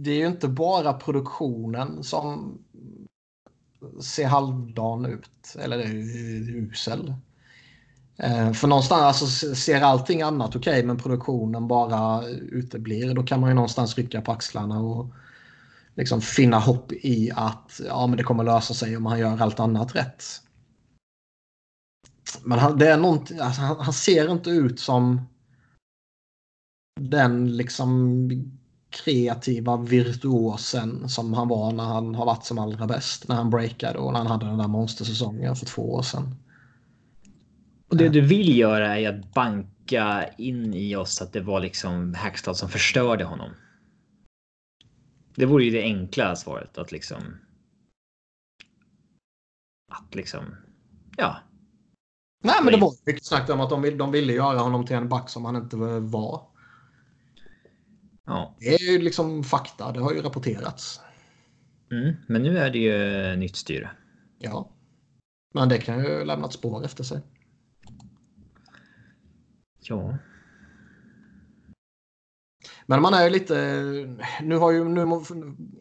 Speaker 3: Det är ju inte bara produktionen som ser halvdan ut. Eller är usel. Eh, för någonstans alltså, ser allting annat okej men produktionen bara uteblir. Då kan man ju någonstans rycka på axlarna och liksom finna hopp i att ja, men det kommer lösa sig om han gör allt annat rätt. Men han, det är någonting, alltså, han, han ser inte ut som den liksom kreativa virtuosen som han var när han har varit som allra bäst. När han breakade och när han hade den där monstersäsongen för två år sedan.
Speaker 2: Och det du vill göra är att banka in i oss att det var liksom Hackstad som förstörde honom. Det vore ju det enkla svaret att liksom. Att liksom. Ja.
Speaker 3: Nej, men det var mycket snack om att de, vill, de ville göra honom till en back som han inte var.
Speaker 2: Ja.
Speaker 3: Det är ju liksom fakta. Det har ju rapporterats.
Speaker 2: Mm, men nu är det ju nytt styre.
Speaker 3: Ja. Men det kan ju lämna ett spår efter sig.
Speaker 2: Ja.
Speaker 3: Men man är ju lite... Nu har ju nu,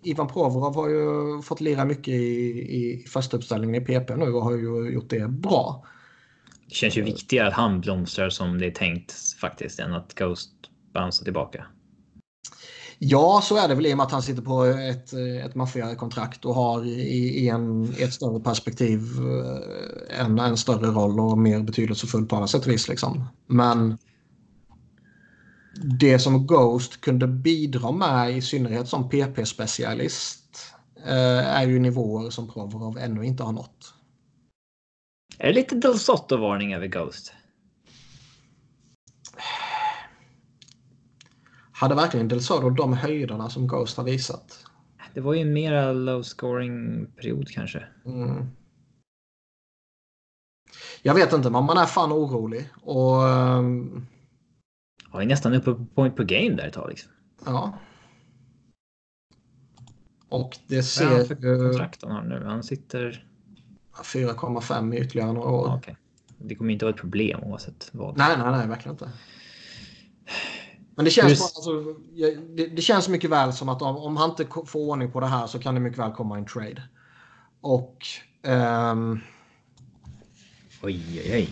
Speaker 3: Ivan Provorov har ju fått lira mycket i, i första uppställningen i PP nu och har ju gjort det bra.
Speaker 2: Det känns ju viktigare att han blomstrar som det är tänkt faktiskt än att Ghost bouncear tillbaka.
Speaker 3: Ja, så är det väl i och med att han sitter på ett, ett maffiakontrakt och har i, i, en, i ett större perspektiv eh, en, en större roll och mer betydelsefull på alla sätt och vis. Liksom. Men det som Ghost kunde bidra med, i synnerhet som PP-specialist, eh, är ju nivåer som Provorov ännu inte har nått.
Speaker 2: Är det lite Del Sotto-varning över Ghost?
Speaker 3: Hade verkligen Del Soto de höjderna som Ghost har visat?
Speaker 2: Det var ju en mera low scoring period kanske.
Speaker 3: Mm. Jag vet inte, men man är fan orolig. Och... Um...
Speaker 2: Ja, är nästan uppe på point per game där ett tag. Liksom.
Speaker 3: Ja. Och det ser... Vad
Speaker 2: för kontrakt han har nu? Han sitter...
Speaker 3: 4,5 i ytterligare några år.
Speaker 2: Ja, okay. Det kommer inte vara ett problem oavsett vad.
Speaker 3: Nej, nej, nej, verkligen inte. Men det känns, bara, alltså, det, det, känns mycket väl som att om, om, han inte får ordning på det här så kan det mycket väl komma en trade. Och... Um,
Speaker 2: oj, oj, oj.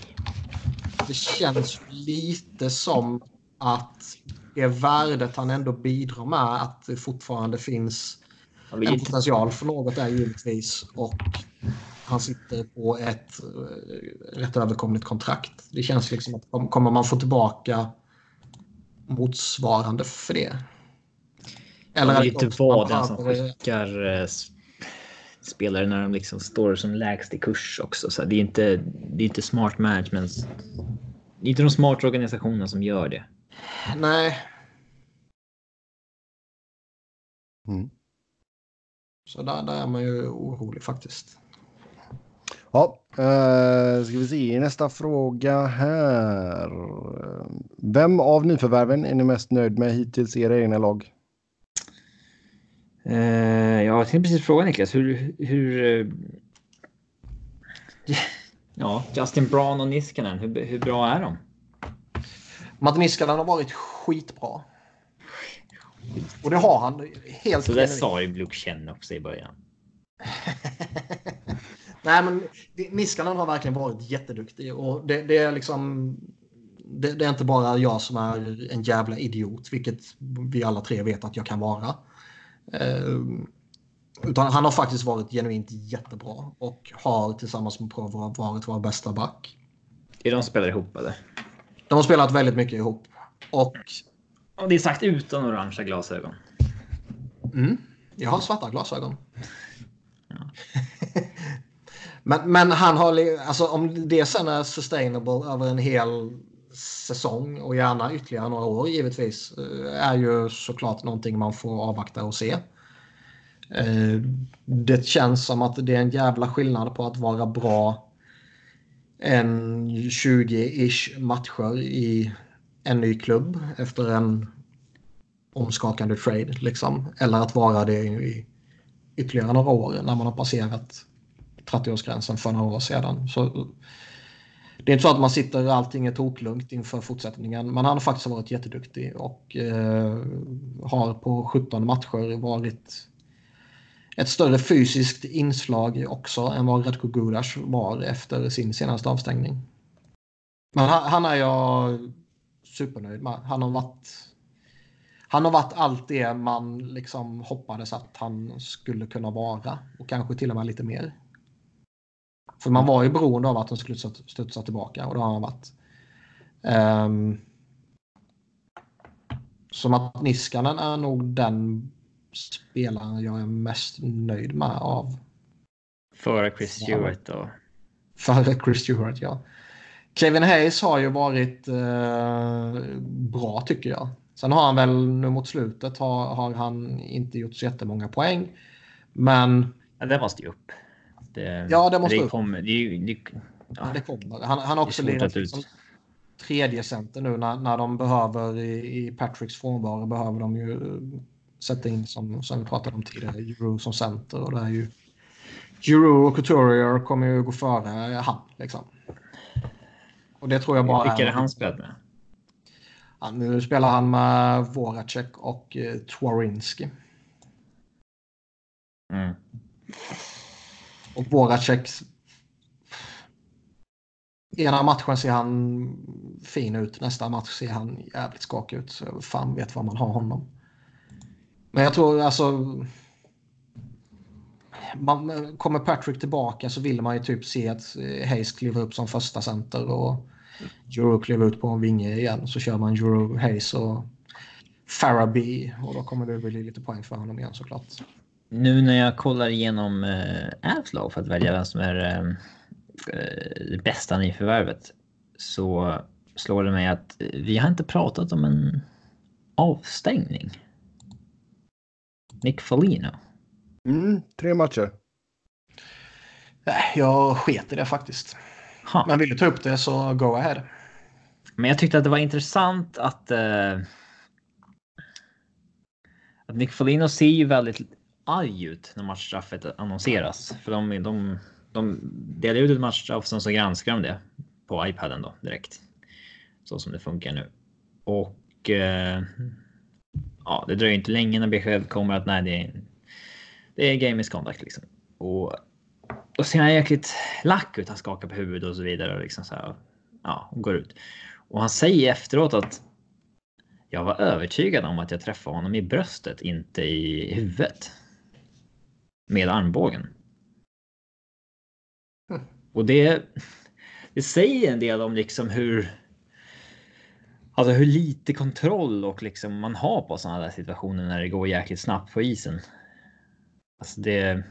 Speaker 3: Det känns lite som att det värdet han ändå bidrar med att det fortfarande finns en potential för något är givetvis. Och han sitter på ett eh, rätt överkomligt kontrakt. Det känns liksom att kommer man få tillbaka motsvarande för det?
Speaker 2: Eller ja, inte vara den som skickar eh, spelare när de liksom står som lägst i kurs också. Så det är inte, det är inte smart management. Det är inte de smarta organisationerna som gör det.
Speaker 3: Nej.
Speaker 1: Mm.
Speaker 3: Så där, där är man ju orolig faktiskt.
Speaker 1: Ja, uh, ska vi se nästa fråga här. Vem av nyförvärven är ni mest nöjd med hittills i era egna lag?
Speaker 2: Uh, jag tänkte precis fråga Niklas hur, hur uh, Ja, Justin Brown och Niskanen, hur, hur bra är de?
Speaker 3: Matt Niskanen har varit skitbra. Och det har han. Helt
Speaker 2: Så det sa ju Luke Chen också i början.
Speaker 3: Nej, men Niskanen har verkligen varit jätteduktig och det, det är liksom. Det, det, är inte bara jag som är en jävla idiot, vilket vi alla tre vet att jag kan vara. Eh, utan han har faktiskt varit genuint jättebra och har tillsammans med Provorov varit vår bästa back.
Speaker 2: Är de spelar ihop eller?
Speaker 3: De har spelat väldigt mycket ihop. Och...
Speaker 2: och det är sagt utan orangea glasögon.
Speaker 3: Mm. Jag har svarta glasögon. Ja men, men han har, alltså om det sen är sustainable över en hel säsong och gärna ytterligare några år givetvis eh, är ju såklart någonting man får avvakta och se. Eh, det känns som att det är en jävla skillnad på att vara bra en 20-ish matcher i en ny klubb efter en omskakande trade. Liksom. Eller att vara det i ytterligare några år när man har passerat 30-årsgränsen för några år sedan. Så det är inte så att man sitter allting är toklugnt inför fortsättningen. Men han har faktiskt varit jätteduktig och eh, har på 17 matcher varit ett större fysiskt inslag också än vad Radko Gudas var efter sin senaste avstängning. Men han, han är jag supernöjd med. Han har varit han har varit allt det man liksom hoppades att han skulle kunna vara och kanske till och med lite mer. För man var ju beroende av att han skulle studsa tillbaka och det har han varit. Um, som att Niskanen är nog den spelaren jag är mest nöjd med av.
Speaker 2: Före Chris Stewart och...
Speaker 3: Före Chris Stewart, ja. Kevin Hayes har ju varit eh, bra tycker jag. Sen har han väl nu mot slutet har, har han inte gjort så jättemånga poäng. Men...
Speaker 2: Ja, det måste ju upp.
Speaker 3: Det, ja, det måste
Speaker 2: det
Speaker 3: upp.
Speaker 2: Kommer, det, det,
Speaker 3: ja. det kommer. Han, han har också lirat liksom, tredje center nu när, när de behöver i, i Patricks frånvaro behöver de ju sätta in som, som vi pratade om tidigare, Euro som center och det är ju Euro och Couturier kommer ju gå före han liksom. Och det tror jag bara
Speaker 2: Vilka är det han spelat med?
Speaker 3: Ja, nu spelar han med Voracek och eh, Twarinski.
Speaker 2: Mm.
Speaker 3: Och Voracek... Ena matchen ser han fin ut, nästa match ser han jävligt skakig ut. Så fan vet var man har honom. Men jag tror alltså... Man, kommer Patrick tillbaka så vill man ju typ se att eh, Hayes kliver upp som första center och Euro kliver ut på en vinge igen. Så kör man Euro, Hayes och Farabee och då kommer det bli lite poäng för honom igen såklart.
Speaker 2: Nu när jag kollar igenom eh, Avs för att välja vem som är eh, det bästa nyförvärvet så slår det mig att vi har inte pratat om en avstängning. Nick Folino.
Speaker 1: Mm, tre matcher.
Speaker 3: Nej, jag sket i det faktiskt. Ha. Men vill du ta upp det så go ahead.
Speaker 2: Men jag tyckte att det var intressant att. Uh, att Nick Folino ser ju väldigt arg ut när matchstraffet annonseras. För de, de, de delar ut ett matchstraff som så granskar de det på iPaden då direkt. Så som det funkar nu. Och eh, ja, det dröjer inte länge när beskedet kommer att nej, det är, det är game misconduct liksom. Och då ser han jäkligt lack ut. Han skakar på huvudet och så vidare och liksom så här. Ja, och går ut. Och han säger efteråt att jag var övertygad om att jag träffade honom i bröstet, inte i huvudet. Med armbågen. Mm. Och det, det säger en del om liksom hur Alltså hur lite kontroll och liksom man har på sådana där situationer när det går jäkligt snabbt på isen. Alltså det.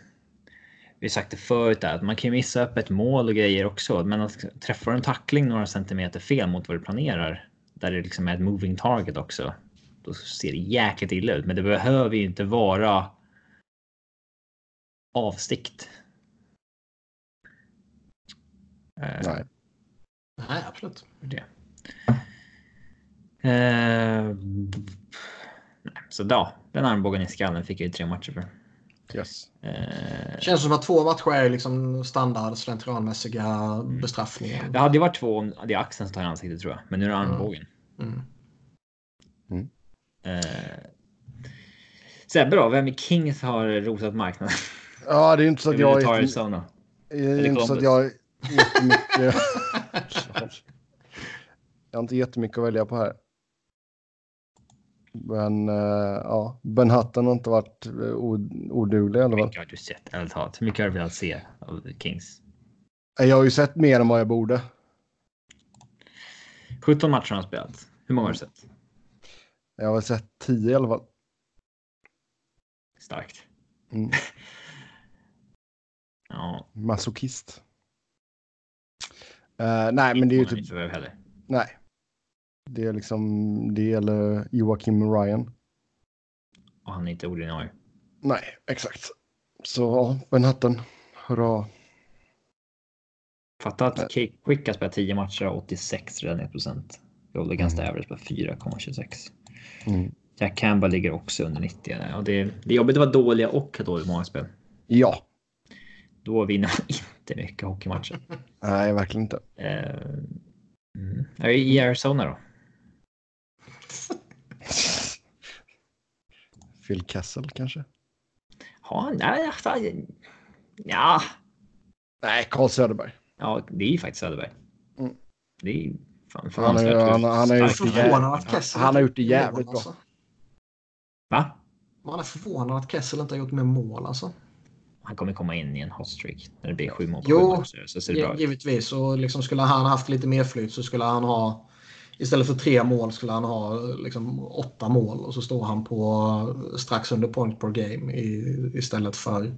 Speaker 2: Vi har sagt det förut där, att man kan missa upp ett mål och grejer också, men att träffa en tackling några centimeter fel mot vad du planerar, där det liksom är ett moving target också, då ser det jäkligt illa ut. Men det behöver ju inte vara avstikt.
Speaker 1: Nej.
Speaker 3: Nej, absolut.
Speaker 2: Det. Eh, så ja, den armbågen i skallen fick jag ju tre matcher för.
Speaker 1: Yes.
Speaker 3: Eh, Känns som att två matcher är liksom standard slentrianmässiga bestraffningar.
Speaker 2: Det hade ju varit två om det är axeln som tar i ansiktet tror jag. Men nu är det armbågen.
Speaker 3: Mm.
Speaker 1: Mm.
Speaker 2: Eh, Sebbe då, vem i Kings har rotat marknaden?
Speaker 1: Ja, det är inte så att jag...
Speaker 2: Är Arizona.
Speaker 1: Det är inte så att jag jättemycket... Jag har inte jättemycket att välja på här. Men uh, ja, Ben Hutton har inte varit uh, oduglig i alla fall.
Speaker 2: Mycket har du sett? Ärligt talat, hur mycket har du velat se av Kings?
Speaker 1: Jag har ju sett mer än vad jag borde.
Speaker 2: 17 matcher har han spelat. Hur många har du sett?
Speaker 1: Jag har sett 10 i alla fall.
Speaker 2: Starkt.
Speaker 1: Mm.
Speaker 2: ja.
Speaker 1: Masochist. Uh, nej, men det är ju typ...
Speaker 2: Heller.
Speaker 1: Nej. Det är liksom, det gäller Joakim Ryan.
Speaker 2: Och han är inte ordinarie.
Speaker 1: Nej, exakt. Så ja, Ben Hutton, hurra.
Speaker 2: Fatta att Kate Quick har spelat 10 matcher och 86 räddningsprocent. Roll against mm. average på 4,26.
Speaker 1: Mm.
Speaker 2: Jack Campbell ligger också under 90. Och det, det är jobbigt att vara dåliga och ha dåligt många spel.
Speaker 1: Ja.
Speaker 2: Då vinner man inte mycket hockeymatcher.
Speaker 1: Nej, verkligen inte.
Speaker 2: Uh, i Arizona då.
Speaker 1: Phil Kessel kanske?
Speaker 2: Ja, nej, ja.
Speaker 1: Nej, Carl Söderberg.
Speaker 2: Ja, det är ju faktiskt Söderberg.
Speaker 1: Mm.
Speaker 2: Det är fan, fan
Speaker 1: han, är, han, han, har gjort det
Speaker 3: jävligt,
Speaker 1: han har gjort det jävligt bra. Alltså.
Speaker 2: Va?
Speaker 3: Man är förvånad att Kessel inte har gjort mer mål alltså
Speaker 2: han kommer komma in i en hot streak när det blir sju mål på
Speaker 3: jo,
Speaker 2: sju matcher. Så ser det bra
Speaker 3: givetvis. Och liksom skulle han haft lite mer flyt så skulle han ha istället för tre mål skulle han ha liksom åtta mål och så står han på strax under point per game i, istället för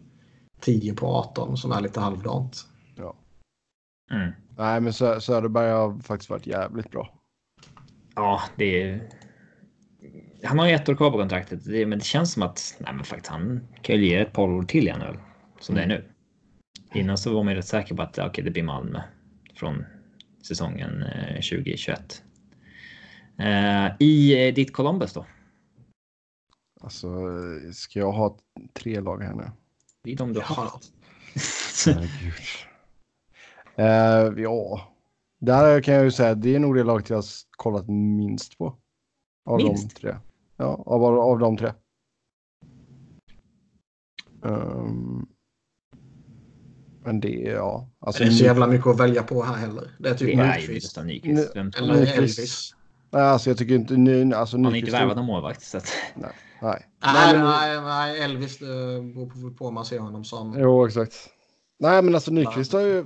Speaker 3: 10 på 18 som är lite halvdant.
Speaker 1: Ja.
Speaker 2: Mm.
Speaker 1: Nej, men Sö- Söderberg har faktiskt varit jävligt bra.
Speaker 2: Ja, det är. Han har ju ett år kvar på kontraktet, men det känns som att nej, men faktiskt, han kan ju ge ett par år till igen nu, som det är nu. Innan så var man ju rätt säker på att okay, det blir Malmö från säsongen eh, 2021. Eh, I eh, ditt Columbus då?
Speaker 1: Alltså, ska jag ha tre lag här nu?
Speaker 2: Det är de du har.
Speaker 3: Ja,
Speaker 1: Herregud. Eh, ja, där kan jag ju säga att det är nog det laget jag har kollat minst på. Av
Speaker 2: Minst?
Speaker 1: de tre. Ja, av, av de tre. Ehm, men det är ja. Alltså,
Speaker 3: det är så jävla mycket att välja på här heller. Det är typ
Speaker 2: ju
Speaker 3: Nyqvist.
Speaker 2: nästan Nyqvist. Vem
Speaker 3: Eller. Elvis.
Speaker 1: Nej, alltså jag tycker inte ny, alltså,
Speaker 2: Han har inte värvat någon målvakt. Så att,
Speaker 1: Nej. Nej.
Speaker 3: Nej,
Speaker 1: men-
Speaker 3: nej, nej, Elvis det beror på, på om man ser honom som...
Speaker 1: Jo, exakt. Nej, men alltså Nyqvist har ju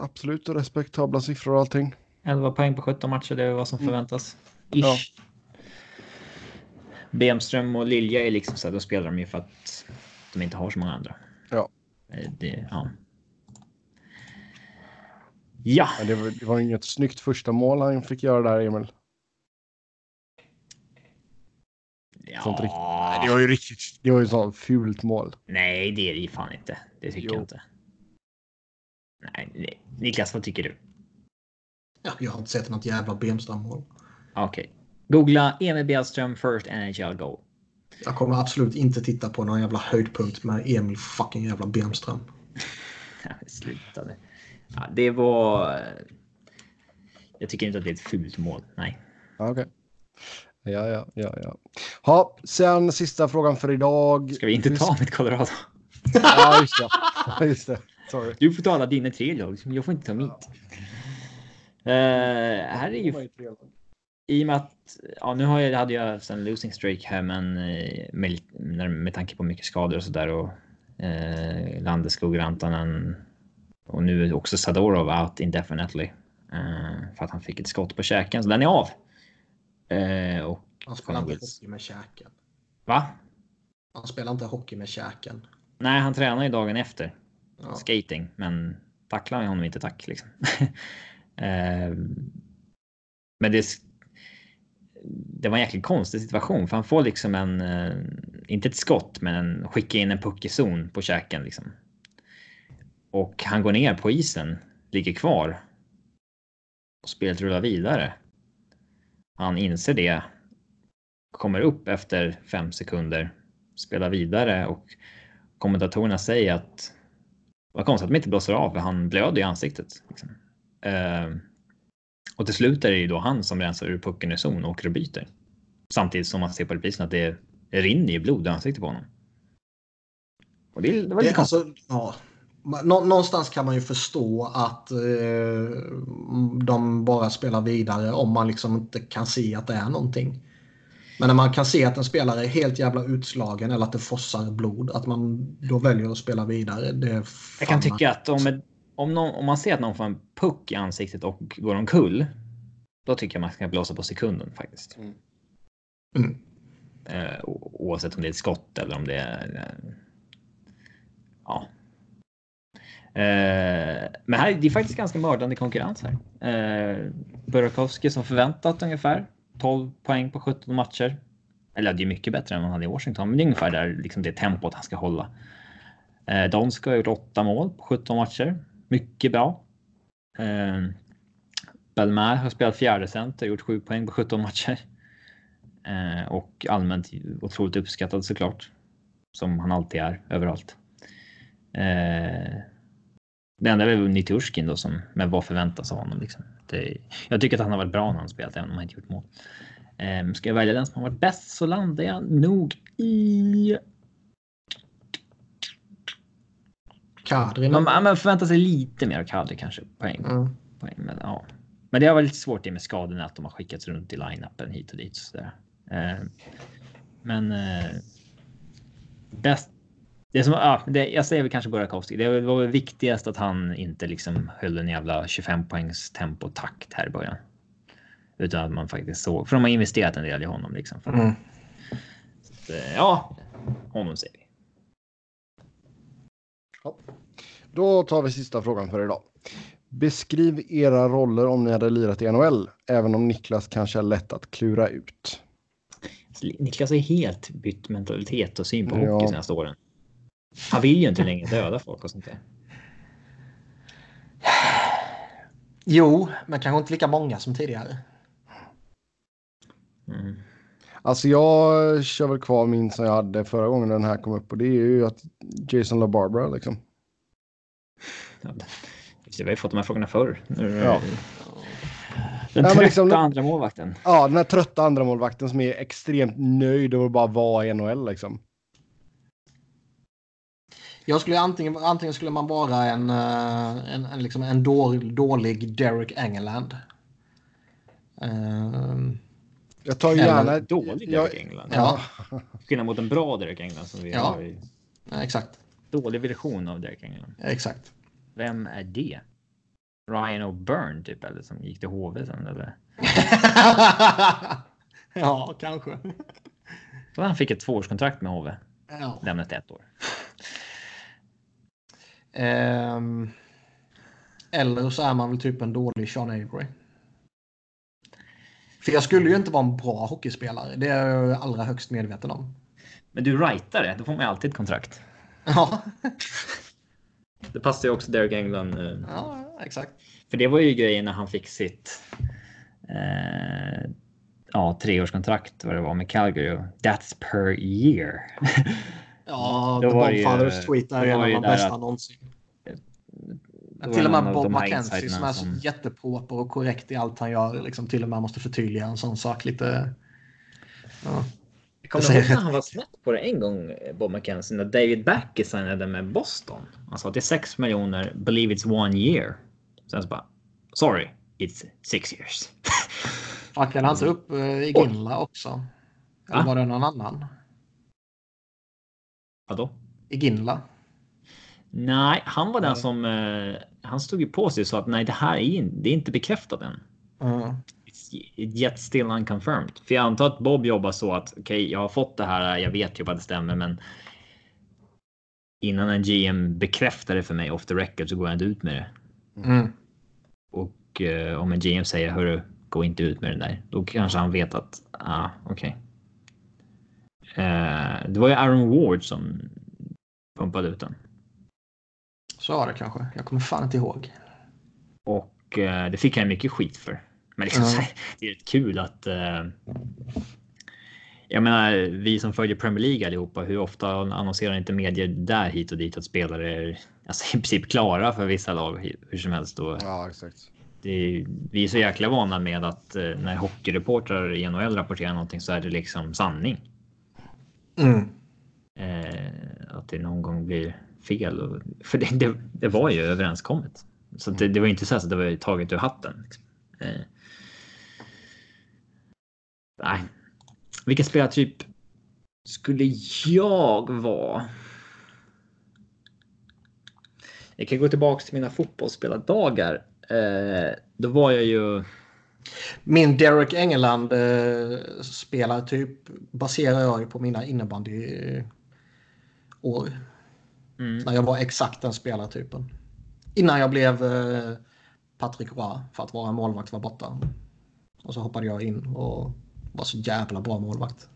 Speaker 1: absolut respektabla siffror och allting.
Speaker 2: 11 poäng på 17 matcher, det är vad som
Speaker 1: Mm.
Speaker 2: förväntas.
Speaker 1: Ja.
Speaker 2: Bemström och Lilja är liksom så här, då spelar de ju för att de inte har så många andra.
Speaker 1: Ja.
Speaker 2: Eh, Det, ja. Ja,
Speaker 1: Men det, var, det var inget snyggt första mål han fick göra där, Emil. Sånt riktigt-
Speaker 2: ja.
Speaker 1: Det var ju riktigt. Det var ju sånt fult mål.
Speaker 2: Nej, det är det ju fan inte. Det tycker
Speaker 1: Jo.
Speaker 2: jag inte. Nej, nej. Niklas, vad tycker du?
Speaker 3: Ja, jag har inte sett något jävla Bemström-mål.
Speaker 2: Okej. Googla Emil Bjellström first NHL goal.
Speaker 3: Jag kommer absolut inte titta på någon jävla höjdpunkt med Emil fucking jävla Bemström.
Speaker 2: Ja, Sluta nu. Ja, det var... Jag tycker inte att det är ett fult mål. Nej.
Speaker 1: Okej. Ja, ja, ja, ja. Ha, sen sista frågan för idag.
Speaker 2: Ska vi inte ta mitt Colorado?
Speaker 1: Ja, just det. Just det. Sorry.
Speaker 2: Du får ta alla dina tre lag. Jag får inte ta mitt. Eh, här är ju i och med att ja, nu har jag, hade jag en losing streak här, men eh, med, med tanke på mycket skador och så där och eh, Landeskog, Rantanen och nu är också Sadorov out indefinitely eh, för att han fick ett skott på käken, så den är av. Eh, och
Speaker 3: Han spelar inte
Speaker 2: Wills.
Speaker 3: hockey med käken.
Speaker 2: va?
Speaker 3: Han spelar inte hockey med käken.
Speaker 2: Nej, han tränar ju dagen efter.
Speaker 3: Ja.
Speaker 2: skating, men tacklar jag honom inte tack liksom. Eh, men det, det var en jäkligt konstig situation för han får liksom en, eh, inte ett skott, men en, skicka in en puck i zon på käken liksom. Och han går ner på isen, ligger kvar. Och spelet rullar vidare. Han inser det. Kommer upp efter fem sekunder, spelar vidare och kommentatorerna säger att vad konstigt att de inte blåser av för han blöder i ansiktet. Liksom. Eh, och till slut är det ju då han som rensar ur pucken i zon och åker och byter. Samtidigt som man ser på reprisen att det, det rinner ju blod i ansiktet på honom. Och det, det var
Speaker 3: Det,
Speaker 2: lite konstigt.
Speaker 3: alltså, ja. Nå- Någonstans kan man ju förstå att eh, de bara spelar vidare om man liksom inte kan se att det är någonting. Men när man kan se att en spelare är helt jävla utslagen eller att det fossar blod, att man då väljer att spela vidare. Det är
Speaker 2: Jag kan tycka att om, om, någon, om man ser att någon får en puck i ansiktet och går omkull. Då tycker jag man ska blåsa på sekunden faktiskt.
Speaker 3: Mm.
Speaker 2: Eh, o- oavsett om det är ett skott eller om det är... Eh, ja. Eh, men här, det är faktiskt ganska mördande konkurrens här. Eh, Burakovsky som förväntat ungefär 12 poäng på 17 matcher. Eller det är mycket bättre än vad han hade i Washington, men det är ungefär där liksom det tempot han ska hålla. Eh, Donsk har gjort 8 mål på 17 matcher. Mycket bra. Eh, Belmar har spelat fjärde center, gjort 7 poäng på 17 matcher. Eh, och allmänt otroligt uppskattad såklart. Som han alltid är överallt. Eh, det enda är väl Niturskin då som, men vad förväntas av honom liksom. Det, jag tycker att han har varit bra när han spelat även om han inte gjort mål. Eh, ska jag välja den som har varit bäst så landar jag nog i...
Speaker 3: Kadri.
Speaker 2: Man, man förväntar sig lite mer av Kadri kanske. Poäng.
Speaker 3: Mm.
Speaker 2: poäng men, ja. men det har varit lite svårt det med skadorna att de har skickats runt i line-upen hit och dit. Så där. Eh, men eh, bäst. Det som, ja, det, jag säger väl kanske Burakovsky. Det var väl viktigast att han inte liksom höll en jävla 25 poängs tempotakt här i början. Utan att man faktiskt såg, för de har investerat en del i honom liksom.
Speaker 3: Mm.
Speaker 2: Att, eh, ja, honom säger vi.
Speaker 1: Då tar vi sista frågan för idag. Beskriv era roller om ni hade lirat i NHL, även om Niklas kanske är lätt att klura ut.
Speaker 2: Niklas har helt bytt mentalitet och syn på
Speaker 1: Ja.
Speaker 2: hockey senaste åren. Han vill ju inte längre döda folk och sånt där.
Speaker 3: Jo, men kanske inte lika många som tidigare.
Speaker 2: Mm.
Speaker 1: Alltså jag kör väl kvar min som jag hade förra gången den här kom upp och det är ju att Jason LaBarbara liksom.
Speaker 2: Ja, det- vi har ju fått de här frågorna förr. Nu,
Speaker 1: Ja.
Speaker 2: Den
Speaker 1: men
Speaker 2: trötta
Speaker 1: liksom-
Speaker 2: andra målvakten.
Speaker 1: Ja, den här trötta andra målvakten som är extremt nöjd över att bara vara i NHL liksom.
Speaker 3: Jag skulle antingen, antingen skulle man vara en, eh, en, en, liksom en dålig, dålig Derek Engeland. Ehm,
Speaker 1: Jag tar
Speaker 3: Eller
Speaker 1: gärna...
Speaker 2: Dålig
Speaker 1: jag-
Speaker 2: Derek England.
Speaker 3: ja,
Speaker 2: Skillnad mot en bra Derek England som vi
Speaker 3: Ja.
Speaker 2: har. i-
Speaker 3: ja, exakt.
Speaker 2: Dålig version av Derek England.
Speaker 3: Ja, exakt.
Speaker 2: Vem är det? Ryan O'Byrne typ eller som gick till HV sen eller?
Speaker 3: ja, kanske.
Speaker 2: Så han fick ett tvåårskontrakt med HV.
Speaker 3: Ja.
Speaker 2: Lämnat ett år.
Speaker 3: Ehm, eller så är man väl typ en dålig Sean Avery. För jag skulle ju inte vara en bra hockeyspelare. Det är jag allra högst medveten om.
Speaker 2: Men du rightare, då får man ju alltid ett kontrakt.
Speaker 3: Ja,
Speaker 2: Det passar ju också Derek England. eh,
Speaker 3: ja exakt.
Speaker 2: För det var ju grejen när han fick sitt eh, ja, treårskontrakt vad det var med Calgary. That's per year.
Speaker 3: Ja,
Speaker 2: Då
Speaker 3: The
Speaker 2: var
Speaker 3: Bob
Speaker 2: det ju-
Speaker 3: Fathers tweet är en av de bästa
Speaker 2: att-
Speaker 3: någonsin. Till och med Bob McKenzie som är så
Speaker 2: som-
Speaker 3: jätteproper och korrekt i allt han gör. Liksom till och med måste förtydliga en sån sak lite. Ja.
Speaker 2: Jag kommer ihåg när han var snett på det en gång, Bob McKenzie, när David Backey signade med Boston. Han sa att det är 6 miljoner, believe it's one year. Sen så bara, sorry, it's six years.
Speaker 3: Fuckade han inte upp eh, i Ginla också? Eller
Speaker 2: Va?
Speaker 3: var det någon annan?
Speaker 2: Vadå?
Speaker 3: I Ginla?
Speaker 2: Nej, han var den som, eh, han stod ju på sig och sa att nej, det här är, in, det är inte bekräftat än.
Speaker 3: Mm.
Speaker 2: Yet still unconfirmed. För jag antar att Bob jobbar så att okej, jag har fått det här. Jag vet ju att det stämmer, men. Innan en GM bekräftar det för mig off the record så går jag inte ut med det.
Speaker 3: Mm.
Speaker 2: Och eh, om en GM säger hörru, gå inte ut med den där. Då kanske han vet att, ah, okej. Eh, det var ju Aaron Ward som pumpade ut den.
Speaker 3: Så var det kanske. Jag kommer fan inte ihåg.
Speaker 2: Och eh, det fick han mycket skit för. Men liksom, här, det är rätt kul att. Eh, jag menar, vi som följer Premier League allihopa, hur ofta annonserar inte medier där hit och dit att spelare är alltså, i princip klara för vissa lag hur som helst. Och
Speaker 1: Ja, exakt.
Speaker 2: det är, vi är så jäkla vana med att eh, när hockeyreportrar i NHL rapporterar någonting så är det liksom sanning.
Speaker 3: Mm.
Speaker 2: Eh, att det någon gång blir fel. Och, för det, det, det var ju överenskommet. Så det, det var inte så att det var taget ur hatten. Liksom. Eh. Nej. Vilken spelartyp skulle jag vara? Jag kan gå tillbaka till mina fotbollsspelardagar. Eh, då var jag ju...
Speaker 3: Min Derek Engeland eh, spelartyp baserar jag ju på mina innebandyår.
Speaker 2: Mm,
Speaker 3: När jag var exakt den spelartypen. Innan jag blev eh, Patrick Roy för att vara målvakt var borta. Och så hoppade jag in och var så jävla bra målvakt.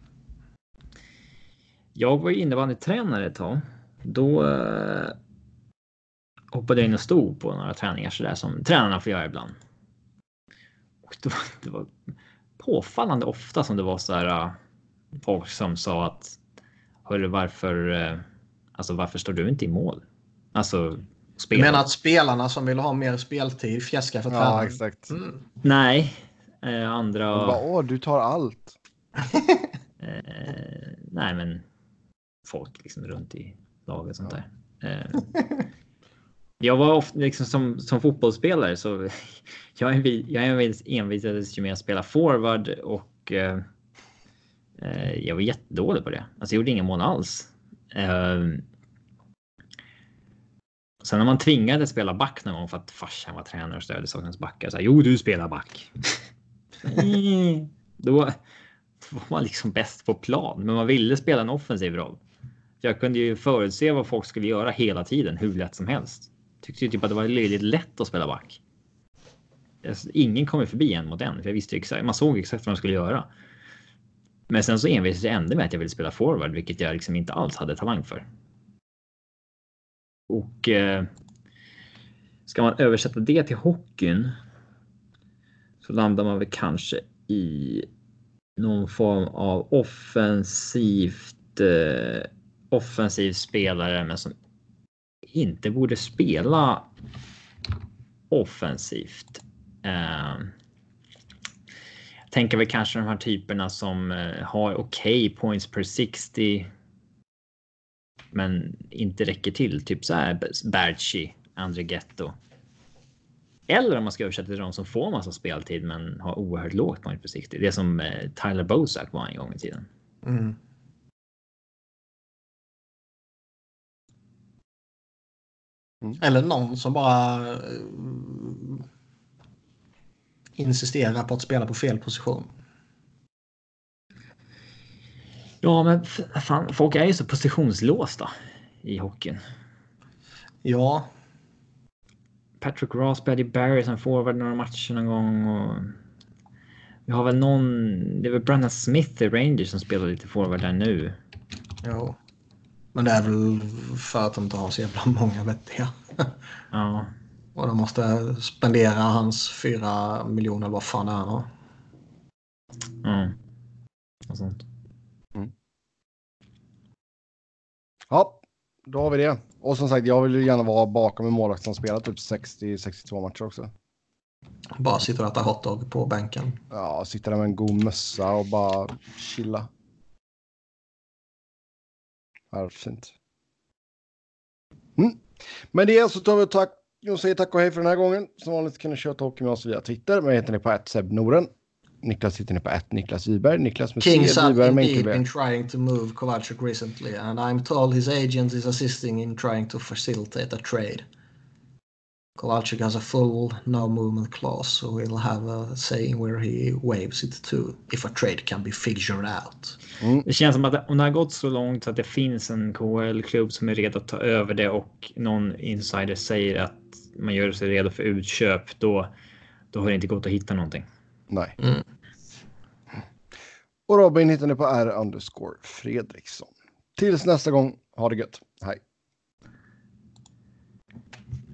Speaker 2: Jag var ju innebandytränare ett tag. Då eh, hoppade jag in och stod på några träningar sådär som tränarna får göra ibland. Och det, var, det var påfallande ofta som det var så här. eh, folk som sa att Hörru, varför? Eh, alltså, varför står du inte i mål? Alltså.
Speaker 3: Du
Speaker 2: Spela.
Speaker 3: menar att spelarna som vill ha mer speltid fjäskar för
Speaker 1: Ja,
Speaker 3: tränaren?
Speaker 1: exakt.
Speaker 3: Mm.
Speaker 2: Nej, eh, andra.
Speaker 1: Och bara, Åh, du tar allt.
Speaker 2: Eh, nej, men folk liksom runt i laget och sånt där. Eh, jag var ofta liksom som, som fotbollsspelare så jag, jag envis, envisades ju med att spela forward och eh, eh, jag var jättedålig på det. Alltså jag gjorde ingen mål alls. Eh, sen när man tvingade spela back någon gång för att farsan var tränare och stödde saknades backar. Så här, jo, du spelar back. Mm. Då var man liksom bäst på plan, men man ville spela en offensiv roll. Jag kunde ju förutse vad folk skulle göra hela tiden, hur lätt som helst. Tyckte ju typ att det var löjligt lätt att spela back. Alltså, ingen kom förbi en mot en, för jag visste exakt. Man såg exakt vad de skulle göra. Men sen så envisades jag ändå med att jag ville spela forward, vilket jag liksom inte alls hade talang för. Och eh, ska man översätta det till hockeyn. Så landar man väl kanske i någon form av offensivt eh, offensiv spelare, men som inte borde spela offensivt. Eh, jag tänker väl kanske de här typerna som eh, har okej okay points per 60. Men inte räcker till, typ så här Berchi, Andregetto. Eller om man ska översätta till de som får massa speltid men har oerhört lågt point per 60. Det som eh, Tyler Bozak var en gång i tiden. Mm.
Speaker 3: Mm. Eller någon som bara uh, insisterar på att spela på fel position.
Speaker 2: Ja, men fan, folk är ju så positionslåsta i hockeyn.
Speaker 3: Ja.
Speaker 2: Patrick Ross, Betty Barry som forward några matcher någon gång. Och vi har väl någon, det är väl Brandon Smith i Rangers som spelar lite forward där nu.
Speaker 3: Jo. Men det är väl för att de inte har så jävla många vettiga.
Speaker 2: Ja.
Speaker 3: Och de måste spendera hans fyra miljoner vad fan det är.
Speaker 2: Ja. Och sånt.
Speaker 1: Mm. Ja, då har vi det. Och som sagt, jag vill gärna vara bakom en målvakt som spelar typ 60-62 matcher också.
Speaker 3: Bara sitta och äta hotdog på bänken.
Speaker 1: Ja, sitta där med en god mössa och bara chilla. Ja, fint. Mm. Men det så tar vi tack och säger tack och hej för den här gången. Som vanligt kan ni köra hockey med oss via Twitter. Mig heter ni på ett Seb Noren. Niklas hittar ni på ett Niklas Wiberg. Niklas
Speaker 3: med Kings C. Wiberg med indeed been trying to move Kovalchuk recently and I'm told his agent is assisting in trying to facilitate a trade. Kovalchuk has a full no movement clause so he'll have a saying where he waves it to if a trade can be figured out.
Speaker 2: Mm. Det känns som att om det har gått så långt att det finns en KHL-klubb som är redo att ta över det och någon insider säger att man gör sig redo för utköp, då, då har det inte gått att hitta någonting.
Speaker 1: Nej. Mm. Och Robin hittar ni på R underscore Fredriksson. Tills nästa gång, ha det gött. Hej!